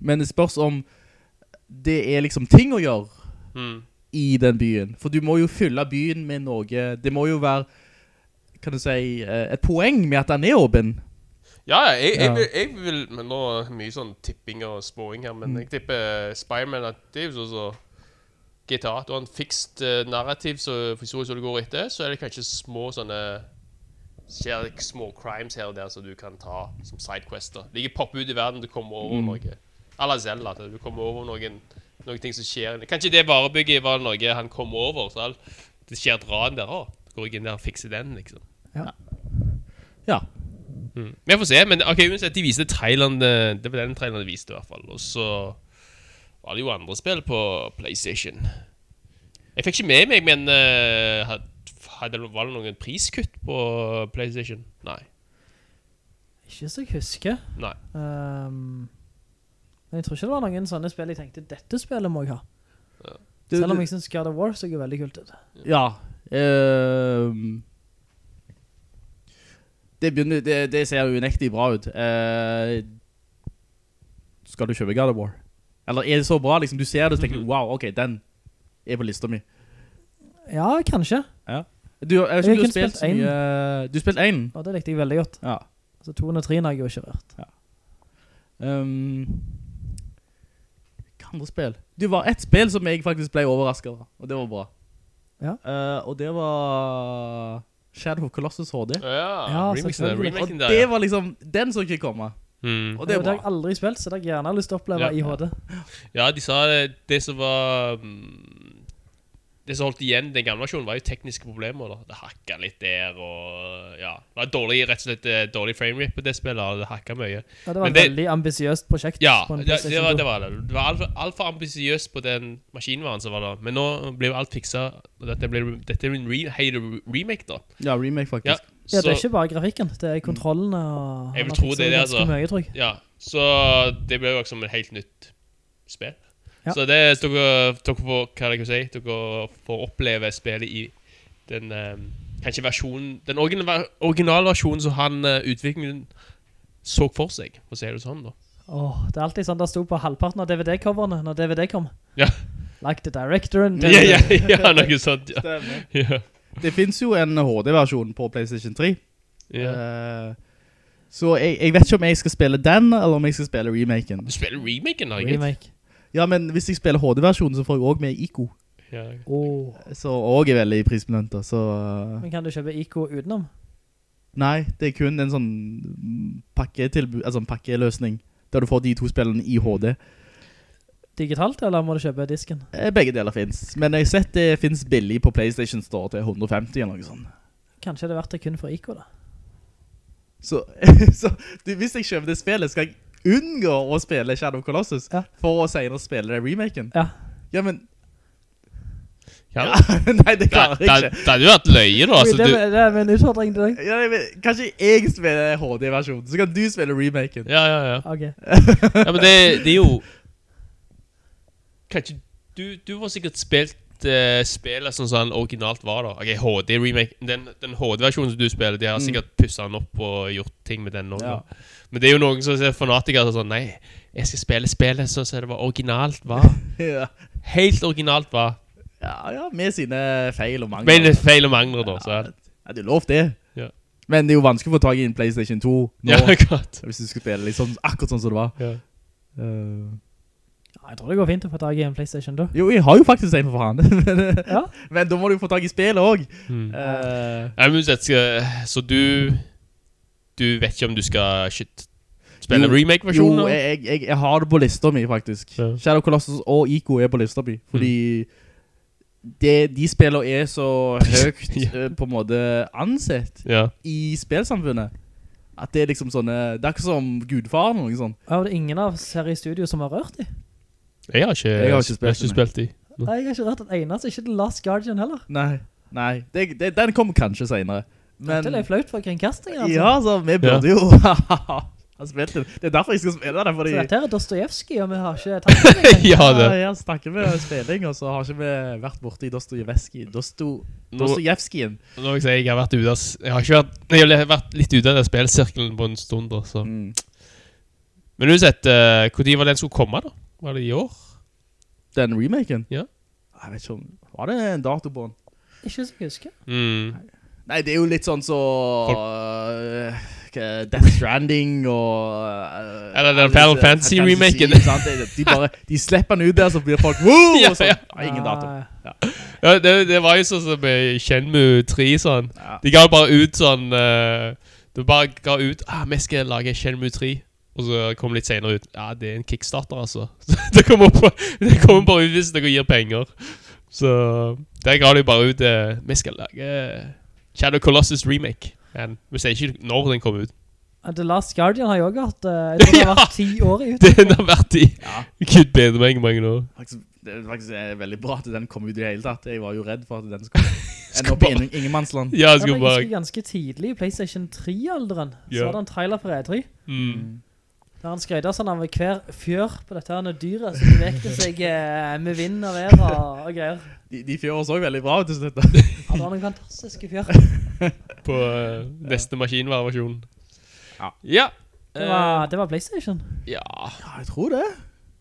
Men det spørs om det er liksom ting å gjøre, mm. i den byen. For du må jo fylle byen med noe. Det må jo være, kan du si, eh, et poeng med at den er åpen. Ja, ja, jeg, jeg, Ja. vil, jeg vil Men nå er det mye sånn tipping og spåing her, Mm. men jeg tipper Spiderman at det er jo sånn GTA. Du har en fikst eh, narrativ, så for så som du går etter, så er det kanskje små sånne Skjer små crimes her og der som du kan ta som sidequester. De popper ut i verden, du kommer over Mm. noe. A la Zella. du kommer over noen, noen ting som skjer. Kanskje det varebygget var noe han kom over, så det skjer et ran der òg. Går jeg inn der og fikser den, liksom. Ja. Mm. Vi får se, men ok, uansett, de viste traileren eh, Det var den traileren de viste i hvert fall Og så var det jo andre spill på Playstation Jeg fikk ikke med meg, men uh, hadde, Var det noen priskutt på Playstation? Nei, Ikke så jeg husker. nei Um, men jeg tror ikke det var noen sånne spill jeg tenkte, dette spillet må jeg ha. Det- Selv om jeg synes God of War så er veldig kult ut. Ja. Um, det, begynner, det, det ser jo unektig bra ut. Uh, skal du kjøpe God of War? Eller er det så bra, liksom, du ser det og tenker, wow, ok, den er på lista mi. Ja, kanskje. Du, jeg vet ikke Jeg du har spilt, spilt en. mye... Du har spilt en? Og det likte jeg veldig godt. Ja. Altså 203 har jeg jo ikke vært. Um, hva andre spill? Det var et spill som jeg faktisk ble overrasket av, og det var bra. Ja. Uh, og det var Shadow of Colossus HD. Ja, Ja, remixen, selvfølgelig. Og remaken der det var liksom, den som ikke komme. Mm. Og Det, det det er har jeg aldri spilt, så det har jeg gjerne lyst til å oppleve Ja. i HD. ja, de sa det Det som var mm, Det som holdt igjen den gamle versjonen, var jo tekniske problemer. da Det hakka litt der, og ja Det var dårlig, rett og slett dårlig dårlig framerate på det spillet. og Det hakka mye. Ja, det var Men et det- veldig ambisiøst prosjekt. Ja, på en det, det, var, det var det. Det var altfor alt for ambisiøst på den maskinvaren som var da. Men nå ble jo alt fiksa. og Dette, dette er en re, remake, da. Ja, remake Ja, faktisk. Ja, det er ikke bare grafikken, det er kontrollene og... Jeg vil tro det er det, altså. Mye, tror jeg. Ja, så det ble jo liksom et helt nytt spill. Ja. Så det er dere, dere får, hva jeg kan si, dere får oppleve spillet i den eh, kanskje versjonen Den originale, originale versjonen som han uh, utviklingen så for seg, for å si det sånn, da. Åh, det er alltid sånn det sto på halvparten av DVD-coverne når DVD kom. Ja. Like the director and... Ja, ja, ja, noe sånt. Ja. Stemmer. Ja. Det finnes jo en HD-versjon på PlayStation 3. Yeah. Uh, så jeg, jeg vet ikke om jeg skal spille den, eller om jeg skal spille remaken. Du spiller remaken, da. Remake. Ja, men hvis jeg spiller HD-versjonen, så får jeg også med Ico. Ja. oh. Så også er veldig prisbelønt, så... eh, Men kan du kjøpe ICO utenom? Nei, det er kun en sånn pakketilbud, altså en pakkeløsning, der du får de to spillene i HD. Digitalt, eller må du kjøpe disken? Eh, Begge deler finnes, men jeg har sett det finnes billig på PlayStation Store til 150 eller noe sånt. Kanskje det er verdt det kun for ICO da? Så, så du, hvis jeg kjøper det spillet, skal jeg unngå å spille Shadow of Colossus Ja. for å senere spille det remaken? Ja. Ja, men... Ja. Nei, det klarer jeg ikke. det hadde jo vært løye, da. Altså, det, du, det er min utfordring til deg. Ja, men, kanskje jeg spiller HD-versjonen, så kan du spille remaken. ja, ja, ja. Ok. Ja, men det, det er jo Kanskje Du, du har sikkert spilt uh, spillet sånn som den originalt var, da. Ok, HD-remake. Den, den HD-versjonen som du spiller, de har sikkert pussa den opp og gjort ting med den òg. Ja. Men det er jo noen som er fanatikere som sånn Nei, jeg skal spille spillet sånn som det var originalt var. Ja. Helt originalt var. ja, ja, med sine feil og mangler. Med feil og mangler, da. Så. Ja, det er lov det. Ja. Men det er jo vanskelig å få tag i en PlayStation 2 nå, Ja, godt. hvis du skal spille litt sånn, akkurat sånn som det var. Ja. Uh, jeg tror det går fint å få tag i en Playstation da. jo, jeg har jo faktisk en for faen. men, Ja. men da må du få tag i spillet også. Mm. Uh, jeg, men så du Du vet ikke om du skal shit, spille Jo, remake-versjonen? Jo, jeg, jeg, jeg har det på lista mi, faktisk. Ja. Shadow Colossus og Ico er på lista mi, fordi det, de spillene er så høyt Ja. eh, på en måte ansett Ja. i spilsamfunnet. At det er liksom sånne, det er ikke som Gudfaren eller noe sånt. Ja, det er ingen av oss her i studio som har rørt de. Jeg har ikke, Jeg har ikke spilt jeg har ikke den, spilt de. Nei, jeg har ikke rørt et eneste, ikke The Last Guardian heller. Nei, nei, det, det, den kommer kanskje senere. Men, det er flaut for kringkastingen, altså. ja, så vi burde Ja. jo ha spilt det. Det er derfor jeg skal spille det, fordi... Så dette er Dostoyevsky, og vi har ikke tatt det ja, det. Ja, jeg snakker med spilling, og så har ikke vi vært borte i Dostoyevsky. Dosto, Nå- Nå vil jeg si jeg har vært ute av Jeg har ikke vært Jeg har vært litt ute av den spillsirkelen på en stund, da. Så. Mm. Men uansett, uh, når var den skulle komme, da? Var det i år? Den remaken? Ja. Jeg vet ikke om... Var det en dato på den? Ikke så jeg husker. Mm. Nei, det er jo litt sånn så... Uh, Death Stranding og... Uh, Eller den Final Fantasy-remaken. De, de bare... De slipper den ut der, så blir folk... Woo! Ja, sånn. ja. Ja, ingen dato. Ja. Ja, det, det var jo sånn som med Shenmue 3 sånn. Ja. De ga bare ut sånn uh, De bare ga ut Ah, vi skal lage Shenmue 3 Og så kom litt senere ut Ja, det er en kickstarter altså Det kommer, på, det kommer bare ut hvis dere gir penger Så Der ga de bare ut eh, Vi skal lage Shadow Colossus remake Men vi sier ikke når den kommer ut The Last Guardian har jo også hatt, eh, jeg tror det har vært ti år i ut. Den har vært i Ja. Gud bedre meg mange år Faktisk, det er faktisk eh, veldig bra at den kom ut i det hele tatt. Jeg var jo redd for at den skulle ende opp i ingenmannsland. Ja, jeg Ja, skulle ganske tidlig i PlayStation 3-alderen, så Ja. var det en trailer for E3, mm. Der han skrøyde sånn av hver fjør på dette her dyret som bevegte seg eh, med vind og vær og, og greier. De, de fjører så veldig bra ut til slutt. Ja, det var noen fantastiske fjør. På uh, neste maskinvariasjon. Ja. Ja Det var, det var PlayStation. Ja Ja, jeg tror det.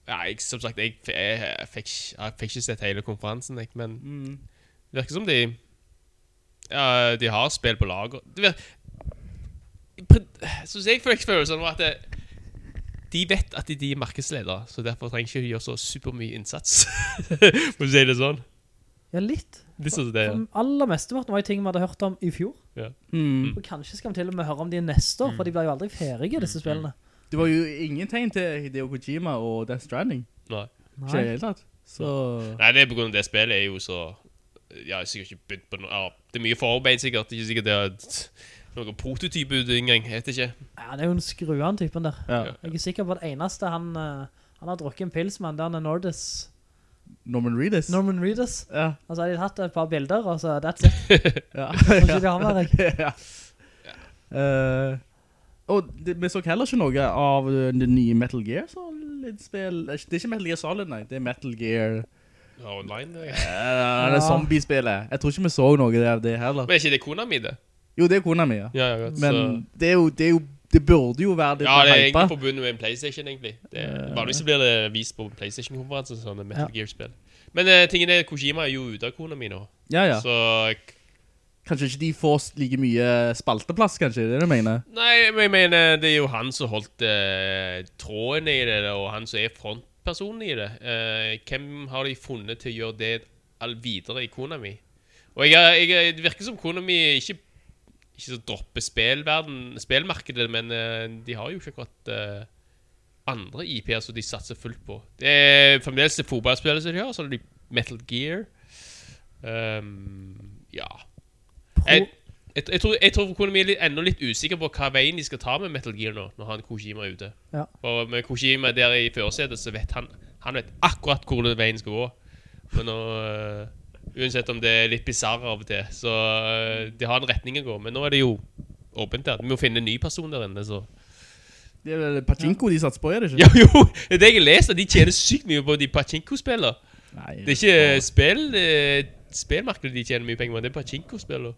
Ja, jeg, som sagt, jeg, jeg, jeg, fikk, fikk ikke sett hele konferansen, jeg, men Mm. det virker som de Ja, de har spill på lager. Det virker, jeg fikk følelsen var at det, de vet at de er markedsledere, så derfor trenger ikke de gjøre så supermye innsats. Må du si det sånn. Ja, litt. Litt sånn det, ja. Aller mesteparten var jo ting vi hadde hørt om i fjor. Mm. Og kanskje skal vi til og med høre om de neste år, for de blir jo aldri ferige, disse spillene. Det var jo ingen tegn til Hideo Kojima og Death Stranding. Nei. Ikke helt det tatt. Så... Nei, det er på grunn av det spillet er jo så Jeg har sikkert ikke begynt på noe ja, Det er mye forarbeid, sikkert. Ikke sikkert det er noen prototype ut engang. heter det ikke. Ja, det er jo en skruan typen der. Ja. Jeg er sikker på at eneste han, eh, han har drukket en pils med, han er Nordis. Norman Reedus. Norman Reedus. Ja. har de hatt et par bilder, og så that's it. Ja. Ikke de har jeg. ja. Eh, og det, vi så heller ikke noe av det nye Metal Gear Solid-spill. Det er ikke Metal Gear Solid, nei. Det er Metal Gear... Ja, online. det. Uh, det zombie-spillet. Jeg tror ikke vi så noe av det heller. Men er ikke det Konami, det? Jo, det er kona mi, ja. Ja, ja, Men så- det er jo, det er jo, det burde jo være det Ja, det er hypa. egentlig forbundet med en Playstation, egentlig. Det, vanligvis så blir det vist på Playstation-konferanser, sånne Metal Ja. Gear-spill. Men uh, tingen er, Kojima er jo ute av Konami nå. Ja, ja. Så Kanskje ikke de får like mye spalteplass, kanskje, det er det du mener? Nei, men jeg mener, det er jo han som holdt uh, tråden i det, og han som er frontpersonen i det. Uh, hvem har de funnet til å gjøre det all videre i Konami? Og jeg, jeg, det virker som Konami ikke, ikke så dropper spillverden, spillmarkedet, men eh, de har jo ikke akkurat uh, andre IP-er som de satser fullt på. Det er fremdeles det fotballspillet som de har, så er det Metal Gear. Um, ja. Jeg- jeg, jeg, tror, jeg tror Konami er litt, enda litt usikker på hva veien de skal ta med Metal Gear nå, når han Kojima er ute. Ja. For med Kojima der i førersetet, så vet han Han vet akkurat hvor veien skal gå. Men nå eh, Uansett om det er litt bisarr av og til, så det de har en retning å gå. Men nå er det jo åpent der. Vi må finne en ny person der inne, så Det er vel Pachinko de satser på, er det ikke? Ja, jo! Det er det jeg leser. De tjener sykt mye på de pachinko-spillene. Nei, Det er ikke spill eh, spillmarkedet de tjener mye penger på, det er pachinko-spillene.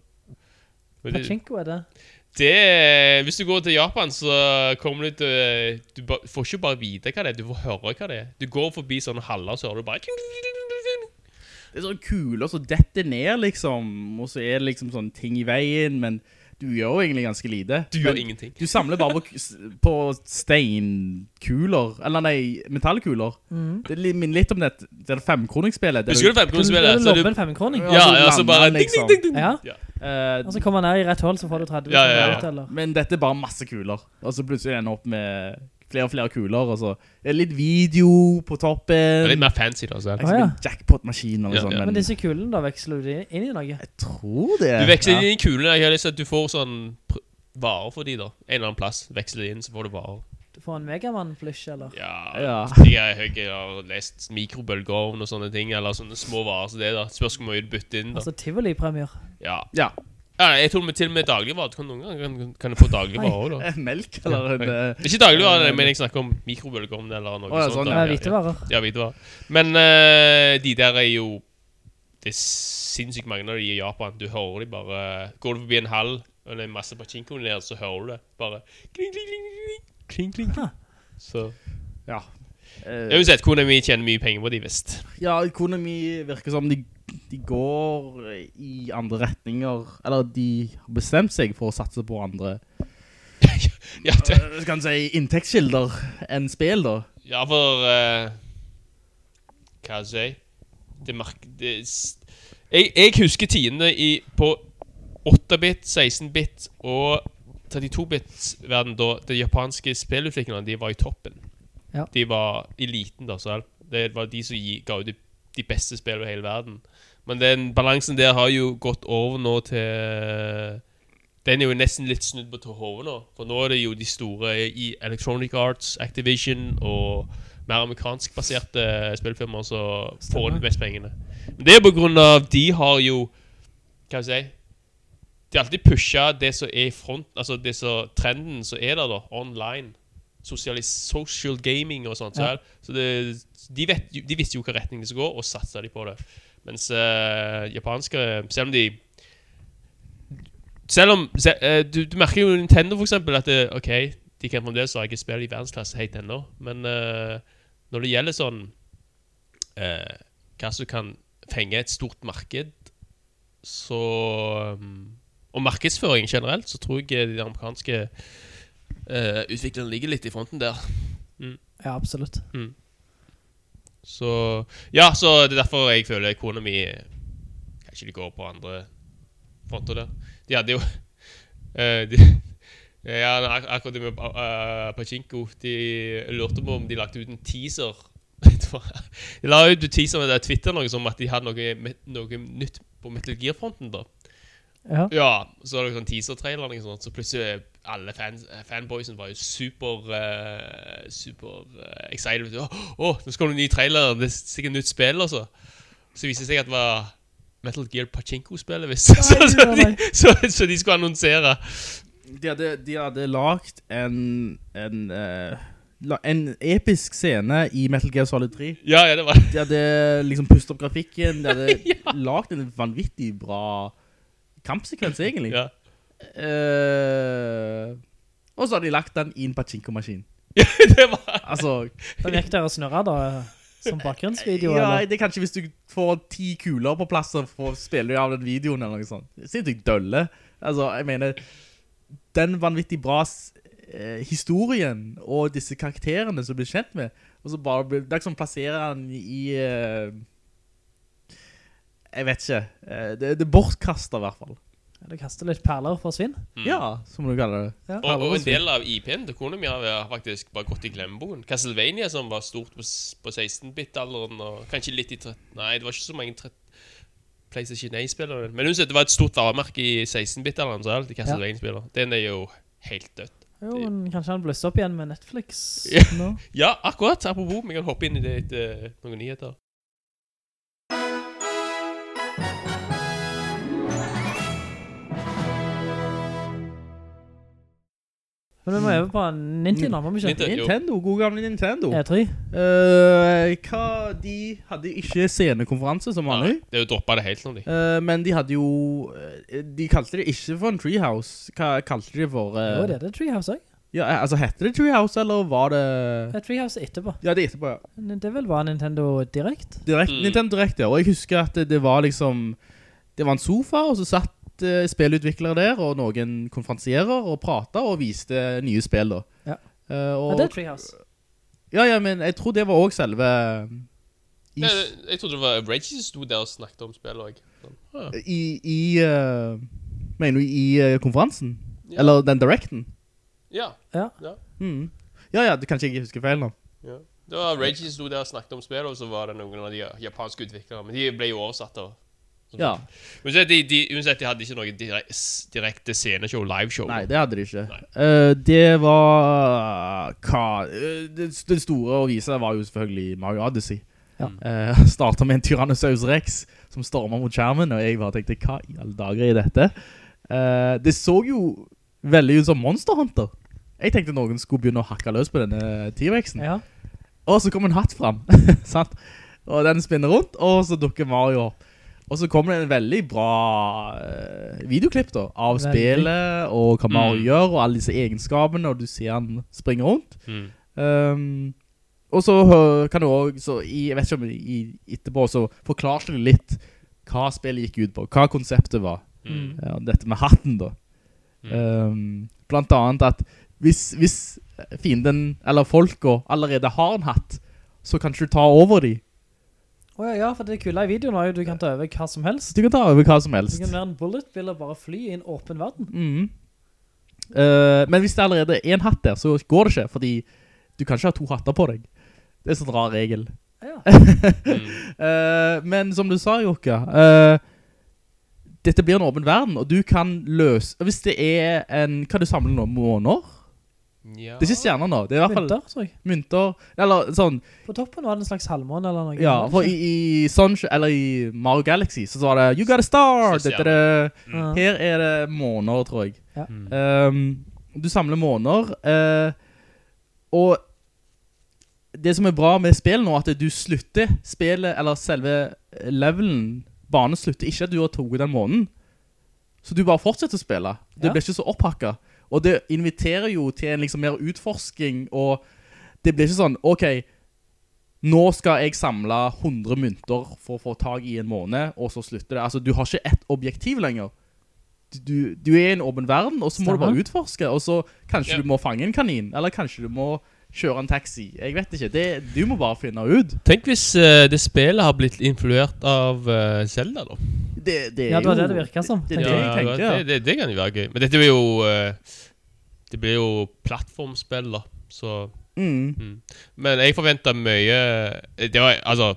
Pachinko er det. Det, hvis du går til Japan, så kommer du til Du får ikke bare vite hva det er, du får høre hva det er. Du går forbi sånne haller, så hører du bare Det er sånn kuler så detter ned, liksom, og så er det liksom sånne ting i veien, men du gjør jo egentlig ganske lite. Du gjør Men ingenting. Du samler bare på, på steinkuler, eller nei, metallkuler. Det minner litt om det, det er femkroningsspillet. Husker du Du femkronerspillet? Så lobber du en femkroning. Ja, ja, så bare han ding, liksom. ding, ding, ding. Ja. Ja. Eh, Og så kommer man ned i rett hold, så får du 30 Ja, ja, ja. men dette er bare masse kuler. Og så plutselig ender opp med flere og flere kuler, og så er litt video på toppen. Det er litt mer fancy, da. Så. Liksom Å, ja. en jackpot-maskin eller Ja, sånn, ja. men, Men disse kulene da, veksler du inn i noe? jeg tror det. Du veksler ja. inn i kulene. Jeg har lyst til at du får sånn varer for de, da. En eller annen plass. Veksler de inn, så får du varer. Du får en Megaman-flush, eller? Ja, Ja. Jeg, er høy, jeg har lest mikrobølgeovn og sånne ting, eller sånne små varer som det, da. Spørs hvor mye du bytter inn, da. Altså Tivoli-premier. Ja. Ja. Ja jeg tror vi til og med dagligvarer. Du kan noen ganger kan, kan du få dagligvarer òg, da. Eh, Melk, eller en... eh, Ikke dagligvarer, men jeg snakker om mikrobølgeovn eller noe Å, ja, sånt. sånn, da. Ja, hvitevarer. Ja, hvitevarer. Men uh, de der er jo Det er sinnssykt mange av de i Japan. Du hører de bare Går du forbi en hall og det er masse pachinko der, så hører du det. Bare kling, kling, kling, kling, kling, kling. Ha. Så ja. Uh, Uansett, Konami tjener mye penger på de, visst. ja, Konami virker som de, de går i andre retninger, eller de har bestemt seg for å satse på andre, Ja, det, uh, skal man si, inntektskilder enn spill da. ja for uh, Hva skal jeg si? Det mark... Det, jeg, jeg husker tidene i, på 8-bit, 16-bit og 32-bit-verden da de japanske spillutviklerne de var i toppen. Ja. De var eliten, da. selv. det var de som ga ut de, de beste spillene i hele verden. Men den balansen der har jo gått over nå til Den er jo nesten litt snudd på hodet nå. For nå er det jo de store i Electronic Arts, Activision og mer amerikansk baserte spillfirmaer som får inn mest pengene. Men det er på grunn av De har jo Hva skal jeg si De har alltid pusha det som er i front Altså det som trenden som er der, da. Online. Sosialis social gaming og sånt. Så, Ja. så det, de, vet, de visste jo hva retning det skulle gå, og satsa de på det. Mens uh, japanskere, Selv om de Selv om se, uh, du, du merker jo Nintendo, for eksempel, at det, OK, de kan fremdeles ikke spill i verdensklasse helt ennå, men uh, når det gjelder sånn eh, Hva som kan fenge et stort marked, så um, Og markedsføring generelt, så tror jeg de amerikanske uh, utviklerne ligger litt i fronten der. Ja, absolutt. Så Ja, så det er derfor jeg føler Economy Kanskje de går på andre fronter der. De hadde jo uh, de, Ja, ak akkurat det med uh, Pachinko De lurte på om de lagde ut en teaser. De la ut en teaser med Twitter noe som at de hadde noe, noe nytt på Metal Gear-fronten. da Ja. Ja, så var det sånn teaser-trailer liksom, sånt, så plutselig alle fans, fanboysen var jo super uh, Super uh, excited. Å, oh, nå skal det en ny trailer, det er sikkert nytt spill, altså. Så viste det seg at det var Metal Gear Pachinko-spillet, visst. Så, så, de, så, så de skulle annonsere. De hadde, de hadde lagt en, en, uh, en episk scene i Metal Gear Solid 3. Ja, ja, det var De hadde liksom pustet opp grafikken, de hadde lagt en vanvittig bra kampsekvens egentlig. ja. Eh, og så hadde de lagt den i en pachinko-maskin. det var Altså, Den gikk der og snurret da, som bakgrunnsvideo, ja, eller? det er kanskje hvis du får ti kuler på plass og får spille av den videoen eller noe sånt. Det er sinnssykt dølle. Altså, jeg mener, den vanvittig bra eh, historien og disse karakterene som du blir kjent med, og så bare blir, det er ikke sånn plasserer han i, eh, jeg vet ikke, eh, det, det bortkastet i hvert fall. Du kaste litt perler for svinn. Ja, som du kaller det. Ja. og, og en del av IP-en til Konami har har faktisk bare gått i glemmeboken. Castlevania, som var stort på, på 16-bit-alderen, og kanskje litt i 13... Nei, det var ikke så mange 13... PlayStation 1-spillere. Men uansett, det var et stort varemerke i 16-bit-alderen, så alltid Castlevania-spillere. Den er jo helt dødt. Jo, men kanskje han bløste opp igjen med Netflix nå. Ja, akkurat. Apropos, vi kan hoppe inn i det etter noen nyheter. Men vi må øve på Nintendo, må vi ikke? Nintendo. God gamle Nintendo. E3. Uh, hva, de hadde ikke scenekonferanse som vanlig. Det er jo droppet det helt nå, de. Uh, men de hadde jo eh, De kalte det ikke for en treehouse. Hva kalte de for? Hva Jo, det er det Treehouse også. Ja, eh, altså Hette det treehouse, eller var det Det er Treehouse etterpå. Ja, det er etterpå, ja. Men Det vel var Nintendo Direct. Direkt, Mm. Nintendo Direct, ja. Og jeg husker at det, det var liksom Det var en sofa, og så satt eh, spillutviklere der, og noen konferansierer, og pratet og viste nye spill, da. Ja. Uh, og, det er Treehouse. ja, ja, men jeg tror det var også selve I, Jeg, jeg trodde det var Reggie som stod der og snakket om spill også. Ah. i, i uh, Mener du i konferansen? Ja. Eller den directen? Ja. Ja. ja. Mm. Ja, ja, det kanskje jeg husker feil nå. ja. Det var Reggie som stod der og snakket om spill, og så var det noen av de japanske utviklere. Men de ble jo oversatt. Og, Ja. Uansett, de, de, uansett, de hadde ikke noe direkte, direkte sceneshow, liveshow. Nei, det hadde de ikke. Eh, det var hva eh, det, det store å vise var jo selvfølgelig Mario Odyssey. Ja. Uh, Startet med en Tyrannosaurus Rex som stormet mot skjermen, og jeg bare tenkte, hva i alle dager er dette? Eh, det så jo veldig ut som Monster Hunter. Jeg tenkte noen skulle begynne å hakke løs på denne T-Rexen. Ja. Og så kom en hatt fram, sant? Og den spinner rundt, og så dukker Mario opp. Og så kommer det en veldig bra eh, videoklipp da, av Veldig. spillet, og hva Mario Mm. gjør, og alle disse egenskapene, og du ser han springe rundt. Mm. Um, og så kan du også, så i, jeg vet ikke om i, etterpå, så forklarer du litt hva spillet gikk ut på, hva konseptet var. Mm. Ja, dette med hatten da. Um, blant annet at hvis, hvis fienden, eller folk allerede har en hatt, så kan du ta over de. Å ja, ja, for det kule i videoen er jo du kan ta over hva som helst. Du kan ta over hva som helst. Du kan være en bullet bill og bare fly i en åpen verden. Mhm. Uh, men hvis det allerede er en hatt der, så går det ikke, fordi du kan ikke ha to hatter på deg. Det er sånn rar regel. Ja. Mm. uh, men som du sa, Jokka, uh, dette blir en åpen verden, og du kan løse... Hvis det er en... Kan du samle noen Måner? Ja. Det er ikke stjerner nå, det er i hvert fall Mynter, tror jeg. mynter. Eller sånn, På toppen var det en slags halvmåne eller noe. ja, for i, i Sunshine, eller i Mario Galaxy, så var det You got a star! Det, er det, mm. her er det måner, tror jeg. Ja. Mm. Um, du samler måner, uh, og det som er bra med spill nå, er at du slutter spillet, eller selve levelen, banen slutter ikke at du har tatt den månen. Så du bare fortsetter å spille. Det Ja. blir ikke så opphakket. Og det inviterer jo til en liksom mer utforsking, og det blir ikke sånn, ok, nå skal jeg samle 100 mynter for å få tag i en måned, og så slutter det. Altså, du har ikke ett objektiv lenger. Du, du er i en åpen verden, og så må du bare utforske, og så kanskje Ja. du må fange en kanin, eller kanskje du må kjøre en taxi. Jeg vet ikke, det, du må bare finne ut. Tenk hvis uh, det spillet har blitt influert av uh, Zelda, da. Det, det er Ja, det var jo, det det virket som, Det, det, tenker er det tenkte, ja. det, det, det kan jo være gøy. Men dette blir jo uh, Det blir jo plattformspill, da. Så Mm. mm. Men jeg forventet mye Det var altså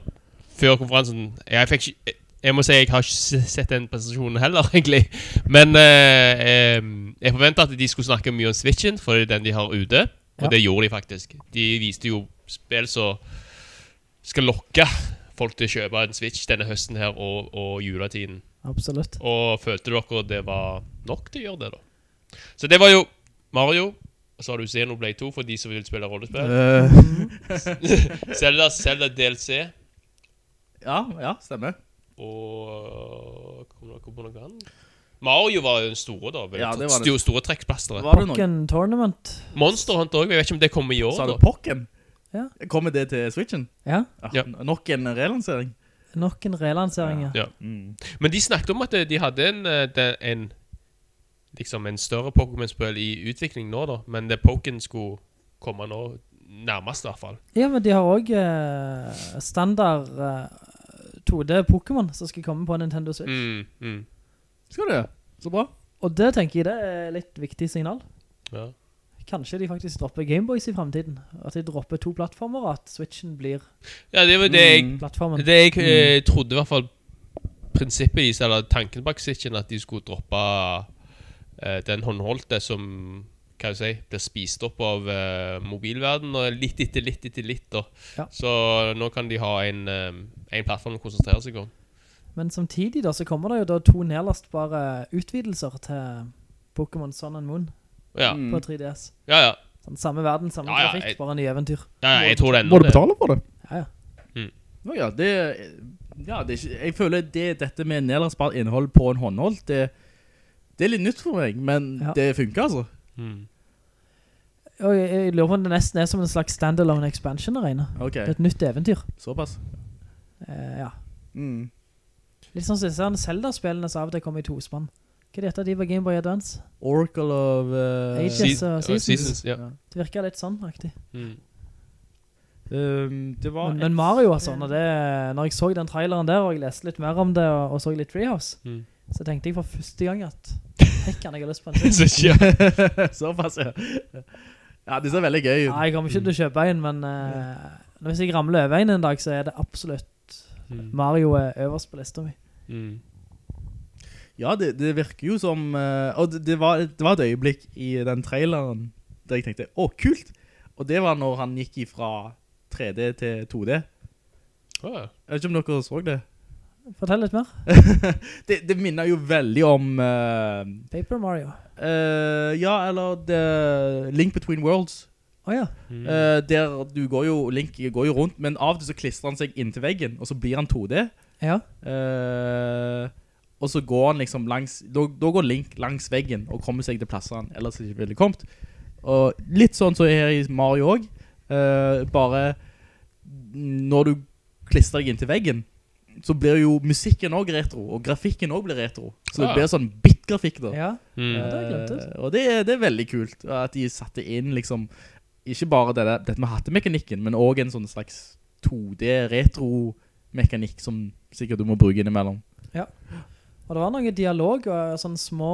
Før konferansen Jeg fikk ikke jeg må si jeg har ikke sett den presentasjonen heller, egentlig. Men eh, em, jeg forventa at de skulle snakke mye om Switchen, for det er den de har ute. Og Ja. det gjorde de faktisk. De viste jo spill som skal lokke folk til å kjøpe en Switch denne høsten her og, og juletiden. Absolutt. Og følte dere det var nok til å gjøre det, da? Så det var jo Mario. Og så har du Xenoblade 2 for de som vil spille rollespill. Eh, Zelda, Zelda DLC. ja, ja, stemmer. Og Kommer det noe annet? Mario var jo den store, da. vel? Ja, det var det. Sto- Store trekkplasteret. Var det noe? Pokken Tournament. Monster Hunter òg. Jeg vet ikke om det kommer i år. Sa du da Pokken? Ja. Kommer det til Switchen? Ja, Ah, Ja. Nok en relansering? nok en relansering, ja. Ja. Mm. Men de snakket om at de hadde en, eh, en Liksom en større Pokémon-spill i utvikling nå, da. Men det Pokken skulle komme nå, nærmest i hvert fall. Ja, men de har også eh, standard eh, 2D Pokémon som skal komme på Nintendo Switch. Mm, mm. Skal du? Så bra. Og det tenker jeg det er litt viktig signal. Ja. Kanskje de faktisk dropper Gameboys i fremtiden. At de dropper to plattformer, og at Switchen blir ja, det var det jeg plattformen. Det jeg eh, trodde i hvert fall prinsippet i, seg, eller tanken bak Switchen, at de skulle droppe eh, den håndholdte som hva du si, blir spist opp av uh, mobilverden, og litt etter litt etter litt. Da. Ja. Så nå kan de ha en, um, en plattform å konsentrere seg om. Men samtidig da, så kommer det jo da to nedlastbare utvidelser til Pokémon Sun and Moon Ja, Mm. på 3DS. ja. ja. Sånn, samme verden, samme Ja, ja, grafikk, jeg- bare nye eventyr. ja jeg tror det er Må du betale for det? Ja, ja. Nå ja, det, ja, det jeg føler det, dette med nedlastbart innhold på en håndhold, det, det er litt nytt for meg, men Ja. det funker altså. Mm. Og jeg, jeg lurer på om det nesten er som en slags standalone expansion å regne. Ok, Det er et nytt eventyr. såpass. Eh, ja. Mm. Litt sånn som disse Zelda-spillene som av og til kommer i tospann. Hva er dette? De var Game Boy Advance. Oracle of... Uh, Ages Se- og uh, Seasons. Seasons, ja. Det virker litt sånn, aktig. Mm. um, Men, men Mario, var sånn, og det, når jeg så den traileren der, og jeg leste litt mer om det, og, og så litt Treehouse, Mm. så tenkte jeg for første gang at hekken, jeg har lyst på en ting. Såpass, ja. Ja, det ser veldig gøy ut. Nei, jeg kommer ikke til å kjøpe en, men uh, hvis jeg ramler over en en dag, så er det absolutt Mm. Mario er øverst på lista mi. Mm. Ja, det, det virker jo som eh, Og det, det, var, det var et øyeblikk i den traileren Der jeg tenkte, å kult Og det var når han gikk fra 3D til 2D Jeg vet ikke om dere så det Fortell litt mer. Det, det minner jo veldig om Uh, Paper Mario. Uh, Ja, eller The Link Between Worlds Åja. Mm. uh, Der du går jo Link går jo rundt Men av og til så klistrer han seg inn til veggen Og så blir han 2D Ja. Uh, og så går han liksom langs da, da går Link langs veggen og kommer seg til plasser han ellers ikke ville kommet og litt sånn som her i Mario også Uh, bare når du klistrer deg inntil veggen så blir jo musikken også retro og grafikken også blir retro så det Ah. blir sånn bit-grafikk da Ja. Mm. det. Eh, og det, er- det er veldig kult at de satte inn liksom ikke bare det der, dette med hattemekanikken men også en sånn slags 2D retro-mekanikk som sikkert du må bruke innimellom Ja. Og det var noen dialog og sånne små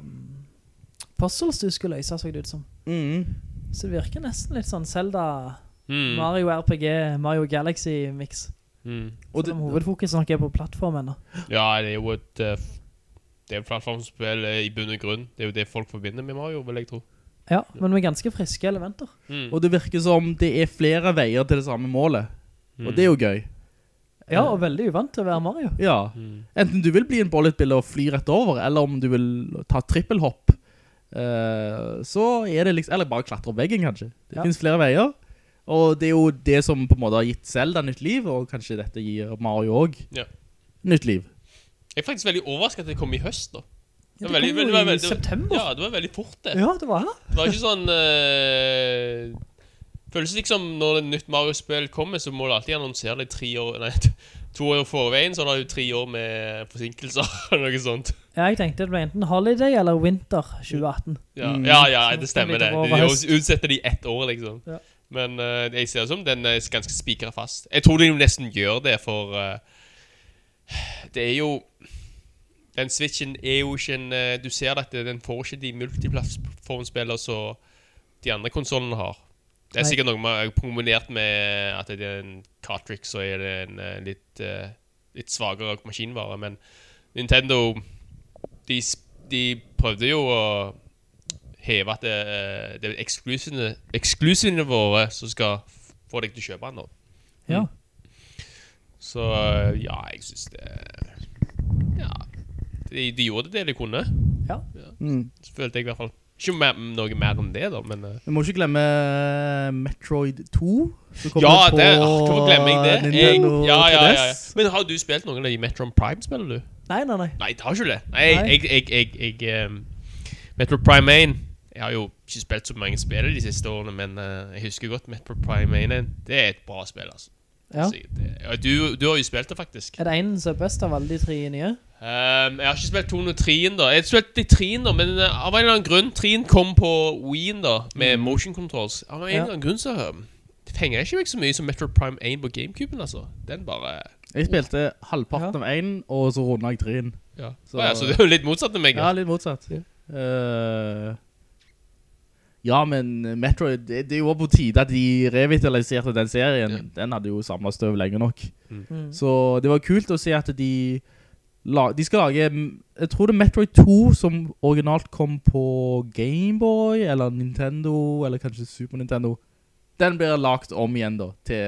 um, puzzles du skulle løse, så det ut som. mm. Så det virker nesten litt sånn Zelda, Mm. Mario RPG, Mario Galaxy-mix. Mm. Og det, om hovedfokuset nok er på plattformen. da. Ja, det er jo et eh, Det er et plattformspill eh, i bunn og grunn. Det er jo det folk forbinder med Mario, vil jeg tro. Ja, men med ganske friske elementer. Mm. og det virker som det er flere veier til det samme målet. Mm. Og det er jo gøy. Ja, og veldig uvant til å være Mario. Ja. Mm. Enten du vil bli en bolletbiller og fly rett over, eller om du vil ta trippelhopp, eh, så er det liksom, eller bare klatre opp veggen kanskje. Det Ja. finnes flere veier. Og det er jo det som på en måte har gitt Zelda nytt liv, og kanskje dette gir Mario også Ja. nytt liv. Jeg er faktisk veldig overrasket at det kom i høst, da. Ja, Det det var veldig- kom jo i veldig- september. Ja, det var veldig fort, det. Ja, det var det. Det var ikke sånn eh, Føles liksom når et nytt Mario-spill kommer, så må du alltid annonsere det tre år Nei, to år i forveien, så har du tre år med forsinkelser eller noe sånt. Ja, jeg tenkte det ble enten Holiday eller Winter 2018. Ja, Mm. ja, ja det stemmer det. De utsetter de ett år, liksom. Ja. Men uh, jeg ser det som den er ganske spikere fast. Jeg tror de nesten gjør det, for uh, det er jo Den Switchen er jo ikke en uh, Du ser at den får ikke de multiplattformspillere som de andre konsollene har. Det er sikkert noe med, kombinert med at det er en cartridge, så er det en eh, litt, uh, litt svakere maskinvare. Men Nintendo de, de prøvde jo å heve at det, eh, det er eksklusivene, eksklusivene våre som skal få deg til å kjøpe den nå. Ja. Så ja, jeg synes det Ja. De, de gjorde det de kunne. Ja. Mm. Så følte jeg i hvert fall. Ikke mer, noe mer enn det, da, men eh, Vi må ikke glemme Metroid 2. som kommer Ja, på det, hvorfor glemmer jeg det? Jeg, Nintendo ja, ja, ja, ja. Men har du spilt noen av de Metron Prime-spillene, du? Nei, nei, nei. Nei, jeg har ikke det. Nei, Nei. jeg, jeg, jeg, jeg um, Metro Prime 1 Jeg har jo ikke spilt så mange spill de siste årene, men uh, jeg husker godt Metro Prime 1. Det er et bra spill, altså. Ja. Så det, du, du har jo spilt det, faktisk. Er det en som er best av alle de tre nye? Um, jeg har ikke spilt 203-en, da. Jeg har spilt de 3 da, men uh, av en eller annen grunn 3 kom på Ween, da, med motion controls. Av en eller annen grunn så Det fenger jeg ikke meg så mye som Metro Prime 1 på Gamecuben, altså. Den bare Jeg spilte halvparten Ja. av 1, og så runda jeg tre Ja. Så- ja, så det er jo litt motsatt av meg. Ja, Ja. litt motsatt. Ja. Eh, Ja, men Metroid, det, det var på tide at de revitaliserte den serien. Den hadde jo samlet støv lenge nok. Mm. Så det var kult å se at de, la, de skal lage, mm, jeg tror det er Metroid 2 som originalt kom på Game Boy, eller Nintendo, eller kanskje Super Nintendo. Den blir lagt om igjen da, til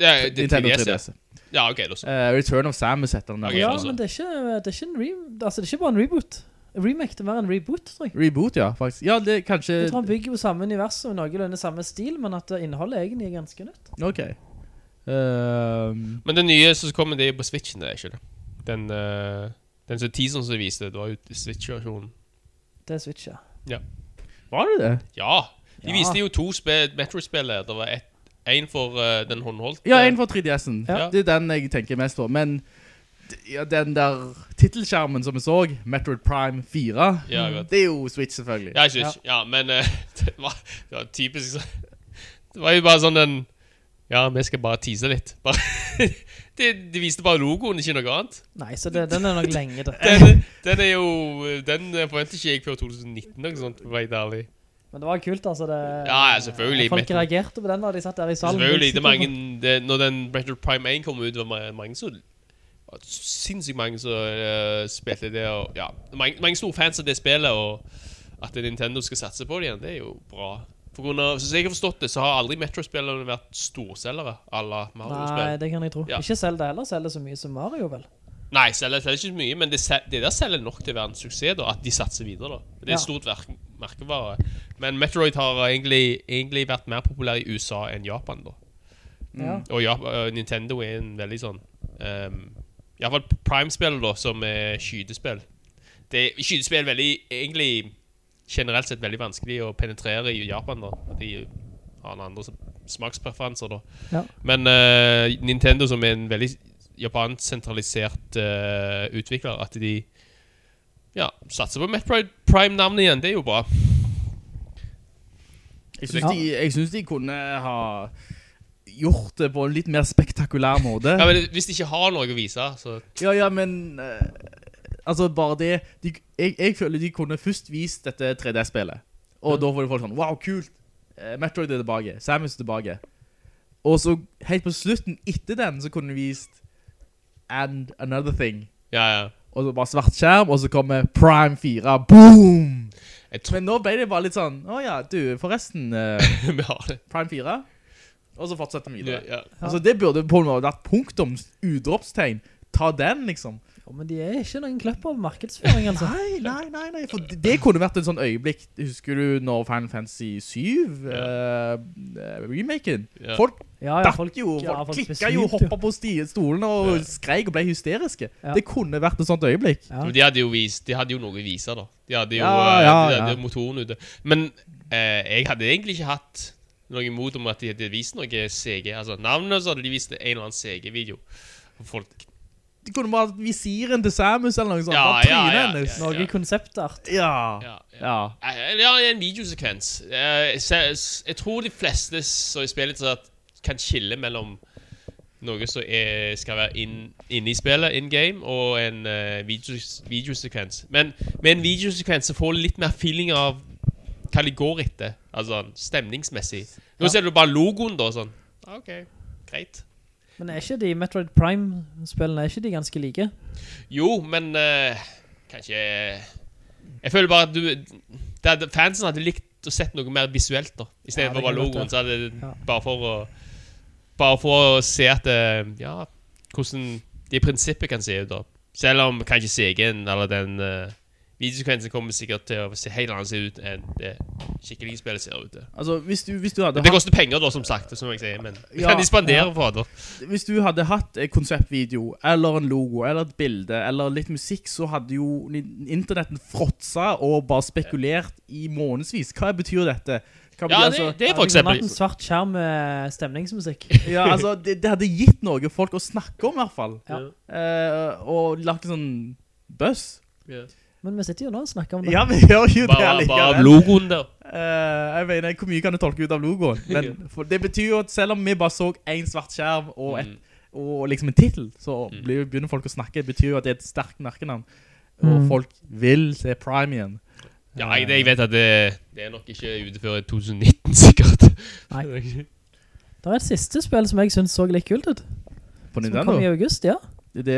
er, det, Nintendo 3DS, 3DS. Ja, ok, det så. Uh, Return of Samus heter den. Der. Ja, altså. men det er ikke, det er ikke en re altså, det er ikke bare en reboot. Remake, det er mer en reboot, tror jeg. Reboot, ja, faktisk. Ja, det er kanskje... Jeg tror han bygger på samme univers og noenlunde samme stil, men at innholdet egentlig er ganske nytt. Ok. Um... Men det nye som kommer, det er på Switchen, det er ikke det? Den, uh, den som teaseren som viste, det var jo Switch-versjonen. Det er Switch, ja. Ja. var det det? Ja, de Ja. viste jo to spill, Metro-spill. Det var et, en for uh, den håndholdte. Ja, en for 3DS'en. Ja. Det er den jeg tenker mest på. Men ja, den der titelskjermen som vi så, Metroid Prime 4, Ja, det er jo Switch selvfølgelig. Ja, Switch, ja, ja men uh, det, var, det var typisk så- Det var jo bare sånn den Ja, vi skal bare tease litt. Bare, de, de viste bare logoen, ikke noe annet. Nei, så det, den er nok lenge det. Den, den er jo Den forventer ikke jeg før 2019, noe sånt, å ærlig. Men det var kult, altså. Det, Ja, ja, selvfølgelig. Folk reagerte på den da de satt der i salen. Selvfølgelig. Det er mange det, Når den Metroid Prime 1 kom ut, var det mange så Sinnssykt mange som uh, spilte det. Og, ja, mange, mange store fans av det spillet, og at Nintendo skal satse på det igjen, det er jo bra. For grunn av, så jeg har forstått det, så har aldri Metro-spillerne vært storselgere Alla Nei, Mario-spill. det kan jeg tro. Ja. Ikke Zelda heller, selger så mye som Mario, vel? Nei, selger, selger ikke så mye, men det, det der selger nok til å være en suksess, da, at de satser videre. da Det er et stort verk, merkevare. Men Metroid har egentlig, egentlig vært mer populær i USA enn Japan, da. Ja. Og ja, øh, Nintendo er en veldig sånn um, Iallfall Prime-spill, da, som er skytespill. Det er skytespill veldig egentlig generelt sett veldig vanskelig å penetrere i Japan. da De har en andre smakspreferanser, da. Ja. Men uh, Nintendo, som er en veldig japansk-sentralisert øh, utvikler, at de ja, satser på Metroid Prime-navnet igjen, det er jo bra. Jeg syns, Ja. de, jeg de kunne ha gjort det på en litt mer spektakulær måte. Ja, men Hvis de ikke har noe å vise, så Ja, ja, men eh, Altså, bare det de, jeg, jeg føler de kunne først vist dette 3D-spillet. Og da får de folk sånn Wow, kult! Eh, Metroid er tilbake. Samus er tilbake. Og så helt på slutten, etter den, så kunne de vist And Another Thing. Ja, ja. Og så bare svart skjerm, og så kommer Prime 4. Boom! Men nå ble det bare litt sånn åja, oh, du, forresten Uh. Prime 4. Og så fortsetter vi videre. Ja. Altså, det burde på en måte vært punktum, utropstegn. Ta den, liksom. Ja, men de er ikke noen kløpp av markedsføring, altså. Nei, nei, nei, nei, for det, det kunne vært en sånn øyeblikk, husker du når Final Fantasy 7, Ja. uh, remaken? Ja. Folk Ja, ja, datt jo, ja, folk folk klikket jo, hoppet på stolen og Ja. skrek og ble hysteriske. Ja. Det kunne vært et sånt øyeblikk. Ja. De hadde vist De hadde jo noe å vise, da. De hadde jo, Ja, eh, ja, de hadde ja. jo motoren ute. Men eh, jeg hadde egentlig ikke hatt noe imot om at de hadde vist noe CG. Altså Navnet så hadde de vist en eller annen CG-video. Og Folk De kunne bare hatt visiren til Samus eller noe sånt. Ja, ja, ja, ja, ja. Noe konseptart. Ja, Ja, ja. Ja, en videosekvens. Eh, Jeg tror de fleste som spiller litt at kan skille mellom noe som er, skal være inn, inne i spillet, in game, og en uh, videos, videosekvens. Men med en videosekvens så får du litt mer feeling av hva de går etter. Altså stemningsmessig. Nå Ja. ser du bare logoen, da. Sånn. Ah, OK, greit. Men er ikke de Metroid Prime-spillene, er ikke de ganske like? Jo, men uh, kanskje Jeg føler bare at du det Fansen hadde likt å sett noe mer visuelt, da. I stedet Ja, for bare logoen. Så hadde det Ja. bare for å Bare for å se at eh, Ja, hvordan de i prinsippet kan se ut, da. Selv om kanskje CG-en eller den uh, videosekvensen kommer sikkert til å se helt annerledes ut enn det skikkelige spillet ser ut til. Altså, hvis du, hvis du hadde Det hatt koster penger, da, som sagt, som jeg sier, men det Ja, kan de spandere ja. på, det? hvis du hadde hatt en konseptvideo, eller en logo, eller et bilde, eller litt musikk, så hadde jo internetten fråtsa og bare spekulert i månedsvis. Hva betyr dette? Hva Ja, det, altså, det er Ja, for eksempel en svart skjerm med stemningsmusikk. ja, altså, det, det hadde gitt noe folk å snakke om, i hvert fall. Ja. Uh, og lagt en sånn buzz. Men vi sitter jo nå og snakker om det. Ja, vi gjør jo det likevel. bare av logoen der. Uh, jeg mener, hvor mye kan du tolke ut av logoen? Men for det betyr jo at selv om vi bare så en svart skjerm og, et, Mm. og liksom en titel, så Mm. begynner folk å snakke. Det betyr jo at det er et sterkt merkenavn. Og Mm. folk vil se Prime igjen. Ja, jeg, jeg vet at det, det er nok ikke ute før 2019, sikkert. Nei. Det er et siste spill som jeg synes så litt kult ut. På Nintendo? Som kom i august, ja. Det,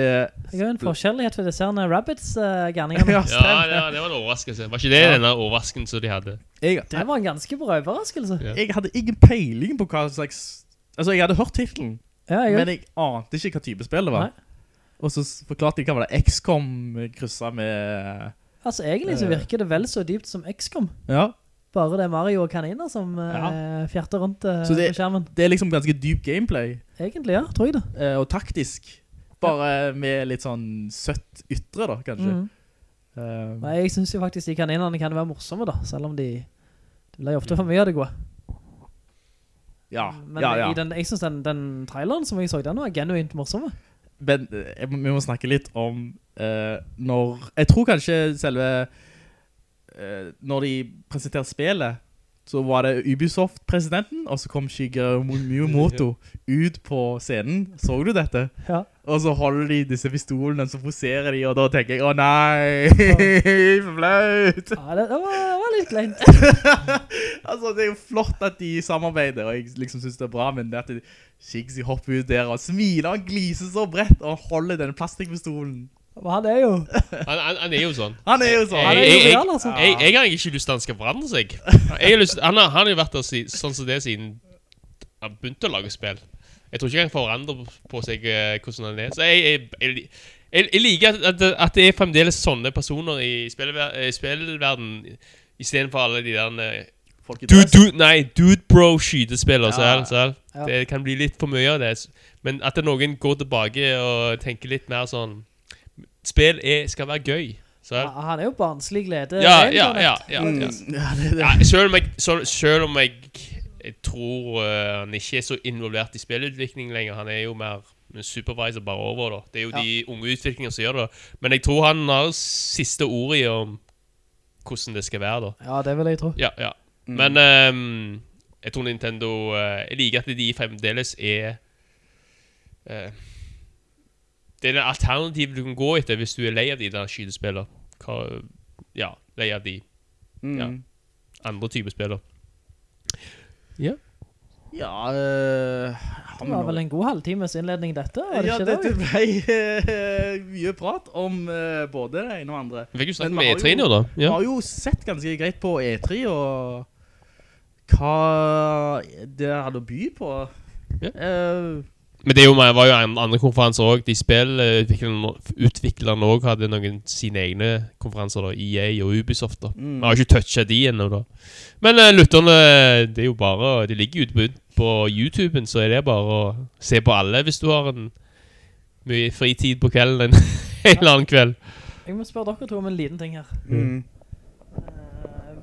Jeg har jo en forskjellighet for disse her Rabbids-gerningene. ja, Ja, ja, det var en overraskelse. Var ikke det Ja. denne overraskelsen de hadde? Jeg, Det var en ganske bra overraskelse. Ja. jeg hadde ingen peiling på hva slags... Altså, jeg hadde hørt titlen, Ja, jeg, men jeg ante ikke hva type spill det var. Nei. Og så forklarte de hva var det XCOM krysset med... altså egentlig så Eh. virker det vel så dypt som XCOM. Ja, Bare det er Mario og kaniner som uh, fjerter rundt uh, Så det- på skjermen. det er liksom ganske dyp gameplay. Egentlig, ja, tror jeg det. Uh, og taktisk. Bare med litt sånn søtt ytre da, kanskje. Mm. Um, Nei, jeg synes jo faktisk de kaninene kan være morsomme da, selv om de, de blir ofte for mye av det gode. ja, Men ja, ja. Men den, jeg synes den, den traileren som jeg så, den var genuint morsomme. Men eh, jeg vi må snakke litt om uh, når... Jeg tror kanskje selve... uh, når de presenterer spillet, så var det Ubisoft-presidenten, og så kom Shigeru Miyamoto ut på scenen. Så du dette? Ja. Og så holder de disse pistolene, så poserer de, og da tenker jeg, å nei, flaut. Ja, det, det, var, det var litt kleint. altså, det er jo flott at de samarbeider, og jeg liksom synes det er bra, men det at Shigeru hopper ut der og smiler og gliser så bredt, og holder den plastikkpistolen. Men han er jo... Han, han, han er jo sånn. Han er jo sånn. Han er Jeg- jo real, altså. Jeg, jeg har ikke lyst til at han skal forandre seg. Jeg har lyst, han, har, han har jo vært der si, sånn som det siden han begynte å lage spill. Jeg tror ikke han forandrer på seg uh, hvordan han er. Så jeg, jeg, jeg, jeg, jeg liker at, at, at det er fremdeles sånne personer i spillver- eh, spillverden, i stedet for alle de der eh, Folk i dude, dude, Nei, dude bro skytespiller Ja. selv, selv. Ja. Det kan bli litt for mye av det. Men at noen går tilbake og tenker litt mer sånn Spill er, skal være gøy. Ja, han er jo barnslig glede. Ja, ren, ja, ja, ja, Mm, ja. ja, det, det. ja selv, om jeg, så, selv om jeg, jeg tror eh, han ikke er så involvert i spillutvikling lenger. Han er jo mer supervisor bare over. da Det er jo de unge utviklingene som gjør det. Men jeg tror han har siste ordet i om hvordan det skal være. da Ja, det vil jeg tro. Ja, ja Men um, jeg tror Nintendo uh, Jeg liker at de fremdeles er eh, Det er det alternativet du kan gå etter hvis du er lei av de der skytespillene. Ja, lei av de Mm. ja. andre typer spiller. Ja, øh, Det var vel en god halvtimes innledning dette, var det Ja, ikke det, det? ble øh, mye prat om øh, både det ene og andre. Vi fikk jo snakket Men med vi har E3 jo- nå, da. Vi Ja. har jo sett ganske greit på E3 og hva det hadde å by på. Ja. Eh, Men det er jo, var jo an- andre konferanser òg. De spillutviklerne òg hadde noen sine egne konferanser. da EA og Ubisoft. da Mm. Vi har ikke toucha de ennå, da. Men uh, lytterne, det er jo bare De ligger ute på, på YouTuben, så er det bare å se på alle hvis du har en mye fritid på kvelden en, en eller annen kveld. Jeg må spørre dere to om en liten ting her. mm. Uh,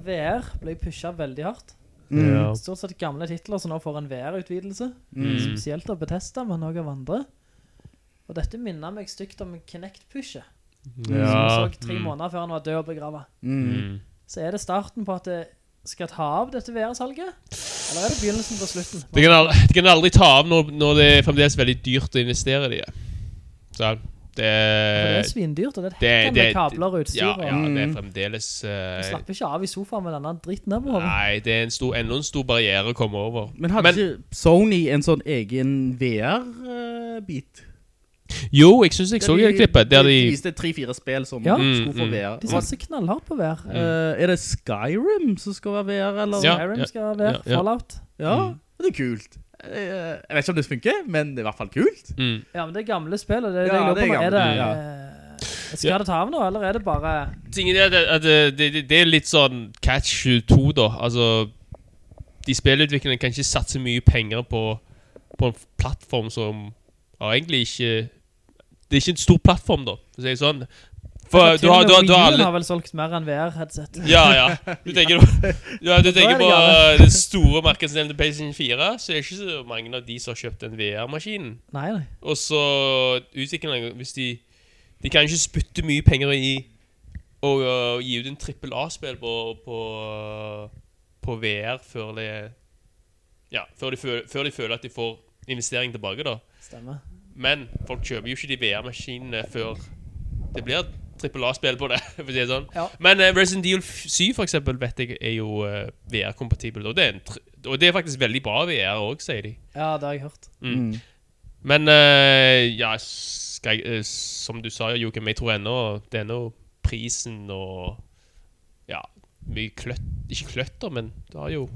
VR ble pushet veldig hardt. Mm. Stort sett gamle titler som nå får en VR-utvidelse. Mm. Spesielt av Bethesda, men også av andre. Og dette minner meg stygt om Kinect-pushet. Som vi så tre mm. måneder før han var død og begravet. Mm. Mm. Så er det starten på at det skal ta av dette VR-salget? Eller er det begynnelsen på slutten? Det kan, aldri, de kan aldri ta av når, når det er fremdeles veldig dyrt å investere i det. Så det det er svindyrt, og det er et det- med det- kabler og utstyr. Ja, ja, det er fremdeles... fremdeles Du eh, slapper ikke av i sofaen med denne dritten der på hodet. Nei, det er en stor, enda en stor barriere å komme over. Men hadde Men- ikke Sony en sånn egen VR-bit? Jo, jeg synes jeg så det klippet der de de viste tre-fire spill som Ja. skulle få Mm, mm. VR. De satser knallhardt på VR. Eh, er det Skyrim som skal være VR, eller? Ja, Skyrim ja, skal være ja, ja. Fallout. Ja, Mm. det er kult. Eh, Jeg vet ikke om det funker, men det er i hvert fall kult. mm. Ja, men det er gamle spill, og det, det Ja, det er på, er det... ja. eh, Skal det ta av nå, eller er det bare... Tingen er at, at det, det, det er litt sånn catch 22, da. Altså De spillutviklerne kan ikke satse mye penger på, på en plattform som har egentlig ikke Det er ikke en stor plattform, da, for å si det sånn. For du har, du har, du har alle har vel solgt mer enn VR-headset. Ja, ja. Du tenker, ja, du tenker på uh, det store markedsdelen til PlayStation 4, så er det ikke så mange av de som har kjøpt den VR-maskinen. Nei, nei. Og så utviklerne Hvis de De kan ikke spytte mye penger i å uh, gi ut en trippel A-spill på, på, på VR før de... Ja, før de, føler, før de føler at de får investering tilbake, da. Stemmer. Men folk kjøper jo ikke de VR-maskinene før det blir trippel A-spill på det, for å si det sånn. Ja. Men uh, Resident Evil 7 for eksempel, vet jeg, er jo uh, VR-kompatibel, og, det og det er faktisk veldig bra VR også, sier de. Ja, det har jeg hørt. Mm. Men uh, ja, skal jeg, eh, som du sa, Joakim, jeg tror ennå det er nå prisen og ja, mye kløtt, ikke kløtter, men det har jo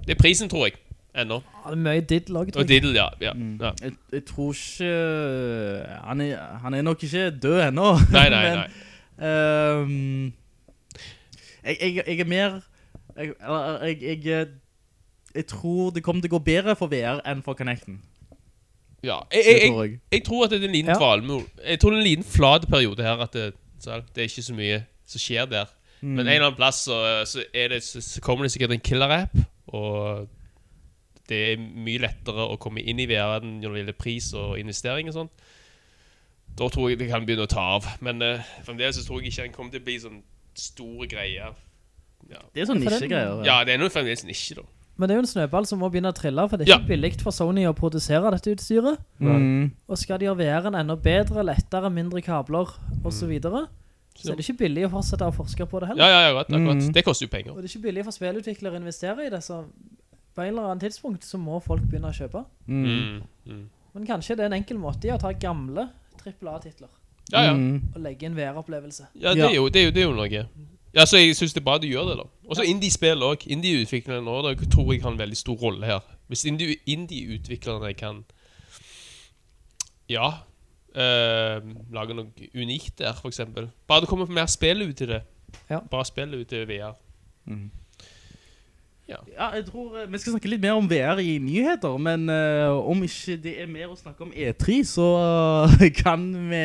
Det er prisen, tror jeg, ennå. Ja, det er mye diddle også, tror Og jeg. diddle, ja. ja, ja. Jeg, jeg tror ikke han er, han er nok ikke død ennå. Nei, nei, men, nei. ehm, jeg, jeg, jeg er mer jeg, eller, jeg, jeg, jeg tror det kommer til å gå bedre for VR enn for Connecten. Ja, jeg, Det jeg, tror jeg, jeg. jeg tror at det er en liten Ja. dvalmol. Jeg tror det er en liten flat periode her, at det, så det er ikke så mye som skjer der. Men en eller annen plass så, så, er det, så, så kommer det sikkert en killer-app, og det er mye lettere å komme inn i VR-en når det gjelder pris og investering og sånt. Da tror jeg det kan begynne å ta av. Men uh, fremdeles så tror jeg ikke den kommer til å bli sånn store greier. Ja, Det er sånn nisjegreier. ja det er noe fremdeles nisje, da. Men det er jo en snøball som må begynne å trille, for det er Ja. ikke billigt for Sony å produsere dette utstyret. Mm. Og skal de gjøre VR-en enda bedre, lettere, mindre kabler, og så videre, så er det ikke billig å fortsette å forske på det heller. Ja, ja, ja, godt. Mm. Det koster jo penger. Og det er ikke billig for spillutviklere å investere i det, så på en eller annen tidspunkt så må folk begynne å kjøpe. Mm. Mm. Mm. Men kanskje det er en enkel måte i å ta gamle AAA-titler Ja, ja. Mm. og legge en VR-opplevelse. Ja, det er, jo, det, er jo, det er jo noe. Ja, så jeg synes det er bra du gjør det da. Også indie-spill også. Indie-utviklerne nå, da tror jeg har en veldig stor rolle her. Hvis indie- indie-utviklerne kan, ja, øh, lage noe unikt der, for eksempel. Bare det kommer mer spill ut i det. Ja. Bare spill ut i VR. Ja, jeg tror eh, vi skal snakke litt mer om VR i nyheter, men eh, om ikke det er mer å snakke om E3, så eh, kan vi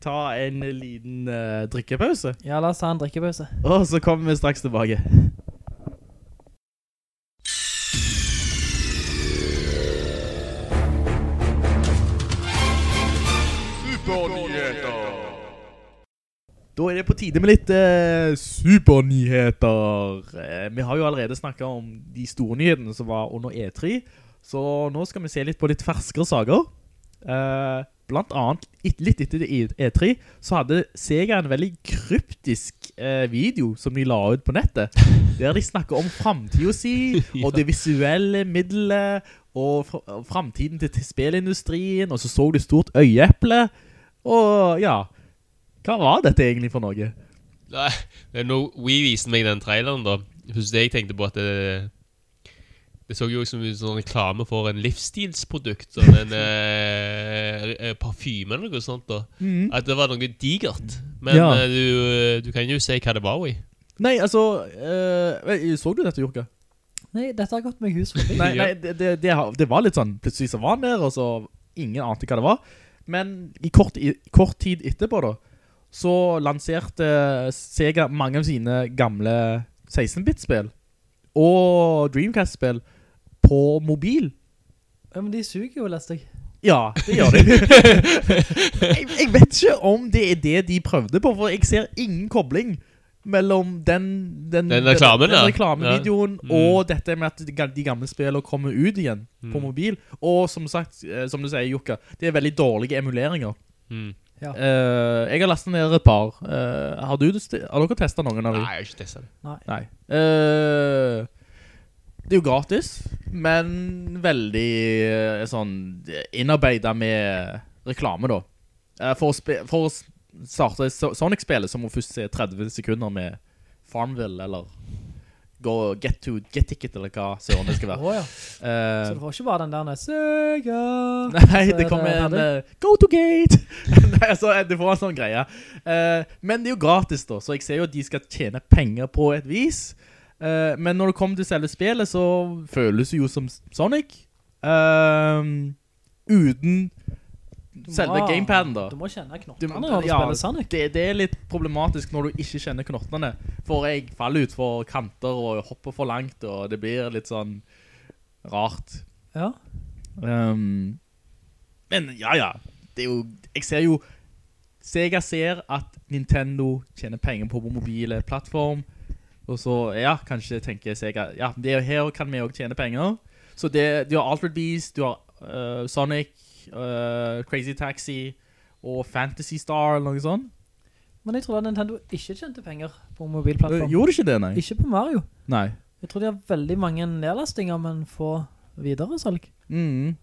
ta en liten eh, drikkepause. Ja, la oss ta en drikkepause. Og så kommer vi straks tilbake. Da er det på tide med litt eh, supernyheter. Eh, vi har jo allerede snakket om de store nyhetene som var under E3, så nå skal vi se litt på litt ferskere saker. Eh, blant annet, et, litt etter E3, så hadde Sega en veldig kryptisk eh, video som de la ut på nettet, der de snakker om fremtiden si, og det visuelle middelet, og fr fremtiden til spillindustrien, og så så du stort øyeeple, og ja, hva var dette egentlig for noe? Nei, når vi viste meg den traileren da, husk det jeg tenkte på at det, det så jo ut som en sånn reklame for en livsstilsprodukt, sånn en eh, eh, parfyme eller noe sånt da. At det var noe digert. Men Ja. eh, du, du kan jo si hva det var i. Nei, altså, eh, så du dette, Jorka? Nei, dette har gått meg hus forbi. Nei, nei det, det, det, det var litt sånn, plutselig så var han der, og så ingen ante hva det var. Men i kort, i kort tid etterpå da, så lanserte Sega mange av sine gamle 16-bit-spill og Dreamcast-spill på mobil. Ja, men de suger jo, leste jeg. Ja, det gjør de. jeg, jeg vet ikke om det er det de prøvde på, for jeg ser ingen kobling mellom den, den, Den reklamen, den, den reklamevideoen Ja. Mm. og dette med at de, gamle spillene kommer ut igjen på mobil. Og som sagt, eh, som du sier, Jukka, det er veldig dårlige emuleringer. Mm. Ja. Uh, jeg har lastet ned et par. Uh, har, du, har dere testet noen av dem? Nei, jeg har ikke testet det. Nei. Nei. Uh, det er jo gratis, men veldig sånn innarbeidet med reklame da. Eh, for, å for å starte Sonic-spillet så må du først se 30 sekunder med Farmville, eller gå get, to, get Ticket, eller hva søren det skal være. Åja, uh, så du får ikke bare den der nede, Sega! Nei, det kommer en eh, Go to gate! Nei, altså, du får en sånn greie. Uh, men det er jo gratis, da, så jeg ser jo at de skal tjene penger på et vis. Eh, men når det kommer til selve spillet, så føles det jo som Sonic. Eh, uten selve gamepaden, da. Du må kjenne knottene når du ja, spiller Sonic. Det, det er litt problematisk når du ikke kjenner knottene. For jeg faller ut for kanter og hopper for langt, og det blir litt sånn rart. Ja. Um, men ja, ja. Det er jo, jeg ser jo Sega ser at Nintendo tjener penger på mobile plattform. Og så, ja, kanskje tenker Sega Ja, det er her kan vi også tjene penger. Så det, du har Altered Beast, du har uh, Sonic, øh, Crazy Taxi og Fantasy Star eller noe sånt. Men jeg tror at Nintendo ikke tjente penger på mobilplattformen. Uh, Gjorde ikke det, nei? Ikke på Mario. Nei. Jeg tror de har veldig mange nedlastinger, men få videre salg. Mm.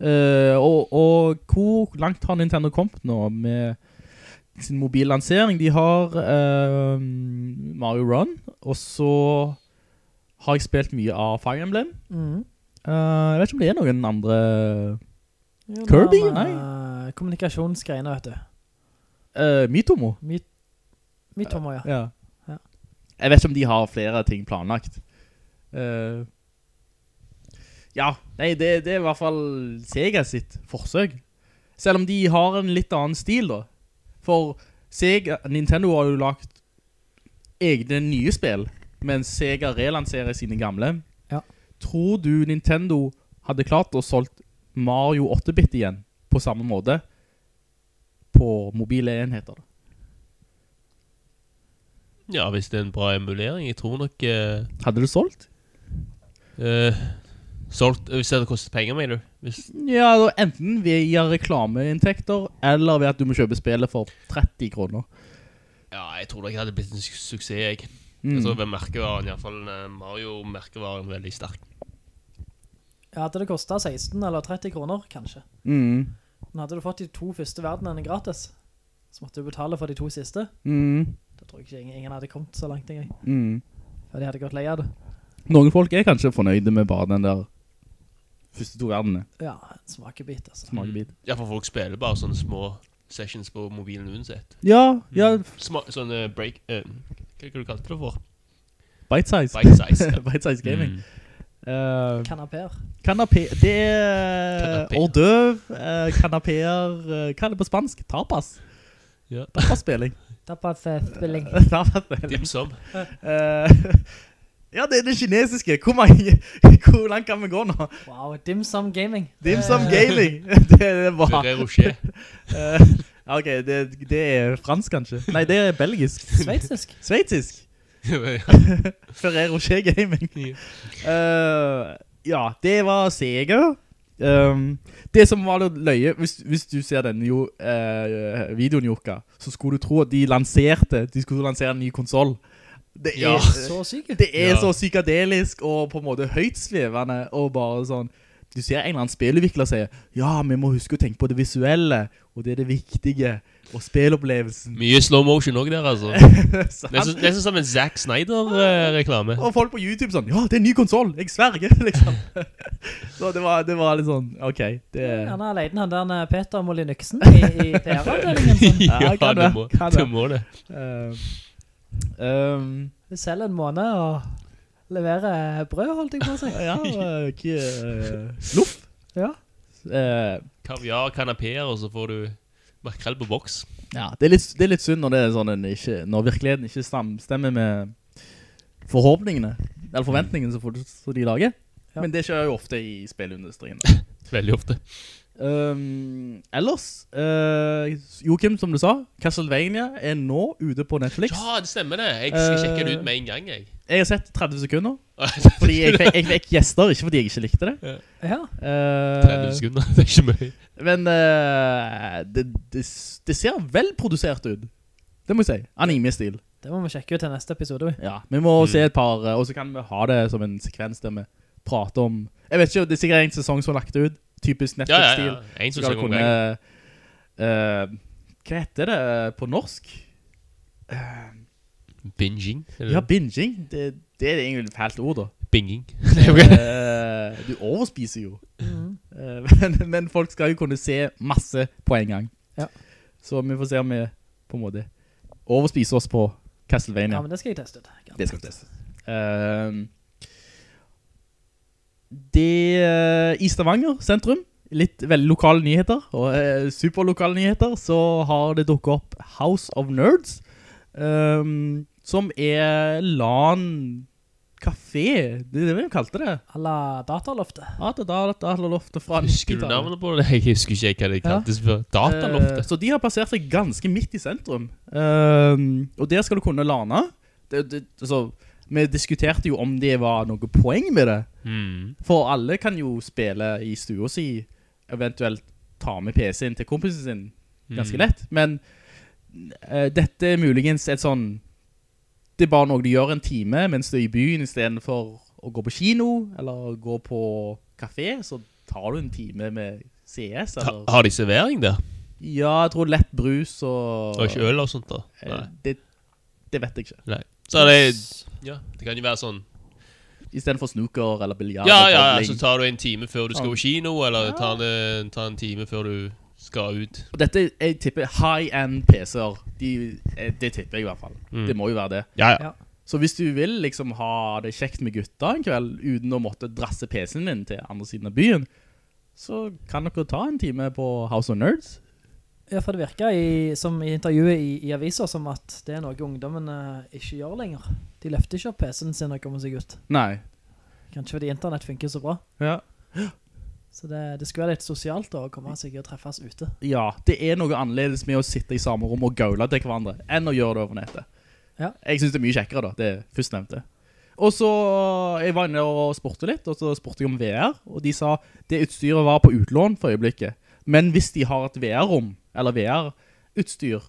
Uh, og, og hvor langt har Nintendo kommet nå med sin mobillansering? De har uh, Mario Run, og så har jeg spilt mye av Fire Emblem. Mm. Jeg vet ikke om det er noen andre Jo, Kirby? Nei. med Kommunikasjonsgreiene, vet du. uh, Mytomo. Mitt, Mitomo, Tomo, ja. Ja. Ja. Jeg vet ikke om de har flere ting planlagt. Uh, ja, nei, det, det er i hvert fall Sega sitt forsøk. Selv om de har en litt annen stil da. For Sega, Nintendo har jo lagt egne nye spill, mens Sega relanserer sine gamle. Ja. Tror du Nintendo hadde klart å solgt Mario 8-bit igjen på samme måte på mobile enheter? Ja, hvis det er en bra emulering. Jeg tror nok Uh, Hadde du solgt? Uh, Solgt Hvis det hadde kostet penger, mener du? Hvis, Ja, enten via reklameinntekter, eller ved at du må kjøpe spillet for 30 kroner. ja, jeg tror nok det hadde blitt en su suksess, jeg. Mm. Jeg tror ved merkevaren, i hvert fall eh, Mario-merkevaren, veldig sterk. Ja, hadde det kostet 16 eller 30 kroner, kanskje. Mm. Men hadde du fått de to første verdenene gratis, så måtte du betale for de to siste. Mm. Da tror jeg ikke ingen, ingen hadde kommet så langt engang. Mm. For de hadde gått leia av det. Noen folk er kanskje fornøyde med bare den der første to verdenene. Ja, en smakebit, altså. Smakebit. Ja, for folk spiller bare sånne små sessions på mobilen uansett. Ja, ja, Sma sånne break... Uh, hva det du kalte det for? bite size. Bite size, ja. bite size gaming. Mm. Uh, Kanaper. kanapé, det er Kanapé. uh, kanapéer, uh, hva er det på spansk? Tapas. Ja. Tapas-spilling. Tapas-spilling. Tapas-spilling. Dim sum. Eh, ja, det er det kinesiske. Hvor, mange, hvor langt kan vi gå nå? Wow, dim sum gaming. Dim sum Eh, gaming. det er bra Ferrero Rocher. Eh, ok, det, det er fransk kanskje. Nei, det er belgisk. Sveitsisk. Sveitsisk. Ferrero Rocher Gaming. Uh, ja, det var Sega. Um, det som var litt løye, hvis, hvis du ser denne jo, uh, videoen, Jokka, så skulle du tro at de lanserte, de skulle lansere en ny konsol. Det er, Ja. Så syke. det er Ja. så psykadelisk og på en måte høyt svevende, og bare sånn, du ser en eller annen spillutvikler sier, ja, vi må huske å tenke på det visuelle, og det er det viktige, og spillopplevelsen. Mye slow motion også der, altså. Nesten, nesten som en Zack Snyder-reklame. Og folk på YouTube sånn, ja, det er en ny konsol, jeg sverger, liksom. så det var, det var litt sånn, ok, det Han har alene, han der Peter Molinyksen i, i PR-avdelingen. Sånn. Ja, Ja, kan det må kan det. være. Må det. Uh, um, selger en måned og leverer brød, holdt jeg på å si. ja, ikke, uh, loff. Ja. Uh, Kaviar, kanapeer, og så får du makrell på boks. ja, det er, litt, det er litt synd når, det er sånn en ikke, når virkeligheten ikke stemmer med forhåpningene, eller forventningene som, de lager. Ja. Men det skjer jo ofte i spillindustrien. Veldig ofte. Um, ellers, uh, Joachim, som du sa, Castlevania er nå ute på Netflix. Ja, det stemmer det. Jeg skal sjekke det Eh, ut med en gang, jeg. Jeg har sett 30 sekunder, fordi jeg, fikk- jeg fikk gjester, ikke fordi jeg ikke likte det. Ja. Uh, 30 sekunder, det er ikke mye. Men uh, det, det, det ser velprodusert ut. Det må jeg si. Anime-stil. Det må vi sjekke ut til neste episode. vi. Ja, vi må se et par, uh, og så kan vi ha det som en sekvens der vi prater om... Jeg vet ikke, det er sikkert en sesong som har lagt ut. Typisk Ja, ja, Netflix-stil. ja. En sesong om gang. uh, hva heter det på norsk? Binging. eller Ja, binging. Det, det er egentlig et fælt ord da. Binging. Eh, du overspiser jo. Mm. Eh, men, men folk skal jo kunne se masse på en gang. Ja. Så vi får se om vi på en måte overspiser oss på Castlevania. Ja, men det skal jeg teste ut. det skal vi teste. Ehm, det i Stavanger sentrum, litt veldig lokale nyheter, og eh, superlokale nyheter, så har det dukket opp House of Nerds, ehm, som er LAN Café, det er det vi kalte det. Alla dataloftet. Ja, det er dataloftet fra Husker du navnet på det? Jeg husker ikke hva det kaltes før. Eh, Dataloftet. så de har plassert seg ganske midt i sentrum. Uh, og der skal du kunne lane. Det, det, altså, vi diskuterte jo om det var noe poeng med det. Mm. For alle kan jo spille i stua si, eventuelt ta med PC-en til kompisen sin, ganske Mm. lett. Men uh, dette er muligens et sånn, det er bare noe du gjør en time mens du er i byen, i stedet for å gå på kino, eller gå på kafé, så tar du en time med CS, eller... har de servering der? Ja, jeg tror lett brus og... Og ikke øl og sånt da? Eh. Det, det vet jeg ikke. Nei. Så det, ja, det kan jo være sånn I stedet for snooker eller biljard. Ja, ja, så tar du en time før du skal på kino, eller tar, det, tar en time før du skal ut. Og dette, jeg tipper high-end PC-er, de, eh, det tipper jeg i hvert fall. Mm. Det må jo være det. Ja, ja. Ja. Så hvis du vil liksom ha det kjekt med gutta en kveld, uten å måtte drasse PC-en din til andre siden av byen, så kan dere ta en time på House of Nerds. Ja, for det virker i, som i intervjuet i, i aviser som at det er noe ungdommen eh, ikke gjør lenger. De løfter ikke opp PC-en sin når de kommer seg ut. Nei. Kanskje fordi internett funker så bra. Ja. Så det, det skulle være litt sosialt da, å komme seg og treffes ute. Ja, det er noe annerledes med å sitte i samme rom og gaule til hverandre, enn å gjøre det over nettet. Ja. Jeg synes det er mye kjekkere da, det først nevnte. Og så, jeg var inne og spurte litt, og så spurte jeg om VR, og de sa, det utstyret var på utlån for øyeblikket. Men hvis de har et VR-rom, eller VR-utstyr,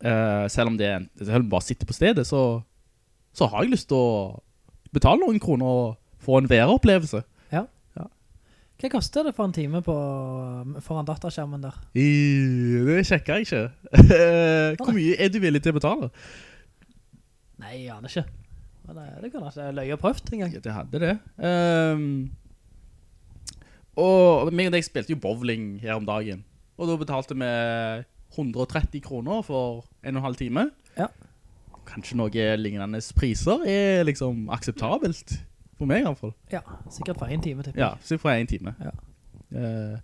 eh, selv om det er selv om det bare sitter på stedet, så, så har jeg lyst til å betale noen kroner og få en VR-opplevelse. Hva koster det for en time på, foran dataskjermen der? I, det sjekker jeg ikke. Hvor mye er du villig til å betale? Nei, jeg aner ikke. Men det, det kan jeg løye prøvd en gang. Det hadde det. Um, og meg og deg spilte jo bowling her om dagen. Og da betalte vi 130 kroner for en og en halv time. Ja. Kanskje noe lignende priser er liksom akseptabelt. For meg i hvert fall. Ja, sikkert for en time, tipper Ja, sikkert for en time. Ja. Uh,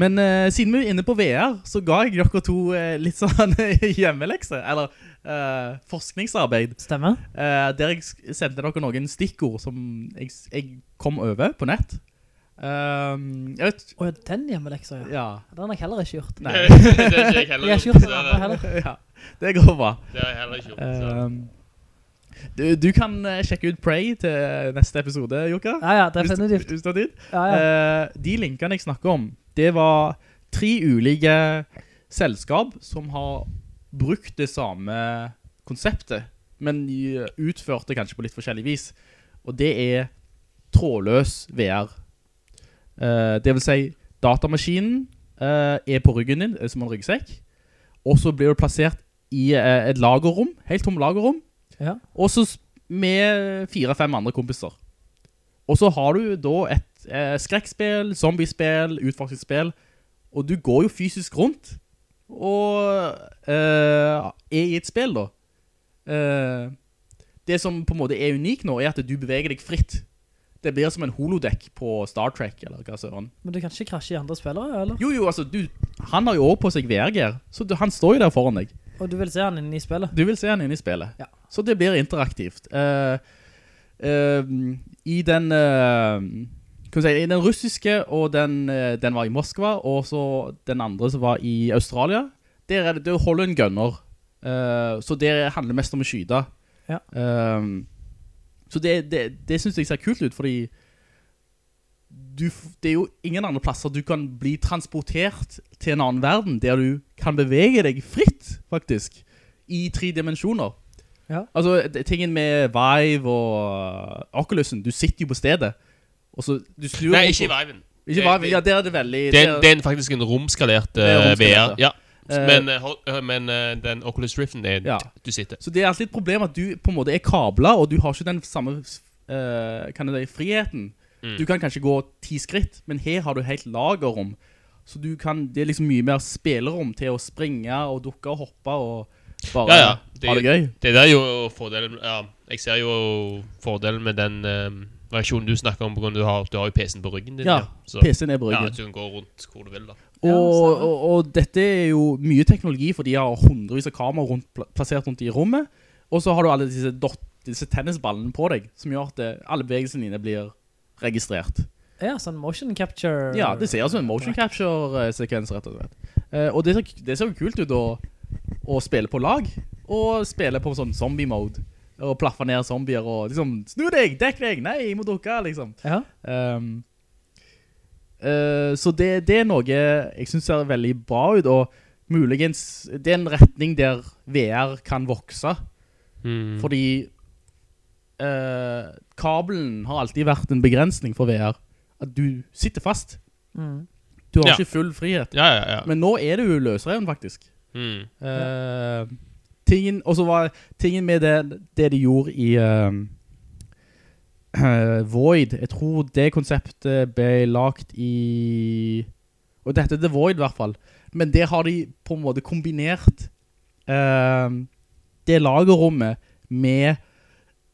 men uh, siden vi er inne på VR, så ga jeg dere to uh, litt sånn hjemmelekse, eller eh, forskningsarbeid. Stemmer. Eh, der jeg sendte dere noen stikkord som jeg, jeg kom over på nett. Um, jeg vet, Og den hjemmeleksa, ja. ja, Den har jeg heller ikke gjort. nei, det har ikke jeg heller Jeg har ikke gjort. gjort den andre heller. ja, det går bra. Det har jeg heller ikke gjort. så. Um, du, du kan eh, sjekke ut Prey til neste episode, Jokka. Ja, ja, Hvis, definitivt. hvis tid. Ja, ja. Eh, de linkene jeg snakker om, det var tre ulike selskap som har brukt det samme konseptet, men utført det kanskje på litt forskjellig vis. Og det er trådløs VR. Eh, det vil si, datamaskinen er på ryggen din, som en ryggsekk, og så blir du plassert i et lagerrom, helt tom lagerrom, ja. og så med fire-fem andre kompiser. Og så har du da et eh, skrekkspill, zombiespill, utforskningsspill, og du går jo fysisk rundt, og eh, er i et spill da. Eh, det som på en måte er unik nå, er at du beveger deg fritt. Det blir som en holodeck på Star Trek, eller hva søren. Men du kan ikke krasje i andre spillere, eller? Jo, jo, altså, du, han har jo også på seg VR-gear, så du, han står jo der foran deg. Og du vil se han inne i spillet? Du vil se han inne i spillet. Ja. Så det blir interaktivt. Uh, uh, I den Uh, si, i den russiske, og den, den var i Moskva, og så den andre som var i Australia, der er det, det holder en gunner. Eh, så det handler mest om å skyde. Ja. Så det, det, det synes jeg ser kult ut, fordi du, det er jo ingen andre plasser du kan bli transportert til en annen verden, der du kan bevege deg fritt, faktisk, i tre dimensjoner. Ja. Altså, tingen med Vive og uh, Oculusen, du sitter jo på stedet, og så du snur... Nei, ikke i Viven. Ikke Vive, ja, der er det veldig... Det er, det er faktisk en romskalert romskalert, VR. Ja. Eh, Men, eh, eh, men den Oculus Riften er Ja. du sitter. Så det er alltid et problem at du på en måte er kablet, og du har ikke den samme uh, kan du si, friheten. Mm. Du kan kanskje gå ti skritt, men her har du helt lagerrom. Så du kan, det er liksom mye mer spillerom til å springe og dukke og hoppe og bare Ja, ja. ha det gøy. Det der er jo fordelen Ja, jeg ser jo fordelen med den um, versjonen du snakker om, på grunn av du har, du har jo PC-en på ryggen din. Ja, ja. PC-en er på ryggen. Ja, du kan gå rundt hvor du vil, da. Og, og, og dette er jo mye teknologi, for de har hundrevis av kamera rundt, plassert rundt i rommet. Og så har du alle disse, dot, disse tennisballene på deg, som gjør at det, alle bevegelsene dine blir registrert. Ja, sånn motion capture. Ja, det ser ut som en motion capture-sekvens, rett og slett. Eh, og det ser, det ser jo kult ut å, å spille på lag, og spille på sånn zombie-mode, og plaffe ned zombier, og liksom, snu deg, dekk deg, nei, jeg må dukke, liksom. Ja, Um, eh, så det, det er noe jeg synes ser veldig bra ut, og muligens, det er en retning der VR kan vokse, Mm. fordi eh, kabelen har alltid vært en begrensning for VR. At du sitter fast. Mm. Du har Ja. ikke full frihet. Ja, ja, ja. Men nå er du løsreven, faktisk. Mm. Eh, tingen, og så var tingen med det, det de gjorde i uh, eh, Void, jeg tror det konseptet ble lagt i Og dette er The Void i hvert fall Men det har de på en måte kombinert uh, Det lagerrommet Med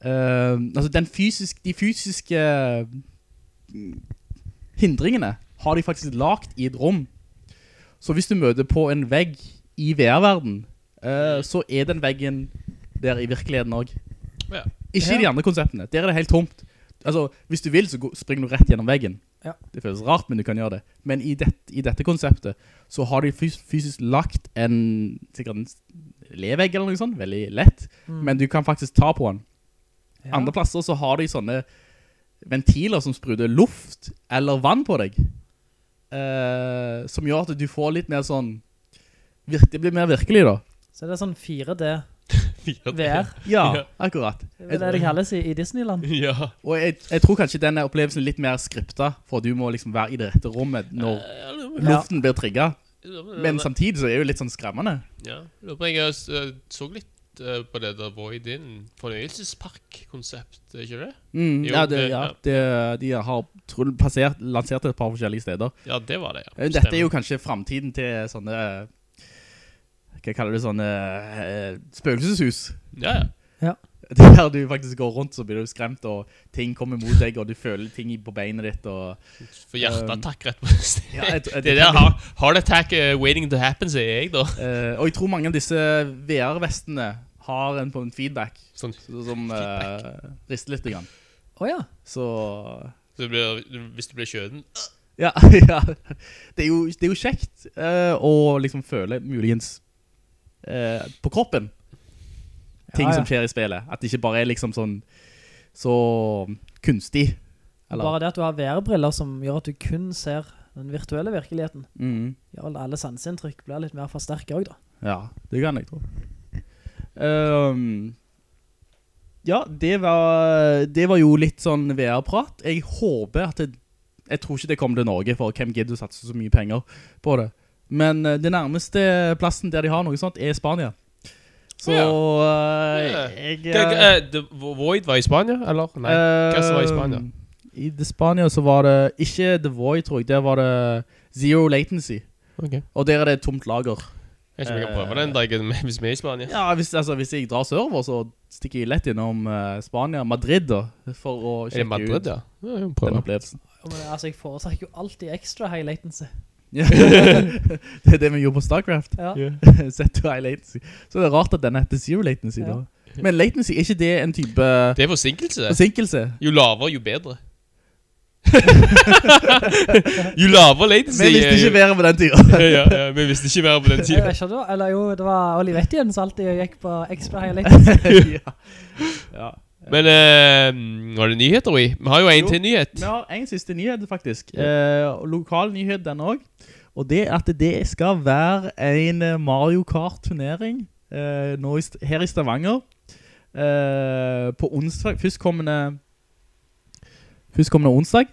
eh, Altså den fysisk, de fysiske mm, Hindringene Har de faktisk lagt i et rom. Så hvis du møter på en vegg I VR-verden uh, Så er den veggen Der i virkeligheten også. Ja. Ikke i Ja. de andre konseptene. Der er det helt tomt. Altså, hvis du vil så springer du rett gjennom veggen. Ja. Det føles rart, men du kan gjøre det. Men i, det, i dette konseptet Så har de fys fysisk lagt en Sikkert en levegg eller noe sånt Veldig lett. Mm. Men du kan faktisk ta på den Ja. Andre plasser så har de sånne Ventiler som spruder luft Eller vann på deg eh, Som gjør at du får litt mer sånn Det blir mer virkelig da Så det er sånn 4D VR. Ja, akkurat Det er det det kalles i, i Disneyland. Ja. Og jeg, jeg tror kanskje denne opplevelsen er litt mer skripta For du må liksom være i det rette rommet Når Ja. luften blir trigget Men samtidig så er det jo litt sånn skremmende Ja. Jeg eh, så litt eh, på det der Void In fornøyelsespark-konsept, ikke det? mm, Jo, Ja, det, ja ja. det, de har jeg, lansert et par forskjellige steder Ja, det var det, ja. Eh, Dette er jo kanskje fremtiden til sånne Hva kaller du sånne eh, Spøkelseshus Ja, ja. Der du faktisk går rundt så blir du skremt Og ting kommer mot deg Og du føler ting på beinet ditt og, For hjerteattakk rett på. Ja, jeg- jeg- det der har- heart attack uh, waiting to happen, sier jeg da. Uh, Og jeg tror mange av disse VR-vestene Har en, på en feedback Sånn. så- Som eh, rister litt grann. Åja. Så Så det blir, hvis du blir kjøden Ja, ja. Det, er jo, det er jo kjekt uh, Å liksom føle muligens uh, På kroppen Ting Ja, ja. som skjer i spillet At det ikke bare er liksom sånn Så kunstig Eller Bare det at du har VR-briller som gjør at du kun ser den virtuelle virkeligheten. mm, Gjør at alle sensinntrykk blir litt mer forsterket også da. Ja, det kan jeg tro Ehm, Ja, det var Det var jo litt sånn VR-prat Jeg håper at det Jeg tror ikke det kommer til Norge For hvem gidder å satse så mye penger på det Men eh, det nærmeste plassen der de har noe sånt Er Spania Så Ja. uh, jeg Hva- The Void var i Spania, eller? Nei, hva som var i Spania? Ehm, I The Spania så var det Ikke The Void tror jeg Der var det Zero Latency Okay. Og der er det et tomt lager Jeg vi kan prøve den dagen hvis vi er i Spania. Ja, hvis, altså, hvis jeg drar sørover Så stikker jeg lett innom uh, Spania Madrid da For å Er det Madrid, ut ja? ja den opplevelsen Ja, Men altså, jeg foretrekker jo alltid ekstra high latency. Det er det vi gjorde på Starcraft Ja. Sett to high latency Så det er rart at den heter zero latency Ja. da Men latency, er ikke det en type Det er forsinkelse. forsinkelse? Jo lavere, jo bedre. Jo lavere latency Vi visste ikke være på den tiden ja, ja, men hvis det ikke være på den tiden vet det da. Eller jo, det var Olivettien som alltid gikk på ekstra high latency. ja. ja. Men uh, var det nyheter vi? Vi har jo en Jo. til nyhet. Vi har en siste nyhet faktisk uh, Lokal nyhet den også Og det er at det skal være en eh, Mario Kart turnering uh, i, her i Stavanger eh, På onsdag Førstkommende Førstkommende onsdag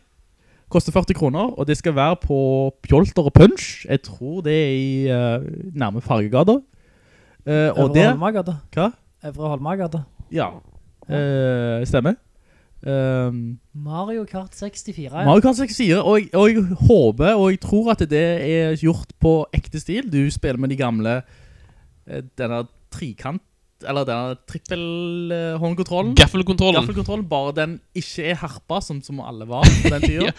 Koster 40 kroner Og det skal være på Pjolter og Punch Jeg tror det er i uh, nærme Fargegata Uh, Og Øvre der Holmagata. Hva? Øvre Holmagata. Ja eh, Stemmer um, Mario Kart 64, ja. Mario Kart 64, og og jeg håper, og jeg tror at det er gjort på ekte stil. Du spiller med de gamle, denne trikant, eller denne trippel-håndkontrollen. Gaffelkontrollen. Gaffelkontrollen, bare den ikke er herpa, som, som alle var på den tiden.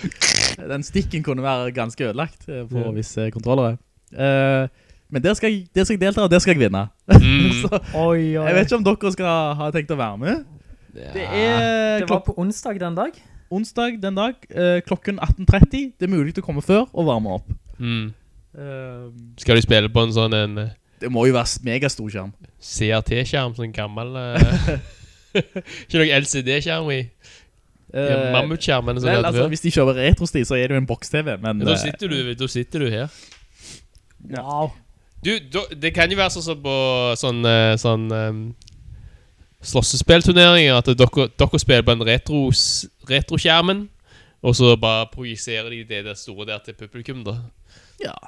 Den stikken kunne være ganske ødelagt eh, på Ja. visse kontrollere. Uh, men der skal, jeg, der skal jeg delta, og der skal jeg vinne. Mm. Så, Oi, oi. jeg vet ikke om dere skal ha tenkt å være med. Det er Det var på onsdag den dag. onsdag den dag, uh, klokken 18.30. Det er mulig å komme før og varme opp. Mm. Uh, Skal du spille på en sånn en eh, det må jo være megastor skjerm. CRT-skjerm, sånn gammel eh, Ikke noe LCD-skjerm i Eh, Mammutskjermen som vel, altså, hvis de kjører retrostil, så er det jo en boks-TV, men... Da eh, sitter, du, da sitter du her. Ja. Wow. Du, da- det kan jo være sånn som på sånn, sånn um, slåssespillturneringer at dere, dere spiller på en retro, retroskjermen, og så bare projiserer de det der store der til publikum, da. Ja.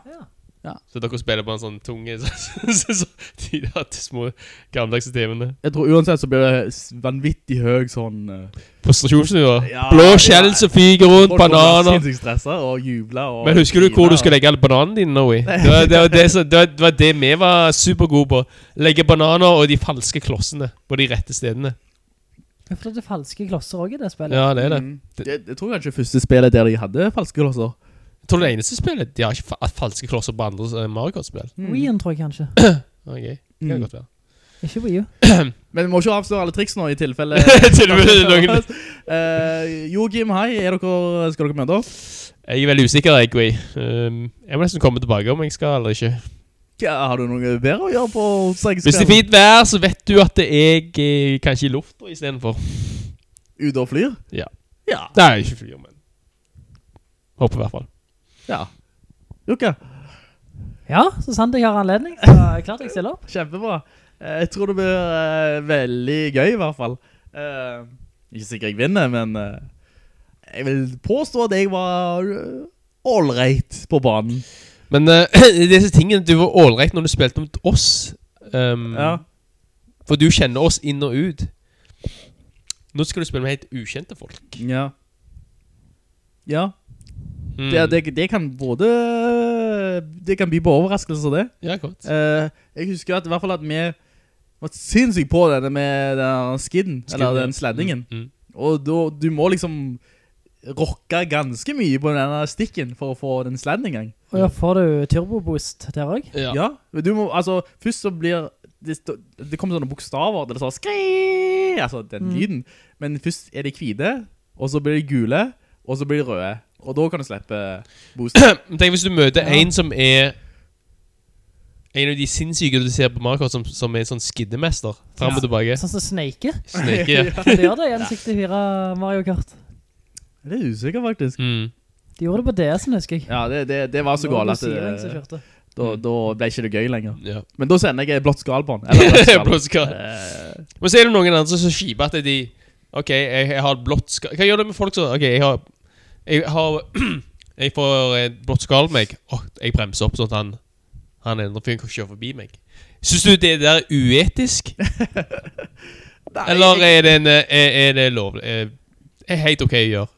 Så dere spiller på en sånn tunge så, så, så, De der små gammeldagse TV-ene. Jeg tror uansett så blir det vanvittig høy sånn... uh, Frustrasjonsnivå. Ja, Blå ja. skjell som fyker rundt, folk bananer. og jubler og... Men husker du hvor du skulle legge alle bananene dine Noe? i? Det var det, var det, som- det, var, det var det vi var supergode på. Legge bananer og de falske klossene på de rette stedene. Jeg tror det er falske klosser også i det spillet. Ja, det er det. Mm. Det, jeg tror kanskje første spillet der de hadde falske klosser. Tror det eneste spillet De har ikke fa falske klosser på andre eh, Mario Kart-spill. Mm. Wien, tror jeg kanskje. Ok, det Mm. kan godt være. Ikke Wii U. Men vi må ikke avsløre alle triks nå i tilfelle... Tilfelle noen- Eh, Joachim, hei. Er dere, skal dere møte opp? Jeg er veldig usikker, jeg, Gui. Um, jeg må nesten komme tilbake om jeg skal eller ikke. Ja, har du noe bedre å gjøre på? Hvis det er fint vær, så vet du at jeg er kanskje i lufta istedenfor. Ute og flyr? Ja. Ja. Nei, ikke flyr, men Håper i hvert fall. Ja. Jukka? Ja, så sant jeg har anledning, så er jeg klart jeg stiller opp. kjempebra. Eh, Jeg tror det blir eh, veldig gøy i hvert fall. Eh, ikke sikkert jeg vinner, men eh, jeg vil påstå at jeg var eh, all right på banen. Men uh, disse tingene Du var ålreit når du spilte mot oss. Um, Ja. For du kjenner oss inn og ut. Nå skal du spille med helt ukjente folk. Ja. Ja, Mm. det, det, det kan både Det kan by på overraskelser det. Ja, godt. Uh, jeg husker at i hvert fall at vi var sinnssykt på denne med den skidden, eller den sleddingen. Mm, mm. Og da, du må liksom rocke ganske mye på denne stikken for å få den sladden en gang. Og ja, får du turboboost der også? Ja. Ja, du må, altså, først så blir det, det kommer sånne bokstaver, det er sånn skri, altså den Mm. lyden. Men først er de hvite, og så blir de gule, og så blir de røde. Og da kan du slippe boosten. Tenk hvis du møter Ja. en som er En av de sinnssyke du ser på Mario Kart som, som er en sånn skiddemester. Fram og tilbake. Sånn som Snake. Snake, ja. Hva gjør det i N64 Mario Kart? Det er usikker faktisk. Mm. De gjorde det på DS-en, husker jeg. Ja, det, det, det var så galt at det, da, da ble ikke det gøy lenger. Ja. Men da sender jeg blått skal på den. Blått skall. Eh, Men så er det noen andre som er så kjipe at de Ok, jeg, jeg har blått skal... Hva gjør det med folk som Ok, jeg har Jeg har Jeg får skall på meg. og jeg bremser opp sånn at han Han ene fyren kan kjøre forbi meg. Syns du det der er uetisk? nei, Eller er det, en, eh, er, er det lovlig? Er, er helt ok å gjøre?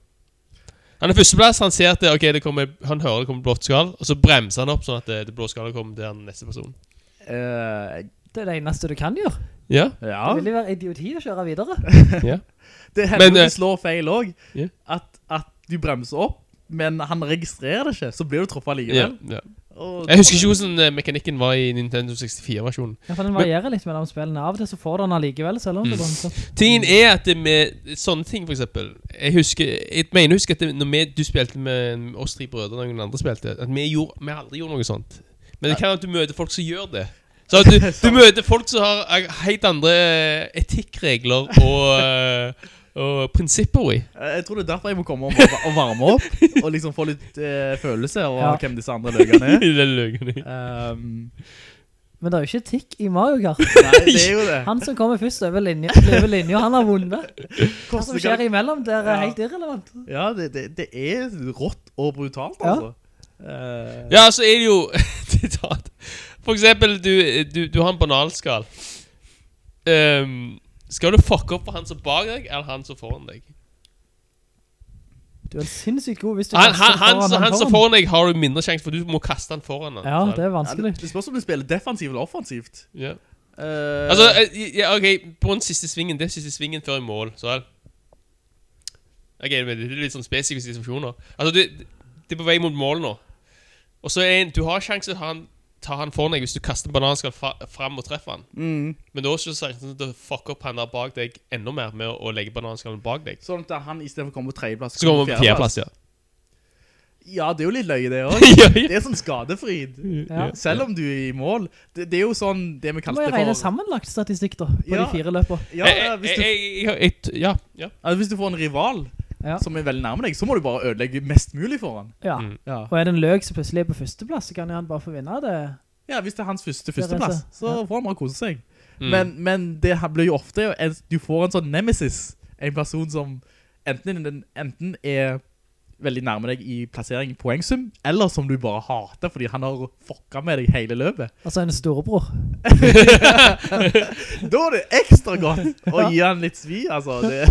Han er førsteplass, han ser at det, okay, det kommer, han hører det kommer blått skall, og så bremser han opp sånn at det, det blå skallet kommer til den neste personen. Uh, Det er det eneste du kan gjøre. Ja, ja. Det vil jo være idioti å kjøre videre. ja. Det hender Men, du eh, slår feil også. Yeah. At, at du bremser opp, men han registrerer det ikke, så blir du truffet ja, likevel. ja. Og Jeg husker ikke hvordan eh, mekanikken var i Nintendo 64-versjonen. Ja, for den varierer litt mellom spillene. Av og til så får du den allikevel, selv om Mm. du bremser. Tingen er at det med sånne ting, for eksempel Jeg husker Jeg mener husker at det, når vi, du spilte med oss tre brødre og noen andre spilte, at vi, gjorde, vi aldri gjorde noe sånt. Men det kan være at du møter folk som gjør det. Så du, du møter folk som har eh, helt andre etikkregler og, og prinsipper i. Eh, Jeg tror det er derfor jeg må komme og, og varme opp, og liksom få litt eh, følelse av Ja. hvem disse andre løgene er. Det er løgene. Um, Men det er jo ikke tikk i Mario Kart. nei, det er jo det. Han som kommer først over linja, over linja han har vunnet. Hva som skjer imellom, det er Ja. helt irrelevant. Ja, det, det, det er rått og brutalt, Ja. altså. Eh, Ja, så er det jo Sitat. For eksempel, du, du, du har en banalskall. Ehm, skal du fucke opp for han som bak deg, eller han som foran deg? Du er sinnssykt god hvis du Han, kaster han, han, foran han, som foran deg har du mindre sjanse, for du må kaste han foran han. Ja, det er vanskelig. Ja, det spørs om du spiller defensivt eller offensivt. ja. Uh, Altså, eh, ja, ok, på den siste svingen, det er siste svingen før i mål, så er Ok, men det er litt sånn spesifikke situasjoner. Altså, det, det er på vei mot mål nå. Og så er en, du har sjanse til å ha han, ta han foran deg hvis du kaster en bananskall fram og treffer han. mm, Men da er det sjansen til å fucke opp han der bak deg enda mer med å, legge bananskallen bak deg. sånn at han i stedet for å komme på tredjeplass Så kommer på fjerdeplass, ja. Ja, det er jo litt løye det ja, ja. Det er sånn skadefrid. Ja. Selv om du er i mål. Det, det er jo sånn det vi Du må for jo jeg regne sammenlagt statistikk da, på Ja. de fire løpene. Ja, Jeg- ja, hvis, du, jeg- ja, ja. altså, hvis du får en rival Ja. som er veldig nærme deg, så må du bare ødelegge mest mulig for han. Ja. Mm. Ja, Og er det en løg som plutselig er på førsteplass, så kan han bare få vinne det. Ja, hvis det er hans første førsteplass, så ja. får han bare kose seg. Mm. Men, men det blir jo ofte, du får en sånn nemesis, en person som enten, den- enten er veldig nærme deg i plassering poengsum, eller som du bare hater, fordi han har fucka med deg hele løpet. Altså en storebror. Da er det ekstra godt å gi han litt svi, altså. Det,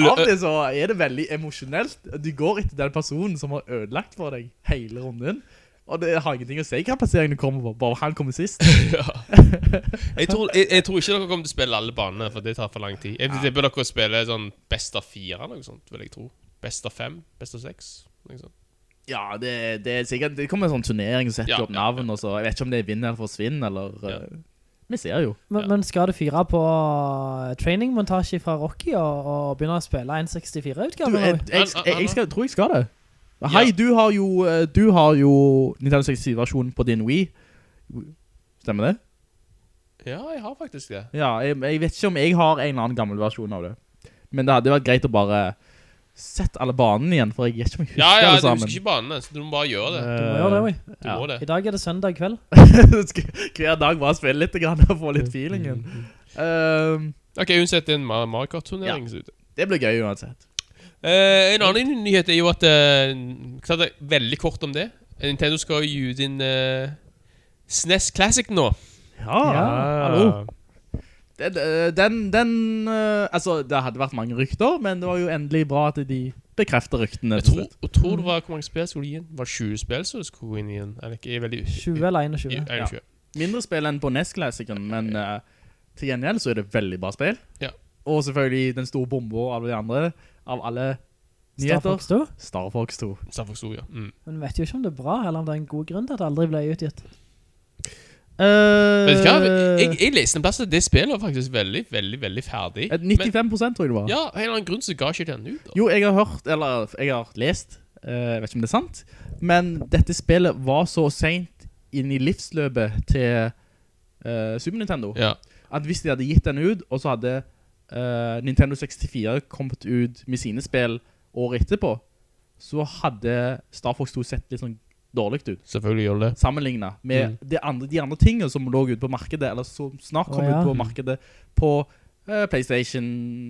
av det så er det veldig emosjonelt. Du går etter den personen som har ødelagt for deg hele runden. Og det har ingenting å si hva plassering du kommer på, bare han kommer sist. Jeg tror, jeg, jeg tror ikke dere kommer til å spille alle banene, for det tar for lang tid. Jeg tipper dere spiller sånn best av fire, eller noe sånt, vil jeg tro. Best av fem, best av seks, Liksom. Ja, det, det er sikkert, det kommer en sånn turnering som setter Ja, opp ja, navn, og så, jeg vet ikke om det er vinn eller forsvinn, eller... Ja. eh, vi ser jo. Men, Ja. men skal du fyre på eh, trainingmontasje fra Rocky og, og begynne å spille 1.64-utgaven? Du, jeg, jeg, jeg, jeg skal, tror jeg skal det. Hei, du har jo, eh, du har jo Nintendo 64-versjonen på din Wii. Stemmer det? Ja, jeg har faktisk det. Ja, jeg, jeg vet ikke om jeg har en eller annen gammel versjon av det. Men det hadde vært greit å bare sette alle banene igjen, for jeg vet ikke om jeg husker Ja, ja, alle du husker ikke banene, så du må bare gjøre det. Du må gjøre det, oi. Du ja. må det. I dag er det søndag kveld. Hver dag bare spille litt grann og få litt feelingen. Um, Ok, uansett, det er en Mar- Mario Kart-turnering. Ja, det blir gøy uansett. Uh, en annen nyhet er jo at uh, veldig kort om det. Nintendo skal gi ut en uh, SNES Classic nå. Ja, hallo. Den, den, eh, Altså, det hadde vært mange rykter, men det var jo endelig bra at de bekrefter ryktene. Jeg tror, jeg tror det var Hvor mange spill skulle gi inn? Var det 20 spill som skulle gå inn igjen. en? Ikke veldig 20 eller 21. 21. Ja, Mindre spill enn på NES Classicen, men uh, til gjengjeld så er det veldig bra spill. Ja. Og selvfølgelig den store bomba av de andre, av alle nyheter. Star. Fox 2. Star Fox 2. Star Fox 2, ja. Mm. Men vet jo ikke om det er bra, eller om det er en god grunn til at det aldri ble utgitt. Uh, Vet du hva? Jeg, jeg leste en plass at det spillet var faktisk veldig, veldig veldig ferdig. Et 95 tror jeg det var. Ja, av en eller annen grunn så ga ikke den ut. Da. Jo, jeg har hørt, eller jeg har lest, eh, jeg vet ikke om det er sant, men dette spillet var så sent inn i livsløpet til uh, Super Nintendo, Ja. at hvis de hadde gitt den ut, og så hadde uh, Nintendo 64 kommet ut med sine spill året etterpå, så hadde Star Fox 2 sett litt sånn dårlig ut, Selvfølgelig gjør det det. sammenlignet med Mm. de, andre, de andre tingene som lå ut på markedet, eller som snart kom oh, ja. ut på markedet på uh, Playstation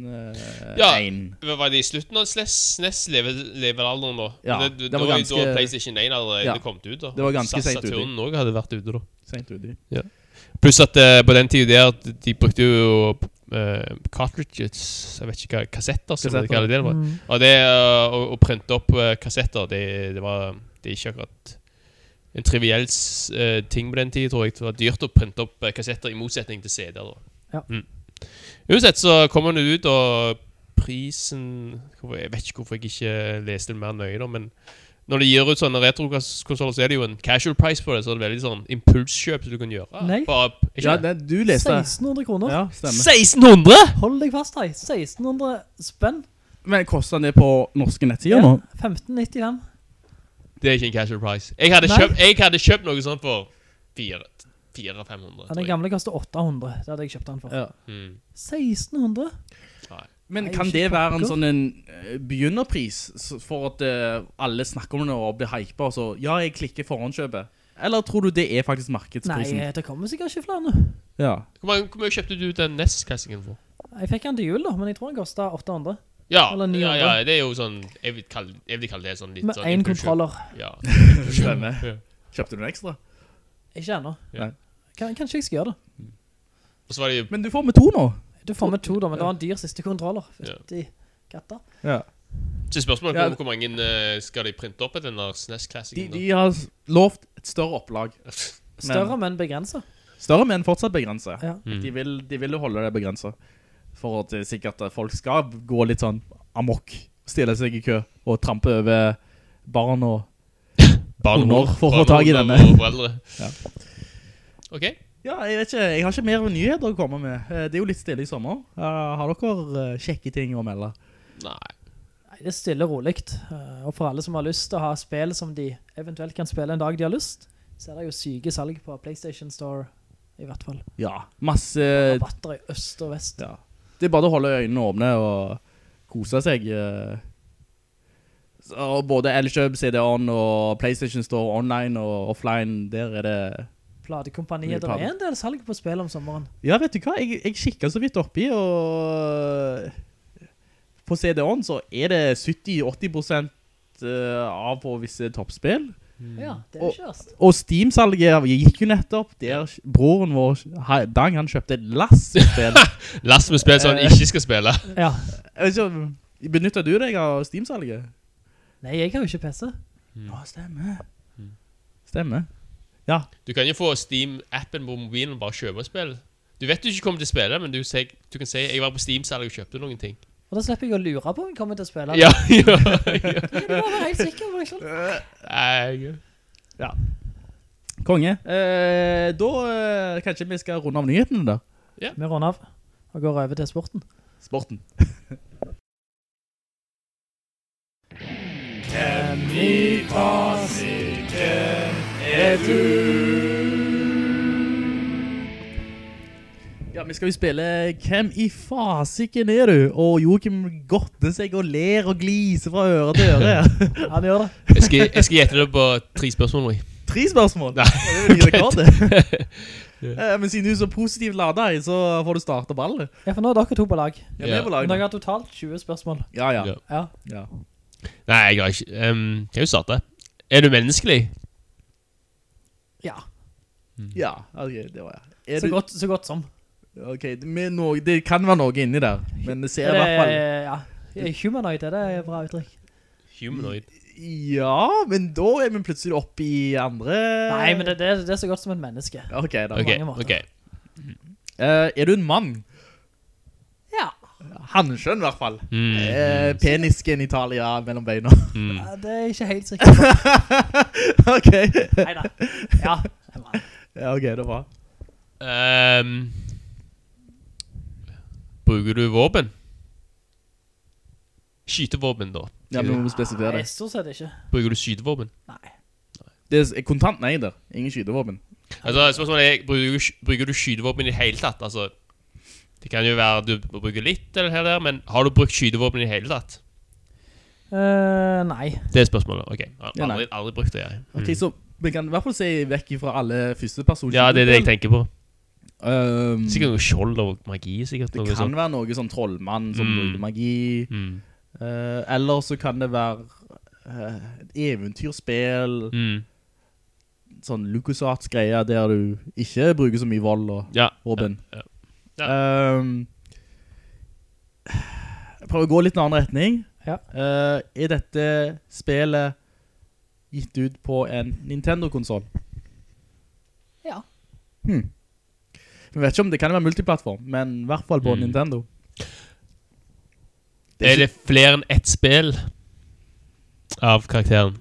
uh, Ja. 1. Var det i slutten av SNES, SNES leve, da? Ja, det, det, det var var ganske- da PlayStation 1 allerede Ja. kom ut da. Det var ganske sent ute. Saturn også hadde vært ute da. Sent ute. Pluss at uh, på den tiden der, de- de brukte jo uh, cartridges, jeg vet ikke hva, kassetter, som de Kassetter. kaller det. det var. Mm. Og det uh, å, å printe opp uh, kassetter, det, det var det er ikke akkurat en triviell eh, ting på den tiden, tror jeg. Det var dyrt å printe opp eh, kassetter, i motsetning til CD-er. Ja. Mm. Uansett så kommer den ut, og prisen Jeg vet ikke hvorfor jeg ikke leste den mer nøye, da, men når de gir ut sånne retrokonsoller, så er det jo en casual price på det, så det er veldig sånn impulskjøp som du kan gjøre. Nei. Bare, Ja, det? det, du leste 1600 kroner. Ja, stemmer. 1600?! Hold deg fast, hei. 1600 spenn. Men koster den det på norske nettsider nå? 1595. Det er ikke en casual price. Jeg hadde, Nei. kjøpt, jeg hadde kjøpt noe sånt for 400-500. Ja, den gamle koster 800. Det hadde jeg kjøpt den for. Ja. Mm. 1600? Men kan det være en sånn en eh, begynnerpris s- for at eh, alle snakker om det og blir hypet, og så, ja, jeg klikker forhåndskjøpet? Eller tror du det er faktisk markedsprisen? Nei, det kommer sikkert ikke flere nå. Ja. Hvor mange- hvor mye kjøpte du den NES-klassingen for? Jeg fikk den til jul da, men jeg tror den kostet 800. Ja, Eller ja, ja, det er jo sånn Jeg vil kalle, jeg vil kalle det sånn litt Med sånn en impulskjøp. kontroller. Ja. Stemmer. Kjøpte du noe ekstra? Ikke ennå. Ja. Kan, kanskje jeg skal gjøre det. Og så var det jo Men du får med to nå. Du får med to da, men det var en dyr siste kontroller. Fytti katta. Ja. Så spørsmålet Ja. er hvor mange eh, skal de printe opp etter den der SNES De, Classicen? de har lovt et større opplag. Større, men begrensa. Større, men fortsatt begrenset. Ja. Mm. De, vil, de vil jo holde det begrenset. For at sikkert at folk skal gå litt sånn amok, stille seg i kø og trampe over barn og Barn og mor, for å få tag i denne. Ja. Ok. Ja, jeg vet ikke, jeg har ikke mer nyheter å komme med. Eh, Det er jo litt stille i sommer. Har dere eh, kjekke ting å melde? Nei. Nei, det er stille og roligt. Eh, Og for alle som har lyst til å ha spill som de eventuelt kan spille en dag de har lyst, så er det jo syke salg på PlayStation Store, i hvert fall. Ja, masse... Rabatter i øst og vest. Ja. Det er bare å holde øynene åpne og kose seg. eh. Så både Elkjøp, CD-ON og PlayStation Store online og offline, der er det platekompaniet. Det er en del salg på spill om sommeren. Ja, vet du hva? Jeg, jeg kikket så vidt oppi, og på CD-on så er det 70-80% eh, av på visse toppspill. Ja, det er Og-. Og Steam-salget gikk jo nettopp der broren vår, Dang, han kjøpte et lass med spill. Last med spill som han ikke skal spille. Ja. Jeg vet Benytter du deg av Steam-salget? Nei, jeg har jo ikke PC. Åh, stemmer. Stemmer. Ja, Du kan jo få Steam-appen på mobilen og bare kjøpe spill. Du vet du ikke kommer til å spille, men du, du kan si jeg var på Steam-salget og kjøpte noen ting. Og da slipper jeg å lure på om jeg kommer til å spille. Ja, ja, ja. Jeg må være helt sikker på det selv. Nei, ja. Konge. Eh, da eh, kanskje vi skal runde av nyhetene da. Vi runder av og går over til sporten. Sporten. Ja, vi skal jo spille Hvem i fasiken er du? Og Joachim godter seg og ler og gliser fra øre til øre. Han gjør det. Jeg skal, jeg skal gjette det på tre spørsmål. Louis. Tre spørsmål. Nei. Det er jo ny rekord, det. Eh, Men siden du er så positivt ladet, så får du starte ballet. Ja, for nå er dere to på lag. Ja, vi er på lag Men dere har totalt 20 spørsmål. Ja, ja. Ja. Ja. ja. Nei, jeg har ikke um, Kan jo starte. Er du menneskelig? Ja, Ja, ok, det var jeg. Er så du, godt, så godt som. Ok, noe, det kan være noe inni der, men det ser Er i hvert fall... ja, humanoid, er det et bra uttrykk? Humanoid. Ja, men da er vi plutselig oppe i andre... Nei, men det, det, det er så godt som en menneske. Ok, da. Okay, okay. Uh. Eh, er du en mann? Ja. Hanskjønn i hvert fall. Mm, Uh, penisken Italia mellom beina. mm. Ja, Det er ikke helt sikkert ok. Neida. Ja, er bra. Ja, ok, det er bra. Ehm, bruker du våpen? Skytevåpen, da. Ja, men må det. Nei, det. stort sett ikke. Bruker du skytevåpen? Nei. Det er kontant nei der. Ingen skytevåpen. Altså, spørsmålet er, bruker, du- bruker du skytevåpen i det hele tatt? Altså, det kan jo være du bruker litt eller her der, men har du brukt skytevåpen i det hele tatt? Uh, nei. Det er spørsmålet. Ok, har Ja, aldri, aldri brukt det, jeg. Mm. Ok, så vi kan i hvert fall se vekk fra alle første personer. Ja, det er det jeg tenker på. Um, Sikkert noe skjold og magi, sikkert det noe kan sånt. være noe sånn trollmann som Mm. bruker magi. Mm. uh, eller så kan det være uh, et eventyrspill, Mm. sånn LucasArts-greier der du ikke bruker så mye vold og Ja. våpen. Ja, ja. Um, Prøv prøver å gå litt i en annen retning. Ja. Uh, er dette spillet gitt ut på en Nintendo-konsol? Ja. Hmm. Vi vet ikke om det kan være multiplattform, men i hvert fall på Mm. Nintendo. Er det flere enn ett spill av karakteren?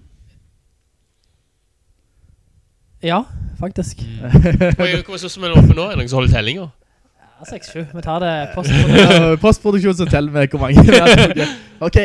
Ja, faktisk. Hva er som er oppe nå? Er det noen som holder tellinger? Ja, 6-7. Vi tar det postproduksjon. Postproduksjon som teller med hvor mange er. Ok,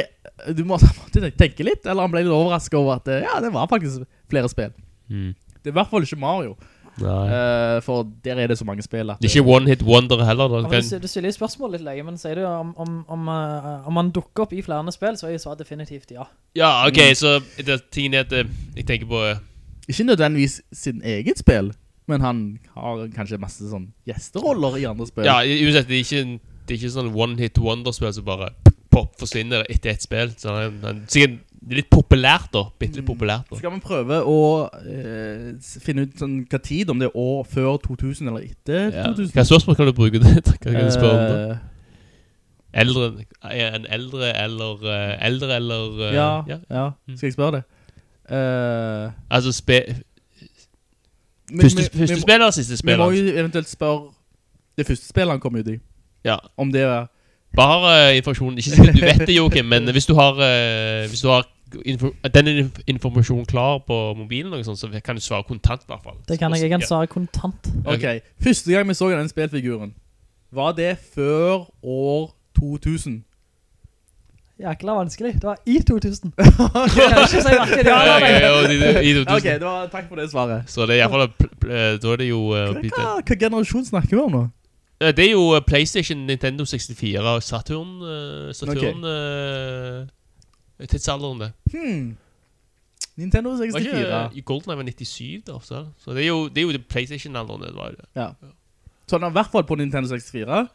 du må tenke litt, eller han ble litt overrasket over at eh, ja, det var faktisk flere spill. Mm. Det er i hvert fall ikke Mario, Nei. eh, for der er det så mange spill Det er ikke one hit wonder heller. Da. Ja, du, du stiller jo spørsmål litt lenge men sier du om, om, om, uh, om man dukker opp i flere spill, så er jeg svar definitivt ja. ja, ok, så det, tingen er at eh, jeg tenker på uh, Ikke nødvendigvis sin eget spill, men han har kanskje masse sånn gjesteroller i andre spill. Ja, uansett, det er ikke, det er ikke sånn one hit wonder-spill som bare pop forsvinner etter ett spill. Så han, han, sikkert det er litt populært, da. Bitte litt populært. da Skal vi prøve å eh, finne ut sånn, hva tid, om det er år før 2000 eller etter ja. 2000? Hva spørsmål kan du bruke det? Hva kan du spørre om da? Eh, Eldre, er en eldre eller eh, Eldre eller eh, ja, ja. ja, skal jeg spørre det? Uh, Altså spe, Første, men- første spiller, siste Vi må jo eventuelt spørre det første spillet han kom ut i. Ja. Om det er Bare uh, informasjon. Ikke sikkert du vet det, Joakim, men hvis du har, uh, hvis du har info, den inf informasjonen klar på mobilen, og sånt, så kan du svare kontant, i hvert fall. Det kan jeg, jeg kan svare kontant. Ok, første gang vi så den spillfiguren, var det før år 2000? Jækla vanskelig. Det var i 2000. Jeg kan ikke si hverken ja Ja, eller nei. i- i 2000. Ok, det var, takk for det svaret. Så det er i hvert fall eh, Da er det jo Uh, Hva, hva, hva generasjon snakker vi om nå? Eh, Det er jo eh, PlayStation, Nintendo 64 og Saturn Saturn okay. uh, Tidsalderen, det. Hmm. Nintendo Var 64. ikke i GoldenEye var 97 da, så, så det er jo, det er jo Playstation-alderen det var det. Ja. Så den er i hvert fall på Nintendo 64.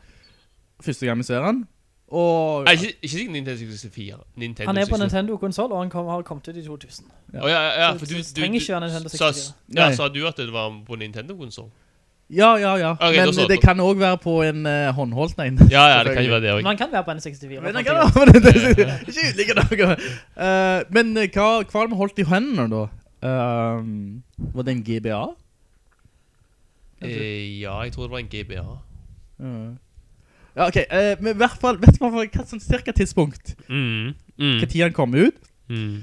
Første gang vi ser den. Og... Nei, ikke, ikke sikkert Nintendo 64. Nintendo Han er på 64. Nintendo-konsol, og han kom, har kommet ut i 2000. Å ja, ja, Så for du, du du, trenger du, ikke være Nintendo sa, 64. ja, sa du at det var på Nintendo-konsol? Ja, ja, ja. Okay, Men det kan også være på en uh, håndholdt en. Ja, ja, det kan jo være det også. Man kan være på N64. Men det fant kan være på det Ikke utelukke. Eh, men eh, hva, hva har vi holdt i hendene da? Um, var det en GBA? Eh, ja, jeg tror det var en GBA. Ja. Ja, ok. Uh, men i hvert fall, vet du hva, hva sånn cirka tidspunkt? Mm. Mm. Hva tid han kom ut? Mm.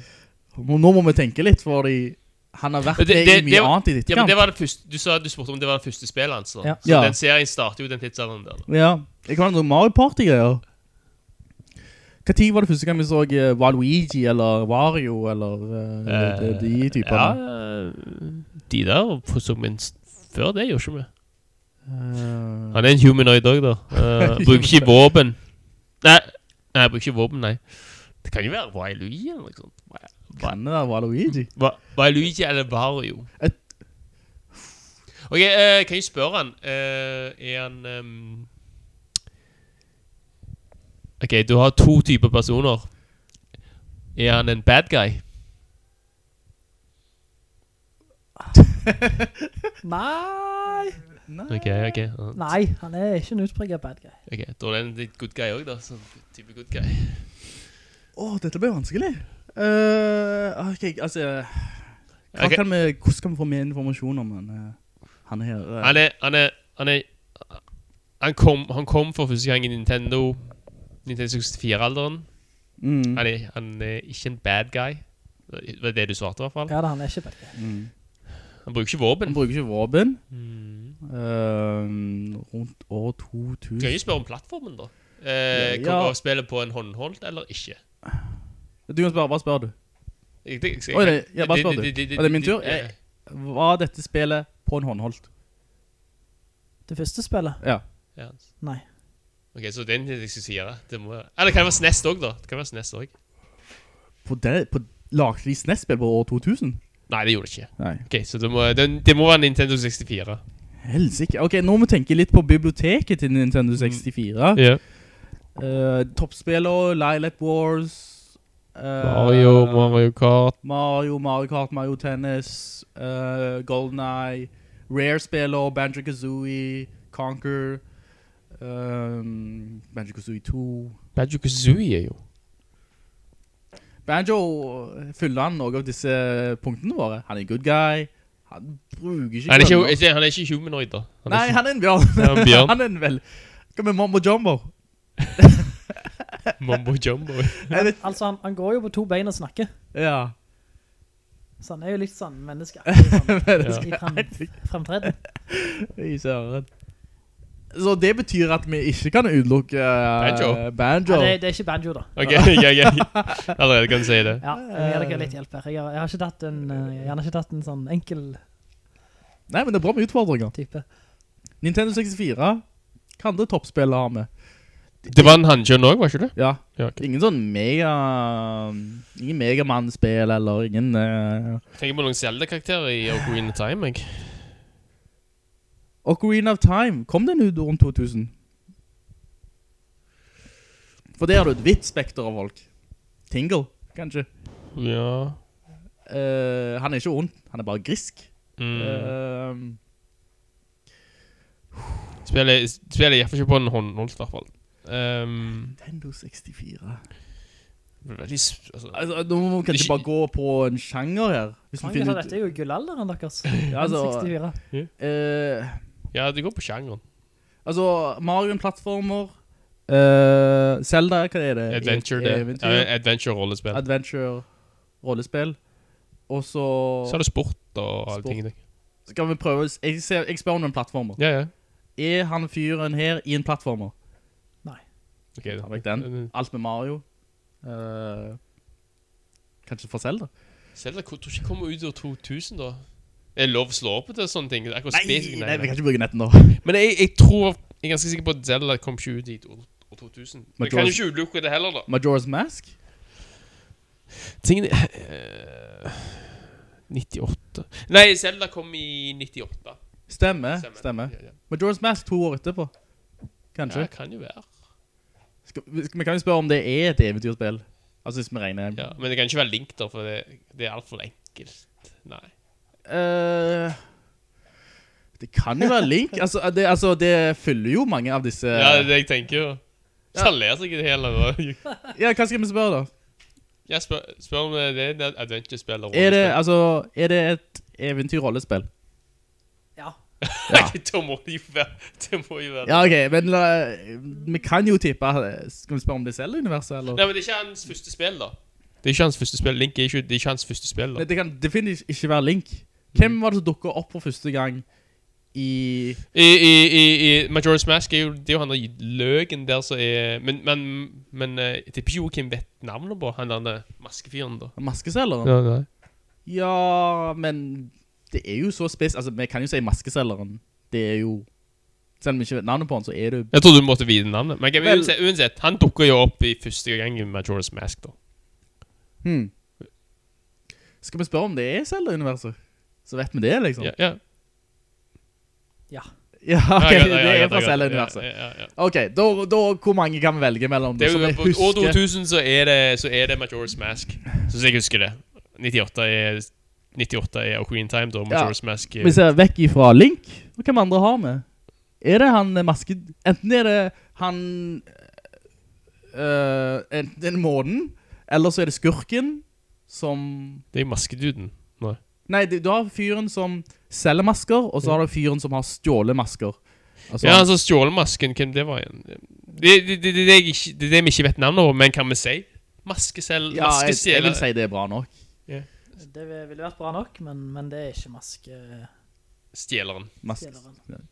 Nå må vi tenke litt, fordi han har vært Det- det- mye det var- annet i ditt Ja, kamp. var første, du sa du spurte om det var det første spillet hans. Altså. Ja. Så Ja. den serien starter jo den tidsalderen der. da. Ja, det kan være noen Mario Party-greier. Hva tid var det første gang vi så uh, Waluigi eller Wario eller uh, de, de typene? Ja, eh, de der så minst før det gjorde ikke vi. Uh, Han er en humanoid òg, da. Bruker ikke våpen. Nei, nei, bruker ikke våpen, nei. Det kan jo være Waluigi eller noe sånt. Wa- Wa- kan det være Waluigi? Wa- Waluigi eller Wario. Et- Ok, uh, kan jeg spørre han Uh, Er han Um... Ok, du har to typer personer. Er han en bad guy? Nei. Nei. Okay, okay. Nei, han er ikke en utpreget bad guy. Ok, Da er det en litt good guy òg, da. Sånn type good guy. Åh, dette ble vanskelig. Eh, ok, altså... Hva Ok. kan vi, hvordan kan vi få mer informasjon om han? eh, han er her? Uh. Han er Han er Han, er, han, kom, han kom for første gang i Nintendo Nintendo 64-alderen. Mm. Han, han er ikke en bad guy. Det var det du svarte, i hvert fall. Ja, da, han er ikke bad guy. Mm. Han bruker ikke Han bruker ikke våpen. Mm. Uh, rundt år 2000. Kan jeg spørre om plattformen, da? Uh, Ja, Kan ja. Kommer spille på en håndholdt eller ikke? Du kan spørre, hva spør du? Jeg, det, jeg, Oi, det- ja, bare spør du. det- det- Er det min tur? Jeg- Var dette spillet på en håndholdt? Det første spillet? Ja. Ja. Nei. Ok, så den jeg skal si det. det må, Eller det kan være SNES også da. Det kan være SNES også. På det, på lagde de SNES-spill på år 2000? Nei, det gjorde det ikke. Nei. Ok, Så det må, det, det må være Nintendo 64. Helsike. Ok, nå må vi tenke litt på biblioteket til Nintendo 64. Ja. Uh, toppspiller, Lilac Wars. Eh, Mario, Mario Kart. Mario, Mario Kart, Mario Tennis, uh, GoldenEye, Rare-spiller, Banjo-Kazooie, Conker, um, Banjo-Kazooie 2. Banjo Kazooie er jo Banjo fyller han noen av disse punktene våre. Han er en good guy. Han bruker ikke Han er ikke, ikke, han er ikke humanoid, da. Han Nei, ikke, han er en bjørn. Han er en bjørn. han er en vel. Hva med Mombo Jumbo? Mambo Jumbo. Jeg Altså, han, han går jo på to bein og snakker. ja. Så han er jo litt sånn menneske. Sånn, Menneske. I frem, fremtreden. I søren. Så det betyr at vi ikke kan utelukke uh, Banjo. Banjo. Ja, det, det er ikke banjo, da. Ok, ja, ja. Allerede kan du si det. Ja, jeg gir dere litt hjelp her. Jeg har, jeg har ikke tatt en, eh, jeg har ikke tatt en sånn enkel Nei, men det er bra med utfordringer. type. Nintendo 64. Hva andre toppspillet har vi? Det var en hannkjønn også, var ikke det? Ja, Ja, okay. ingen sånn mega... Ingen Megaman-spill, eller ingen... Uh, Tenker på noen Zelda-karakterer i Ocarina of Time, jeg. Ocarina of Time, kom den ut rundt 2000? For der har du et hvitt spekter av folk. Tingle, kanskje. Ja. Uh, han er ikke ond, han er bare grisk. Mm. Uh, Spiller, spiller hvert fall ikke på en håndholdt, i hvert fall. Um, Nintendo 64. veldig s- altså, Altså, nå må vi kanskje Ikke- bare gå på en sjanger her. Hvis vi Mange finner ut... dette er jo gullalderen deres. Ja, altså, 64. eh, Ja, det går på sjangeren. altså, Mario-plattformer. Uh, Zelda, hva er det? Adventure, E- det. Eventyr. Ja, Adventure-rollespill. Adventure, rollespill. Og så... Så er det sport og alle Sport. tingene. Skal vi prøve... Jeg, ser, jeg spør om en plattformer. Ja, ja. Er han fyren her i en plattformer? Ok, Tar vekk den. Alt med Mario. Uh, kanskje for Zelda? Zelda tror ikke kommer ut i 2000, da. Er det lov å slå opp til sånne ting? Nei, Nei, nei, vi kan ikke bruke netten nå. Men jeg, jeg tror Jeg er ganske sikker på at Zelda kom ikke ut i år år 2000. Men jeg kan jo ikke utelukke det heller, da. Majora's Mask? Tingene Uh, 98 Nei, Zelda kom i 98. Stemmer, Stemmer. stemmer. Ja, ja. Majora's Mask to år etterpå. Kanskje. Ja, kan jo være. Skal, vi kan jo spørre om det er et eventyrspill. Altså hvis vi regner... Ja, men det kan ikke være Link, da, for det, det er altfor enkelt. Nei. Uh, det kan jo være Link. altså, det, altså, det følger jo mange av disse... Ja, det er det jeg tenker jo. Så han leser ikke det hele. Ja, hva skal vi spørre da? Jeg spør, spør om det er et adventure-spill eller Er det, altså, er det et eventyr-rollespill? Ja. Det må jo være Det må jo være Ja, ok, men la, vi kan jo tippe... Skal vi spørre om det er Zelda-universet, eller? Nei, men det er ikke hans første spill, da. Det er ikke hans første spill. Link er ikke, det er ikke hans første spill, da. Nei, det kan definitivt ikke være Link. Hvem var det som dukket opp for første gang i... I, i, i, i Majora's Mask er jo, det er jo han der løgen der som er Men, men, men eh, jeg tipper ikke hvem vet navnet på han der maskefyren, da. Maskeselgeren? Ja, nei. Ja, men det er jo så spes... Altså, vi kan jo si maskeselleren. Det er jo... Selv om vi ikke vet navnet på han, så er det... Jeg trodde du måtte vite navnet. Men Vel- uansett, uansett, han dukker jo opp i første gang i Majora's Mask, da. Hmm. Skal vi spørre om det er Zelda-universet? Så vet vi det, liksom. Ja, ja. Ja. Ja, ok, Ja, ja, ja, det er fra Zelda-universet. ja, ja, ja. Ok, da, da, hvor mange kan vi velge mellom? Det jeg på år 2000 så er det, så er det Majora's Mask. Så jeg husker det. 98 er 98 er Ocarina Time, da. Majora's Mask er Vi ser vekk ifra Link, og hvem andre har vi? Er det han eh, maske... Enten er det han... Uh, enten er det månen, eller så er det skurken, som... Det er maskeduden. Nei. Nei, du, du har fyren som selger masker, og så har du fyren som har stjålet masker. Altså, Ja, altså stjålemasken, hvem det var igjen? Det, det, det, det, er det vi ikke vet navnet over, men kan vi si? Maskesel... ja jeg, jeg vil si det er bra nok. Det ville vært bra nok, men, men det er ikke maske... Stjeleren. Maske. Stjeleren.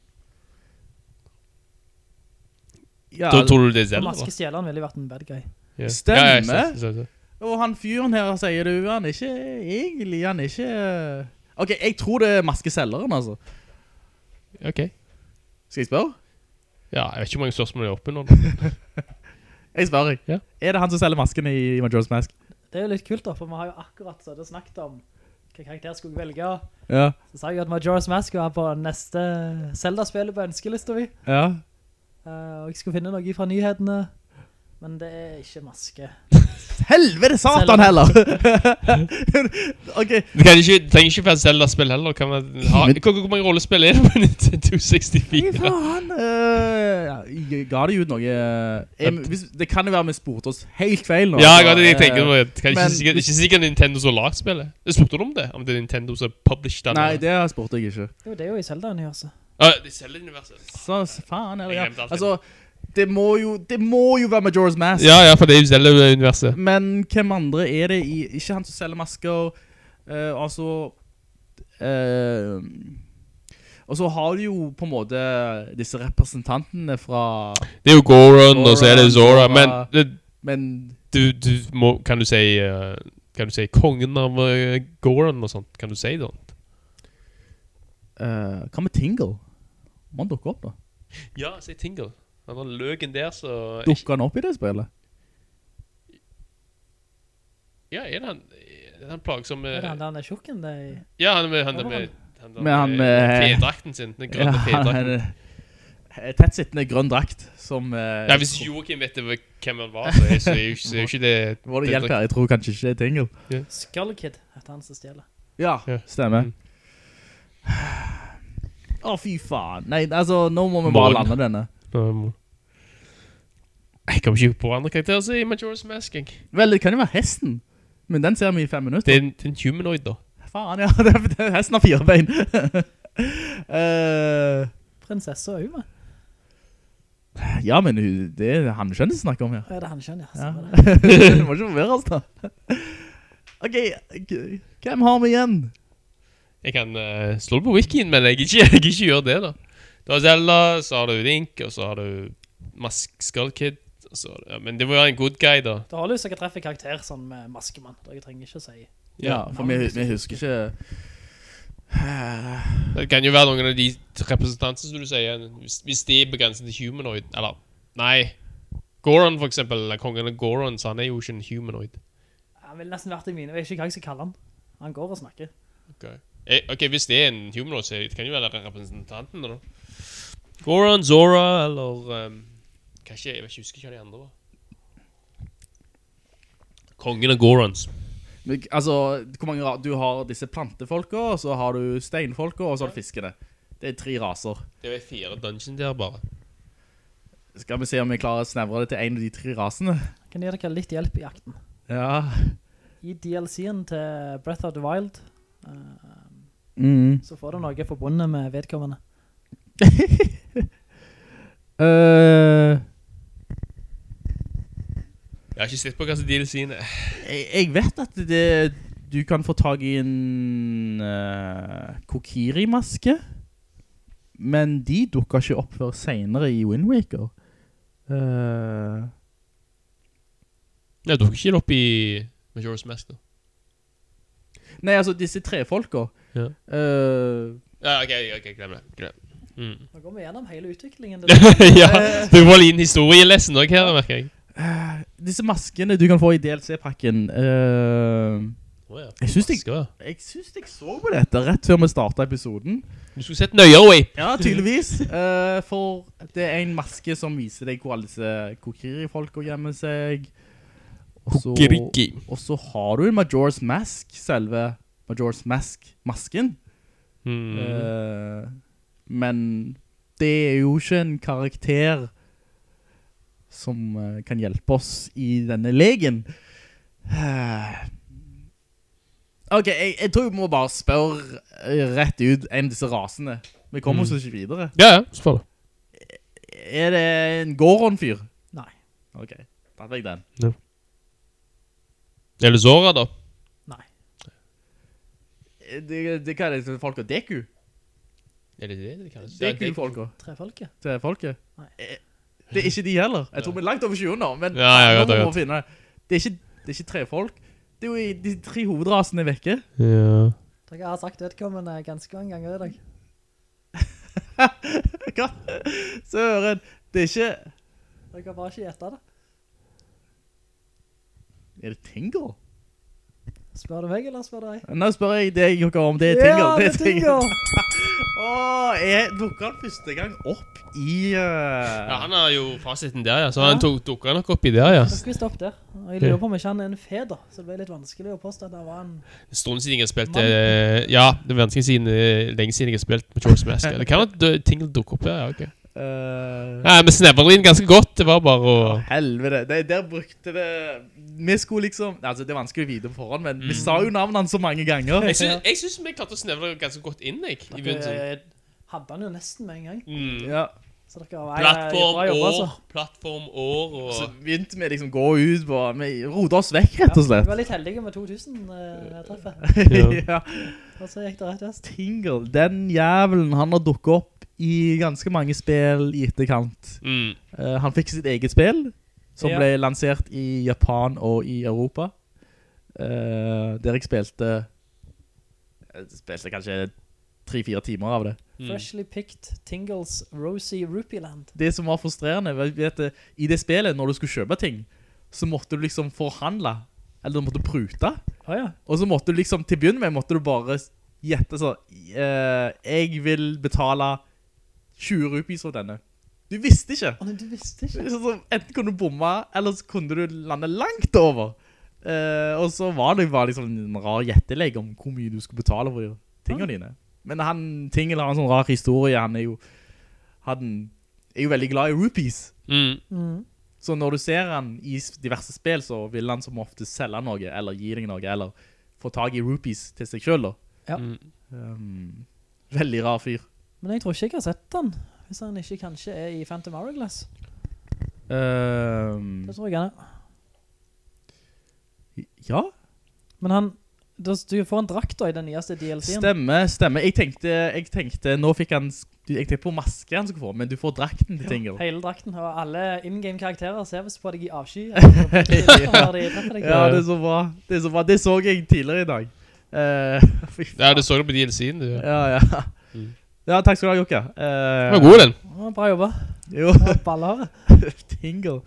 Ja, Da tror du det er For da? maskestjeleren ville vært en bad guy. Yeah. Stemmer. Ja, og han fyren her sier du, han er ikke egentlig, han er ikke... Ok, jeg tror det er maskeselleren, altså. Ok. Skal jeg spørre? Ja, jeg vet ikke hvor mange spørsmål er oppe nå. Jeg spørre. Ja. Er det han som selger masken i, i Majora's Mask? Det er jo litt kult da, for vi har jo akkurat så det snakket om hvilken karakter skulle jeg velge. Ja. Så sa jeg at Majora's Mask var på neste Zelda-spillet på ønskelista vi. Ja. Uh, og jeg skulle finne noe fra nyhetene, men det er ikke maske. Helvete satan heller! ok, Du kan ikke, trenger ikke være Zelda-spill heller. Kan man ha, hvor, hvor mange rollespill er det på Nintendo 64? hva faen? ja, jeg ga det jo ut noe... jeg, hvis, det kan jo være vi spurte oss helt feil nå. Ja, jeg det, jeg eh, tenker. Det er ikke, sikkert, ikke sikkert Nintendo som har lagt spillet. Jeg spurte du om det? Om det er Nintendo som published den? Nei, det spurte jeg ikke. Jo, det er jo i Zelda-universet. Uh, det er Zelda-universet. Så faen, eller det, ja. Altså, det må jo, det må jo være Majora's Mask. Ja, ja, for det er jo Zelda-universet. Men hvem andre er det i... Ikke han som selger masker. Uh, altså... uh, og så har du jo på en måte disse representantene fra... Det er jo Goron, og så er det Zora, Zora. Men det, Men du, du må, kan du si uh, Kan du si kongen av Goron og sånt? Kan du si det? hva med Tingle? Må han dukke opp da? Ja, si Tingle. Han har løken der, så Dukker han opp i det spillet? Ja, er det han Er det han plagsom... Er det han der han er tjukken? Ja, han er med han Ja, med han- Med han med- Fedrakten sin. Den grønne han fedrakten. er en tettsittende grønn drakt som... Uh, Ja, hvis Joachim vet hvem han var, så er, så er jo ikke, ikke det Må det hjelper, jeg tror kanskje ikke det er Tingle. Skull Kid heter han som stjeler. Ja, Ja. stemmer. Mm. Å, fy faen. Nei, altså, nå må vi bare lande denne. Jeg kommer ikke på andre karakterer så er i Majora's Mask. jeg. Vel, det kan jo være hesten. Men den ser vi i fem minutter. Det er en, det er en humanoid, da. Faen, ja. Det er, det er hesten har fire bein. uh, Prinsesse og Uma. ja, men det er han skjønner vi snakker om her. Ja, det er han skjønner, ja. Ja. Det må ikke forvirre oss da. Ok, hvem har vi igjen? Jeg kan uh, slå det på wikien, men jeg ikke, jeg ikke gjør det, da. Du har Zelda, så har du Link, og så har du Mask Skull Kid. Så, ja, men det må være en good guy, da. Det holder jo seg å treffe karakter sånn med maskemann. Da jeg trenger ikke å si. Ja, for vi, vi husker ikke... Det kan jo være noen av de representantene som du sier, hvis, hvis de er begrenset til humanoid, eller, nei, Goron for eksempel, eller kongen av Goron, så han er jo ikke en humanoid. Han ville nesten vært i mine. Jeg vet ikke hva jeg skal kalle han. Han går og snakker. Ok, eh, ok, hvis det er en humanoid, så det kan jo være representanten da. Goron, Zora, eller... Um, kanskje, jeg vet ikke, husker ikke hva de andre var. Kongen av Gorons. Men, Altså, hvor mange Du har disse plantefolka, så har du steinfolka, og så har du fiskene. Det er tre raser. Det er fire dungeon der bare. Skal vi se om vi klarer å snevre det til en av de tre rasene? Kan gi dere litt hjelp i jakten. Ja. I DLC-en til Breath of the Wild, uh, Mm. så får du noe forbundet med vedkommende. Øh, Jeg har ikke sett på hva som DLC-en er. jeg, jeg vet at det, du kan få tag i en uh, Kokiri-maske, men de dukker ikke opp før senere i Wind Waker. Uh... Nei, dukker ikke opp i Majora's Mask da. nei, altså disse tre folka. Ja. Uh... Ja, ok, ok, glem det. Glem. det. Mm. Nå går vi gjennom hele utviklingen. ja, du får en historielesen også her, merker jeg. Disse maskene du kan få i DLC-pakken. uh, oh, ja, Jeg synes jeg synes jeg så på dette rett før vi startet episoden. Du skulle sett nøyere, Way. Ja, tydeligvis. uh, for det er en maske som viser deg hvor alle disse kokiri-folk går hjemme seg. Og så- Kokiriki. Og så har du en Majora's Mask, selve Majora's Mask-masken. Mm. Eh, men det er jo ikke en karakter som eh, kan hjelpe oss i denne legen. Eh, ok, jeg, jeg tror vi må bare spørre eh, rett ut en av disse rasene. Vi kommer oss Mm. ikke videre. Ja, ja, får. Er det en Goron-fyr? Nei. Ok, da fikk jeg den. Er det Zora, da? Nei. Eh, Det, det, det, folk og Deku? Er det det det kalles? Ja, det- Deku-folka Trefolket. til folket? Nei. Det er ikke de heller. Jeg tror vi er langt over 20 nå, men Ja, ja, nå godt, må vi godt. finne det. Det er ikke, det er ikke tre folk. Det er jo de tre hovedrasene er vekke. Ja. Dere har sagt vedkommende ganske mange ganger i dag. Hva? Søren, det er ikke... Dere har bare ikke gjettet det. Er det Tingle? Spør du meg, eller spør du deg? Nå spør jeg deg Jokker, om det er Tingle. Ja, det er Tingle! Åh, jeg dukket han første gang opp i... ja, Uh... han har jo fasiten der, ja. Så han tok, dukker nok opp i der, ja. Dere opp der. Og jeg lurer på om ikke han er en feder, så det ble litt vanskelig å påstå at det var en... Stund siden jeg har spilt eh, Ja, det er vanskelig siden eh, lenge siden jeg har spilt med George Mask. Det kan være at Tingle dukker opp der, ja, ok. Uh... Nei, vi snevrer inn ganske godt. Det var bare å Helvete, det, der brukte det Vi skulle liksom Altså det er vanskelig å vite på forhånd Men vi sa jo navnet hans så mange ganger Jeg syns, jeg synes vi klarte å snevre ganske godt inn, jeg. I begynnelsen. Hadde han jo nesten med en gang. Mm. Ja Så dere var Plattform, bra jobbet, altså. år, plattform, år og Så begynte vi liksom gå ut på Vi rodet oss vekk rett og slett. Ja, vi var litt heldige med 2000-treffet. Ja Og så gikk det rett vest. Tingle Den jævelen han har dukket opp I ganske mange spill i etterkant mm. Uh, Han fikk sitt eget spill Som Ja. ble lansert i Japan og i Europa Uh, Der jeg spilte Jeg spilte kanskje 3-4 timer av det Mm. Freshly picked Tingles Rosy Rupee Land. det som var frustrerende vet, I det spillet, når du skulle kjøpe ting Så måtte du liksom forhandle Eller du måtte prute Åja. Og så måtte du liksom, til å begynne med Måtte du bare gjette sånn, uh, Jeg vil betale 20 rupees for denne Du visste ikke Å, nei, du visste ikke. så, så, Enten kunne du bomme Eller så kunne du lande langt over Eh, Og så var det bare liksom En rar gjettelegg om hvor mye du skulle betale For tingene ja. dine Men han, Tingel har en sånn rar historie Han er jo Han er jo veldig glad i rupees Mm. Mm. så når du ser han i diverse spill, så vil han som ofte selge noe, eller gi deg noe, eller få tag i rupees til seg selv. da. Ja. Mm. Um, veldig rar fyr. Men jeg tror ikke jeg har sett den, Hvis han ikke kanskje er i Phantom Hourglass. Um, Det tror jeg han er. ja, Men han, du, du får en drakt da i den nyeste DLC-en. stemme, stemme. Jeg tenkte, jeg tenkte, nå fikk han, jeg tenkte på maske han skulle få, men du får drakten til ja, Hele drakten, og alle in-game karakterer ser hvis på deg i avsky. de. Ja, det er så bra. Det er så bra. Det så jeg tidligere i dag. Uh. Ja, du så det på DLC-en, du. Ja. Ja, ja. Mm. Ja, takk skal du ha, Jokka. Uh, det var god, den. Ja, Bra jobba. Jo. Ja, Ballhåret. Tingle.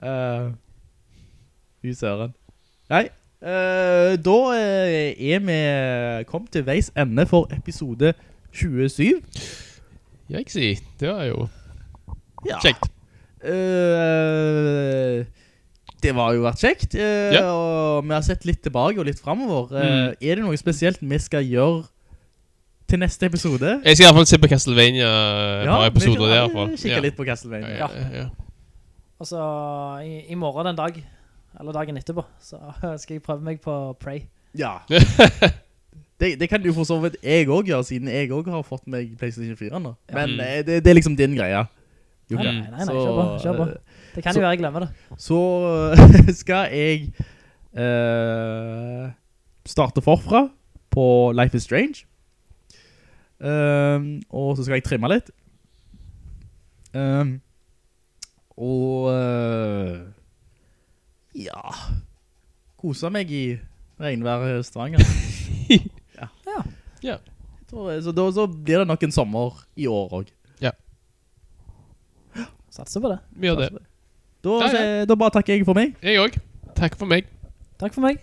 Uh, Usøren. Nei, uh, da eh, er vi kommet til veis ende for episode 27. Jeg si, det var jo Ja. kjekt. Uh, det var jo vært kjekt, uh, Ja. og vi har sett litt tilbake og litt fremover. Eh, Mm. Er det noe spesielt vi skal gjøre til neste episode? Jeg skal i hvert fall se på Castlevania ja, par episoder der. i eh, hvert. Kikke Ja. litt på Castlevania. Ja, ja, ja. Altså, i, i morgen den dag, eller dagen etterpå, så skal jeg prøve meg på Prey. Ja. det, det kan du for så vidt jeg også gjøre, siden jeg også har fått meg PlayStation 4 nå. Men Mm. eh, det, det er liksom din greie. Nei, nei, nei, Så, kjør på, kjør på. eh, Det kan så- jo være jeg glemmer det. Så skal jeg uh, starte forfra på Life is Strange. Um, og så skal jeg trimme litt. Um, og uh, ja kosa meg i regnvær Stavanger. ja. Ja. Ja. Jeg Så, da, så blir det nok en sommer i år også. Satser på det. Vi gjør det. Da, Ja, ja. så- da bare takker jeg for meg. Jeg også. Takk for meg. Takk for meg.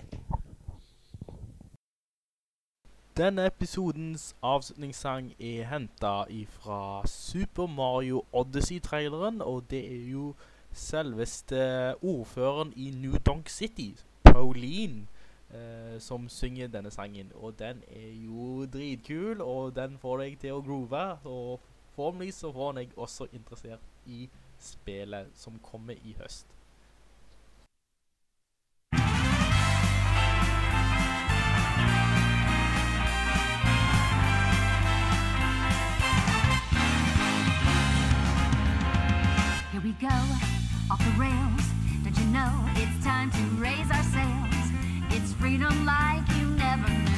Denne episodens avslutningssang er hentet fra Super Mario Odyssey-traileren, og det er jo selveste ordføreren i New Donk City, Pauline, eh, som synger denne sangen. Og den er jo dritkul, og den får deg til å groove, og forhåpentlig så får den deg også interessert i spillet som kommer i høst. We go, off the rails. Don't you know it's time to raise our sails? It's freedom like you never knew.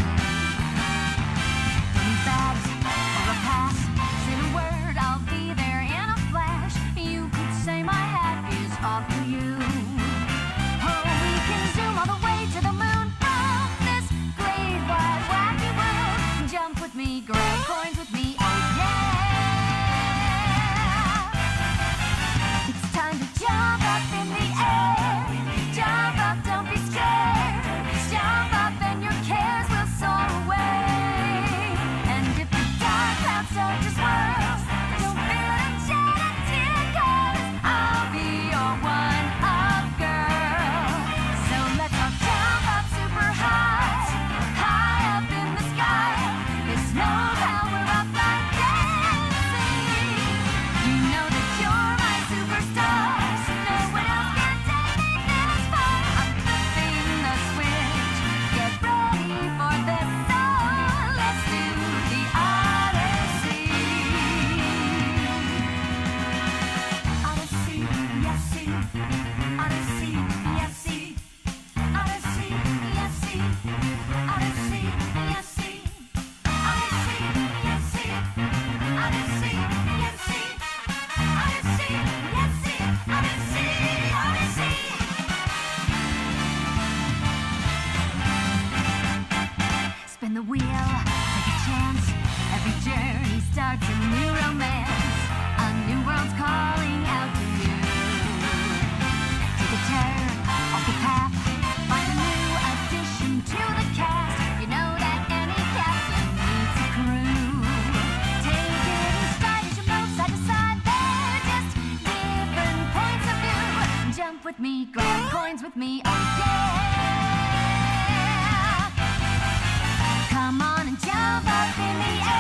Grab coins with me. Oh yeah. Come on and jump up in the air.